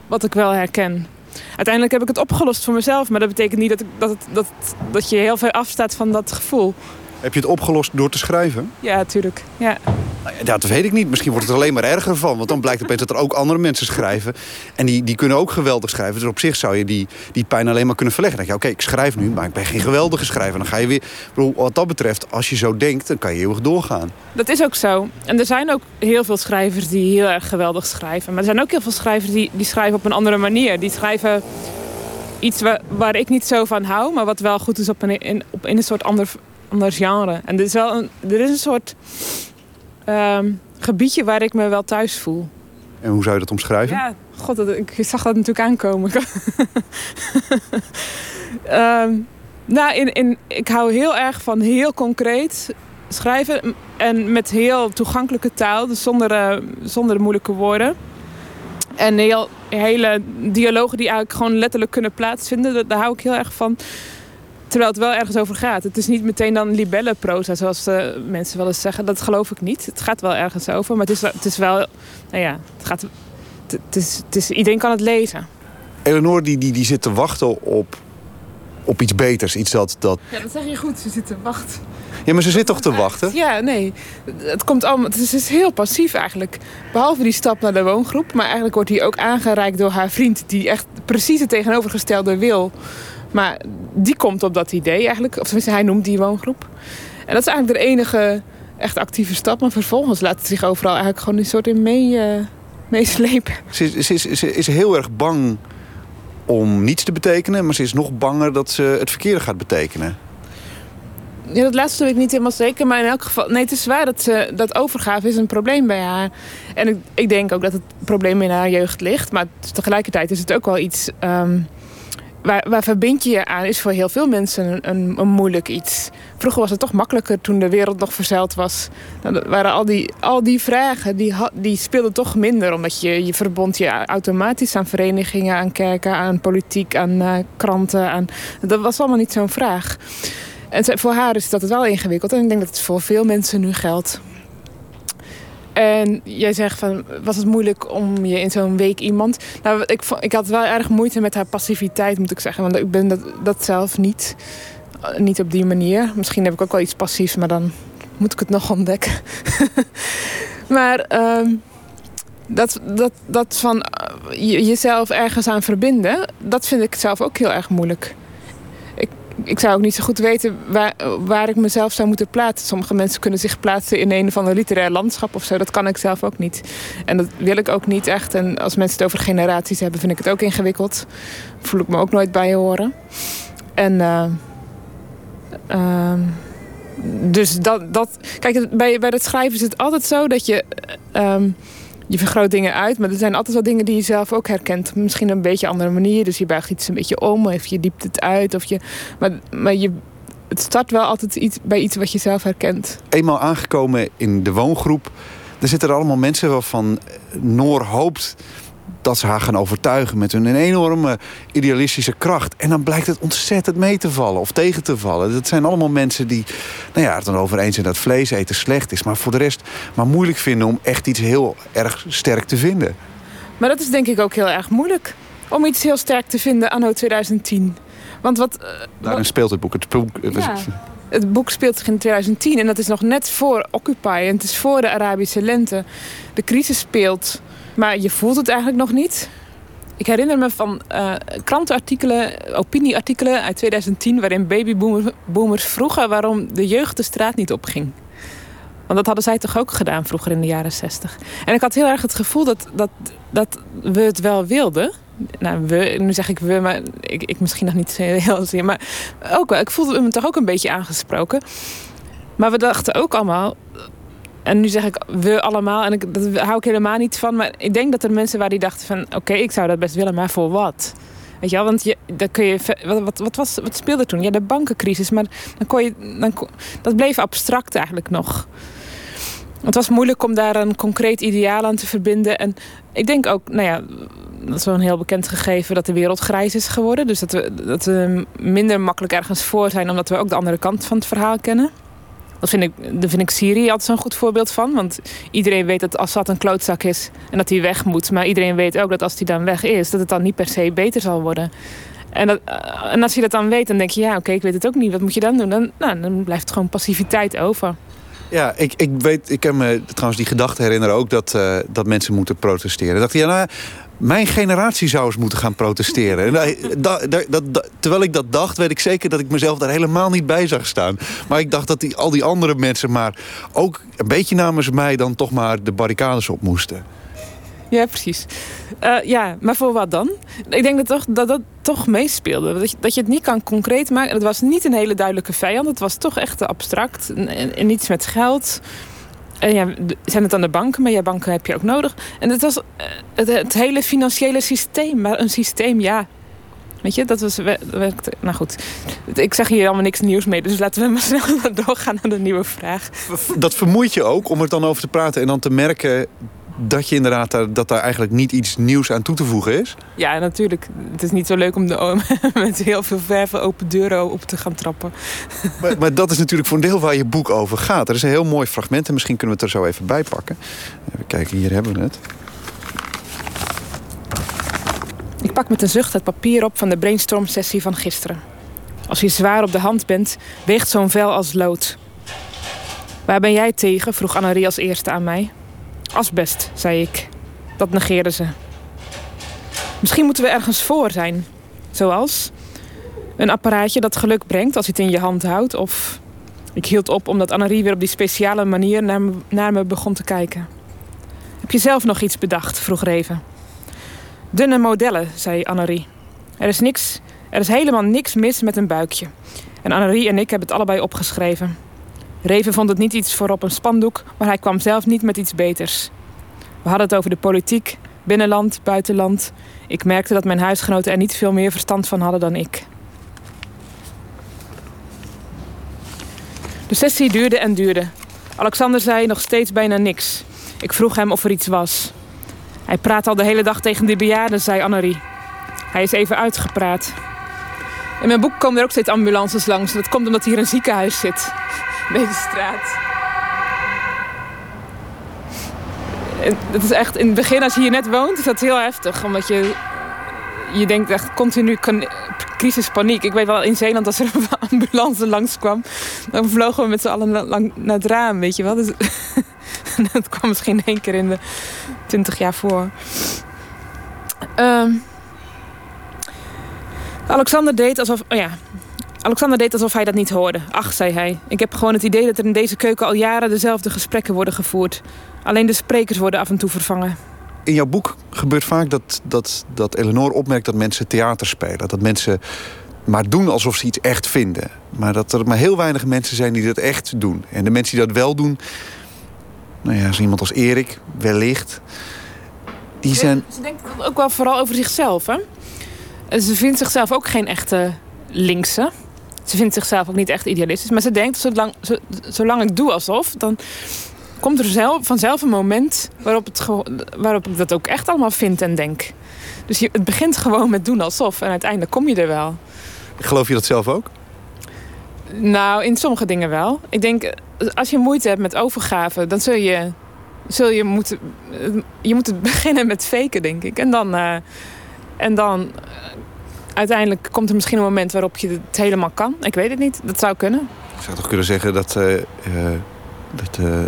wat ik wel herken. Uiteindelijk heb ik het opgelost voor mezelf, maar dat betekent niet dat, ik, dat, dat, dat je heel ver afstaat van dat gevoel. Heb je het opgelost door te schrijven? Ja, natuurlijk. Ja. Nou ja, Dat weet ik niet. Misschien wordt het er alleen maar erger van. Want dan blijkt opeens dat er ook andere mensen schrijven. En die, die kunnen ook geweldig schrijven. Dus op zich zou je die, die pijn alleen maar kunnen verleggen. Dan denk je, oké, ik schrijf nu, maar ik ben geen geweldige schrijver. Dan ga je weer... Bedoel, wat dat betreft, als je zo denkt, dan kan je eeuwig doorgaan. Dat is ook zo. En er zijn ook heel veel schrijvers die heel erg geweldig schrijven. Maar er zijn ook heel veel schrijvers die, die schrijven op een andere manier. Die schrijven iets waar, waar ik niet zo van hou, maar wat wel goed is op een, in, op, in een soort ander, ander genre. En er is wel een, er is een soort ehm, gebiedje waar ik me wel thuis voel. En hoe zou je dat omschrijven? Ja, god, dat, ik zag dat natuurlijk aankomen. Ehm, nou, in, in, ik hou heel erg van heel concreet schrijven. En met heel toegankelijke taal, dus zonder, eh, zonder moeilijke woorden. En heel, hele dialogen die eigenlijk gewoon letterlijk kunnen plaatsvinden, daar, daar hou ik heel erg van. Terwijl het wel ergens over gaat. Het is niet meteen dan libellenproza, zoals eh, mensen wel eens zeggen. Dat geloof ik niet. Het gaat wel ergens over, maar het is, wel- het is wel... Nou ja, het gaat, het, het is, het is, iedereen kan het lezen. Eleanor die, die, die zit te wachten op, op iets beters. Iets dat, dat... Ja, dat zeg je goed. Ze zitten wacht. Ja, maar ze zit toch te wachten? Ja, nee. Het komt allemaal. Het is, het is heel passief eigenlijk. Behalve die stap naar de woongroep. Maar eigenlijk wordt hij ook aangereikt door haar vriend. Die echt precies het tegenovergestelde wil. Maar die komt op dat idee eigenlijk. Of tenminste, hij noemt die woongroep. En dat is eigenlijk de enige echt actieve stap. Maar vervolgens laat het zich overal eigenlijk gewoon een soort in mee, eh, meeslepen. Ze is, ze, is, ze is heel erg bang om niets te betekenen. Maar ze is nog banger dat ze het verkeerde gaat betekenen. Ja, dat laatste weet ik niet helemaal zeker. Maar in elk geval, nee, het is waar dat, ze, dat overgave is een probleem bij haar. En ik, ik denk ook dat het probleem in haar jeugd ligt. Maar tegelijkertijd is het ook wel iets. ehm, waar, waar verbind je je aan, is voor heel veel mensen een, een, moeilijk iets. Vroeger was het toch makkelijker toen de wereld nog verzeild was. Dan waren al die, al die vragen, die, die speelden toch minder. Omdat je, je verbond je automatisch aan verenigingen, aan kerken, aan politiek, aan eh, kranten. Aan, dat was allemaal niet zo'n vraag. En voor haar is dat wel ingewikkeld. En ik denk dat het voor veel mensen nu geldt. En jij zegt van, was het moeilijk om je in zo'n week iemand... Nou, ik, ik had wel erg moeite met haar passiviteit, moet ik zeggen. Want ik ben dat, dat zelf niet. Eh, Niet op die manier. Misschien heb ik ook wel iets passiefs, maar dan moet ik het nog ontdekken. maar ehm, dat, dat, dat van eh, je- jezelf ergens aan verbinden... dat vind ik zelf ook heel erg moeilijk ik zou ook niet zo goed weten waar, waar ik mezelf zou moeten plaatsen. Sommige mensen kunnen zich plaatsen in een of ander literair landschap of zo. Dat kan ik zelf ook niet. En dat wil ik ook niet echt. En als mensen het over generaties hebben, vind ik het ook ingewikkeld. Voel ik me ook nooit bij horen. En. ehm, dus dat, dat. Kijk, bij, bij het schrijven is het altijd zo dat je. ehm, je vergroot dingen uit, maar er zijn altijd wel dingen die je zelf ook herkent. Misschien een beetje andere manier. Dus je buigt iets een beetje om, of je diept het uit. Of je, maar maar je, het start wel altijd iets, bij iets wat je zelf herkent. Eenmaal aangekomen in de woongroep... er zitten er allemaal mensen waarvan Noor hoopt dat ze haar gaan overtuigen met hun enorme idealistische kracht. En dan blijkt het ontzettend mee te vallen of tegen te vallen. Dat zijn allemaal mensen die nou ja, het dan over eens zijn dat vlees eten slecht is. Maar voor de rest maar moeilijk vinden om echt iets heel erg sterk te vinden. Maar dat is denk ik ook heel erg moeilijk. Om iets heel sterk te vinden anno 2010. Want wat, eh, Daarin speelt het boek. Het boek Ja. Het boek speelt zich in 2010 en dat is nog net voor Occupy. En het is voor de Arabische lente. De crisis speelt, maar je voelt het eigenlijk nog niet. Ik herinner me van eh, krantenartikelen, opinieartikelen uit 2010... waarin babyboomers vroegen waarom de jeugd de straat niet opging. Want dat hadden zij toch ook gedaan vroeger in de jaren 60. En ik had heel erg het gevoel dat, dat, dat we het wel wilden. Nou, we, nu zeg ik we, maar ik, ik misschien nog niet heel zeer. Maar ook wel, ik voelde me toch ook een beetje aangesproken. Maar we dachten ook allemaal... En nu zeg ik we allemaal, en ik, dat hou ik helemaal niet van. Maar ik denk dat er mensen waren die dachten van... Oké, ik zou dat best willen, maar voor wat? Weet je wel, want je, dan kun je, wat, wat, wat, was, wat speelde toen? Ja, de bankencrisis. Maar dan kon je, dan, dat bleef abstract eigenlijk nog. Het was moeilijk om daar een concreet ideaal aan te verbinden. En ik denk ook, nou ja, dat is wel een heel bekend gegeven dat de wereld grijs is geworden. Dus dat we, dat we minder makkelijk ergens voor zijn, omdat we ook de andere kant van het verhaal kennen. Dat vind ik, daar vind ik Syrië altijd zo'n goed voorbeeld van. Want iedereen weet dat Assad een klootzak is en dat hij weg moet. Maar iedereen weet ook dat als hij dan weg is, dat het dan niet per se beter zal worden. En, dat, eh, en als je dat dan weet, dan denk je, ja, oké, ik weet het ook niet. Wat moet je dan doen? Dan, nou, dan blijft gewoon passiviteit over. Ja, ik, ik weet, ik kan me trouwens die gedachte herinneren ook dat, eh, dat mensen moeten protesteren. Dacht, ja, nou, mijn generatie zou eens moeten gaan protesteren. En, eh, terwijl ik dat dacht, weet ik zeker dat ik mezelf daar helemaal niet bij zag staan. Maar ik dacht dat die, al die andere mensen maar ook een beetje namens mij dan toch maar de barricades op moesten. Ja, precies. Eh, ja, maar voor wat dan? Ik denk dat toch, dat, dat toch meespeelde. Dat je, dat je het niet kan concreet maken. Het was niet een hele duidelijke vijand. Het was toch echt abstract. En, en, en iets met geld. En ja, d- zijn het dan de banken? Maar ja, banken heb je ook nodig. En het was eh, het, hele financiële systeem. Maar een systeem, ja. Weet je, dat was... Nou goed, ik zeg hier allemaal niks nieuws mee. Dus laten we maar snel doorgaan naar de nieuwe vraag. Dat vermoeit je ook om er dan over te praten en dan te merken dat je inderdaad daar, dat daar eigenlijk niet iets nieuws aan toe te voegen is? Ja, natuurlijk. Het is niet zo leuk om de, met heel veel verven open deuren op te gaan trappen. Maar, maar dat is natuurlijk voor een deel waar je boek over gaat. Er is een heel mooi fragment en misschien kunnen we het er zo even bij pakken. Even kijken, hier hebben we het. Ik pak met een zucht het papier op van de brainstorm-sessie van gisteren. Als je zwaar op de hand bent, weegt zo'n vel als lood. Waar ben jij tegen? vroeg Annerie als eerste aan mij. Asbest, zei ik. Dat negeerde ze. Misschien moeten we ergens voor zijn. Zoals een apparaatje dat geluk brengt als je het in je hand houdt. Of ik hield op omdat Annerie weer op die speciale manier naar me, naar me begon te kijken. Heb je zelf nog iets bedacht? vroeg Reven. Dunne modellen, zei Annerie. Er is niks, er is helemaal niks mis met een buikje. En Annerie en ik hebben het allebei opgeschreven. Reven vond het niet iets voor op een spandoek, maar hij kwam zelf niet met iets beters. We hadden het over de politiek, binnenland, buitenland. Ik merkte dat mijn huisgenoten er niet veel meer verstand van hadden dan ik. De sessie duurde en duurde. Alexander zei nog steeds bijna niks. Ik vroeg hem of er iets was. Hij praat al de hele dag tegen die bejaarden, zei Annerie. Hij is even uitgepraat. In mijn boek komen er ook steeds ambulances langs. Dat komt omdat hier een ziekenhuis zit. Deze straat. Het is echt, in het begin, als je hier net woont, is dat heel heftig. Omdat je, je denkt echt continu kan- crisis, paniek. Ik weet wel, in Zeeland, als er een ambulance langskwam... dan vlogen we met z'n allen naar het raam, weet je wel. Dus, dat kwam misschien één keer in de twintig jaar voor. Ehm, Alexander deed alsof... Oh ja, Alexander deed alsof hij dat niet hoorde. Ach, zei hij. Ik heb gewoon het idee dat er in deze keuken al jaren dezelfde gesprekken worden gevoerd. Alleen de sprekers worden af en toe vervangen. In jouw boek gebeurt vaak dat, dat, dat Eleanor opmerkt dat mensen theater spelen. Dat mensen maar doen alsof ze iets echt vinden. Maar dat er maar heel weinig mensen zijn die dat echt doen. En de mensen die dat wel doen... Nou ja, zo iemand als Erik, wellicht... Die zijn... Ze denkt ook wel vooral over zichzelf, hè? Ze vindt zichzelf ook geen echte linkse. Ze vindt zichzelf ook niet echt idealistisch. Maar ze denkt, zolang, zo- zolang ik doe alsof... dan komt er zelf, vanzelf een moment waarop, het waarop ik dat ook echt allemaal vind en denk. Dus je, het begint gewoon met doen alsof. En uiteindelijk kom je er wel. Geloof je dat zelf ook? Nou, in sommige dingen wel. Ik denk, eh, als je moeite hebt met overgave, dan zul je, zul je moeten. eh, Je moet het beginnen met faken, denk ik. En dan. eh, en dan. Uiteindelijk komt er misschien een moment waarop je het helemaal kan. Ik weet het niet. Dat zou kunnen. Ik zou toch kunnen zeggen dat, eh, eh, dat, eh,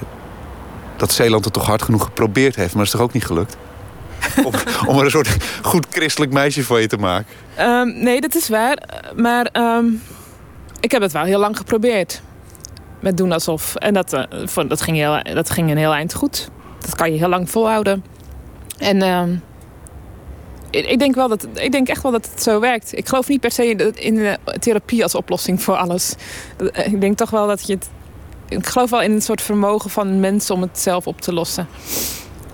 dat Zeeland het toch hard genoeg geprobeerd heeft. Maar dat is toch ook niet gelukt? om, om er een soort goed christelijk meisje van je te maken. Ehm, nee, dat is waar. Maar ehm, ik heb het wel heel lang geprobeerd. Met doen alsof. En dat, vond- dat, ging, heel, dat ging een heel eind goed. Dat kan je heel lang volhouden. En ehm, ik, denk wel dat, ik denk echt wel dat het zo werkt. Ik geloof niet per se in, in therapie als oplossing voor alles. Eh, Ik denk toch wel dat je het. Ik geloof wel in een soort vermogen van mensen om het zelf op te lossen.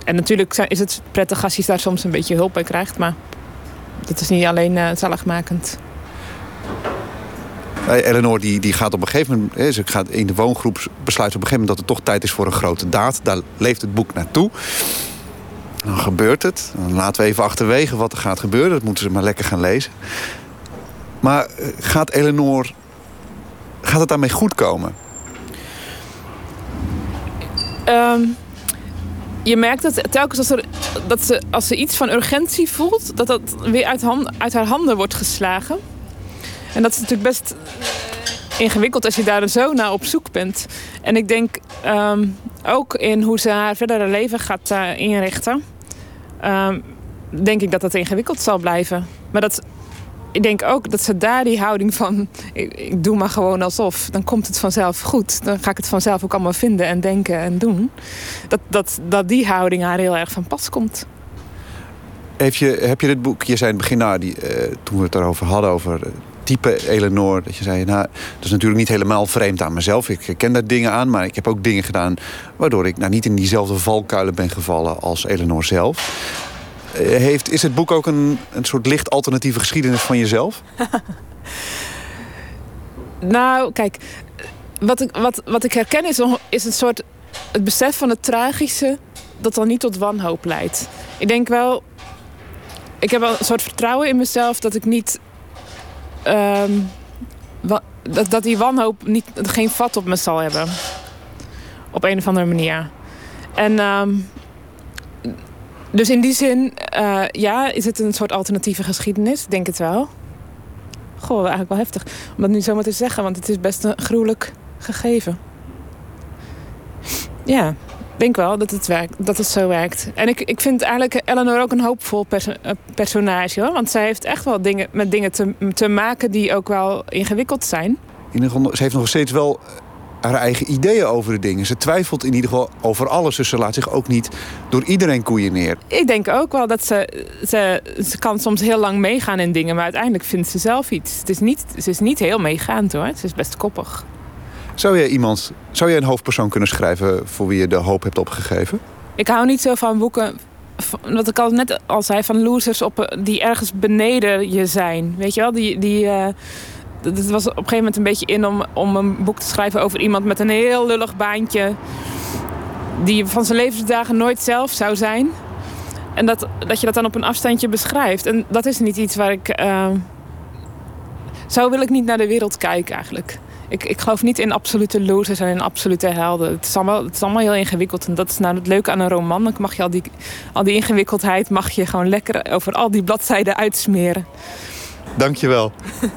En natuurlijk is het prettig als je daar soms een beetje hulp bij krijgt. Maar dat is niet alleen eh zaligmakend. Eleanor die, die gaat op een gegeven moment, eh, ze gaat in de woongroep besluit op een gegeven moment dat het toch tijd is voor een grote daad. Daar leeft het boek naartoe. Dan gebeurt het. Dan laten we even achterwege wat er gaat gebeuren. Dat moeten ze maar lekker gaan lezen. Maar eh, gaat Eleanor, gaat het daarmee goed komen? Ehm, je merkt dat telkens als, dat ze, als ze iets van urgentie voelt, dat dat weer uit, hand- uit haar handen wordt geslagen. En dat is natuurlijk best ingewikkeld als je daar zo naar op zoek bent. En ik denk ehm, ook in hoe ze haar verdere leven gaat eh, inrichten, ehm, denk ik dat dat ingewikkeld zal blijven. Maar dat, ik denk ook dat ze daar die houding van, ik, doe maar gewoon alsof, dan komt het vanzelf goed. Dan ga ik het vanzelf ook allemaal vinden en denken en doen. Dat, dat, dat die houding haar heel erg van pas komt. Heeft je, heb je dit boek, je zei in het begin, die, eh, toen we het erover hadden, over eh, type Eleanor, dat je zei, nou, dat is natuurlijk niet helemaal vreemd aan mezelf. Ik ken daar dingen aan, maar ik heb ook dingen gedaan waardoor ik nou, niet in diezelfde valkuilen ben gevallen als Eleanor zelf. Eh, heeft, is het boek ook een, een soort licht alternatieve geschiedenis van jezelf? Nou, kijk, wat ik, wat, wat ik herken is, is een soort het besef van het tragische dat dan niet tot wanhoop leidt. Ik denk wel, ik heb wel een soort vertrouwen in mezelf dat ik niet, ehm, dat, dat die wanhoop niet, geen vat op me zal hebben. Op een of andere manier. En ehm, dus in die zin, eh, ja, is het een soort alternatieve geschiedenis? Denk het wel. Goh, eigenlijk wel heftig om dat nu zomaar te zeggen, want het is best een gruwelijk gegeven. Ja, denk wel dat het, werkt, dat het zo werkt. En ik, ik vind eigenlijk Eleanor ook een hoopvol perso- eh, personage. Hoor. Want zij heeft echt wel dingen, met dingen te, te maken die ook wel ingewikkeld zijn. In geval, ze heeft nog steeds wel haar eigen ideeën over de dingen. Ze twijfelt in ieder geval over alles. Dus ze laat zich ook niet door iedereen koeien neer. Ik denk ook wel dat ze, ze... Ze kan soms heel lang meegaan in dingen, maar uiteindelijk vindt ze zelf iets. Het is niet, ze is niet heel meegaand hoor. Ze is best koppig. Zou jij iemand, zou jij een hoofdpersoon kunnen schrijven voor wie je de hoop hebt opgegeven? Ik hou niet zo van boeken, wat ik al net al zei, van losers op, eh, die ergens beneden je zijn. Weet je wel, die... die eh, dat was op een gegeven moment een beetje in om, om een boek te schrijven over iemand met een heel lullig baantje. Die van zijn levensdagen nooit zelf zou zijn. En dat, dat je dat dan op een afstandje beschrijft. En dat is niet iets waar ik. eh, zo wil ik niet naar de wereld kijken eigenlijk. Ik, ik geloof niet in absolute losers en in absolute helden. Het is, allemaal, het is allemaal heel ingewikkeld. En dat is nou het leuke aan een roman. Dan mag je al die, al die ingewikkeldheid mag je gewoon lekker over al die bladzijden uitsmeren. Dankjewel.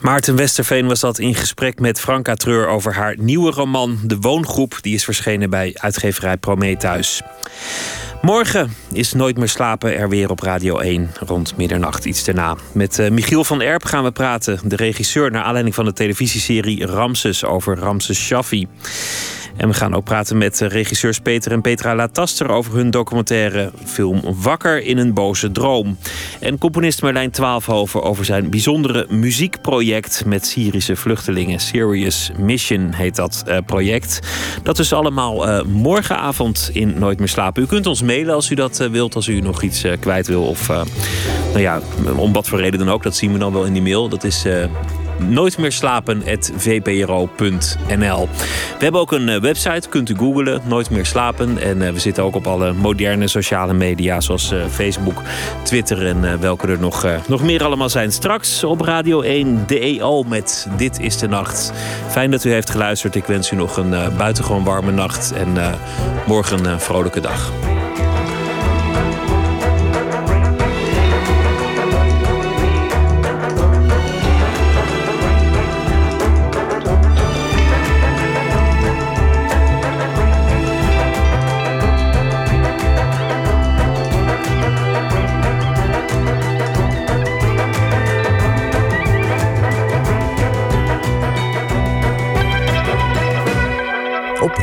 Maarten Westerveen was dat in gesprek met Franka Treur over haar nieuwe roman De Woongroep. Die is verschenen bij uitgeverij Prometheus. Morgen is Nooit meer slapen er weer op Radio 1 rond middernacht iets daarna. Met eh, Michiel van Erp gaan we praten, de regisseur naar aanleiding van de televisieserie Ramses over Ramses Shaffi. En we gaan ook praten met regisseurs Peter en Petra Lataster over hun documentaire film Wakker in een boze droom. En componist Merlijn Twaalfhoven over zijn bijzondere muziekproject met Syrische vluchtelingen. Serious Mission heet dat eh, project. Dat is allemaal eh, morgenavond in Nooit meer slapen. U kunt ons mailen als u dat eh, wilt, als u nog iets kwijt wil. Of nou ja, om wat voor reden dan ook. Dat zien we dan wel in die mail. Dat is nooit meer slapen.vpro.nl. We hebben ook een eh, website, kunt u googlen, nooit meer slapen. En eh, we zitten ook op alle moderne sociale media, zoals eh, Facebook, Twitter en welke er nog, nog meer allemaal zijn. Straks op Radio 1 de EO met Dit is de Nacht. Fijn dat u heeft geluisterd. Ik wens u nog een buitengewoon warme nacht en morgen een vrolijke dag.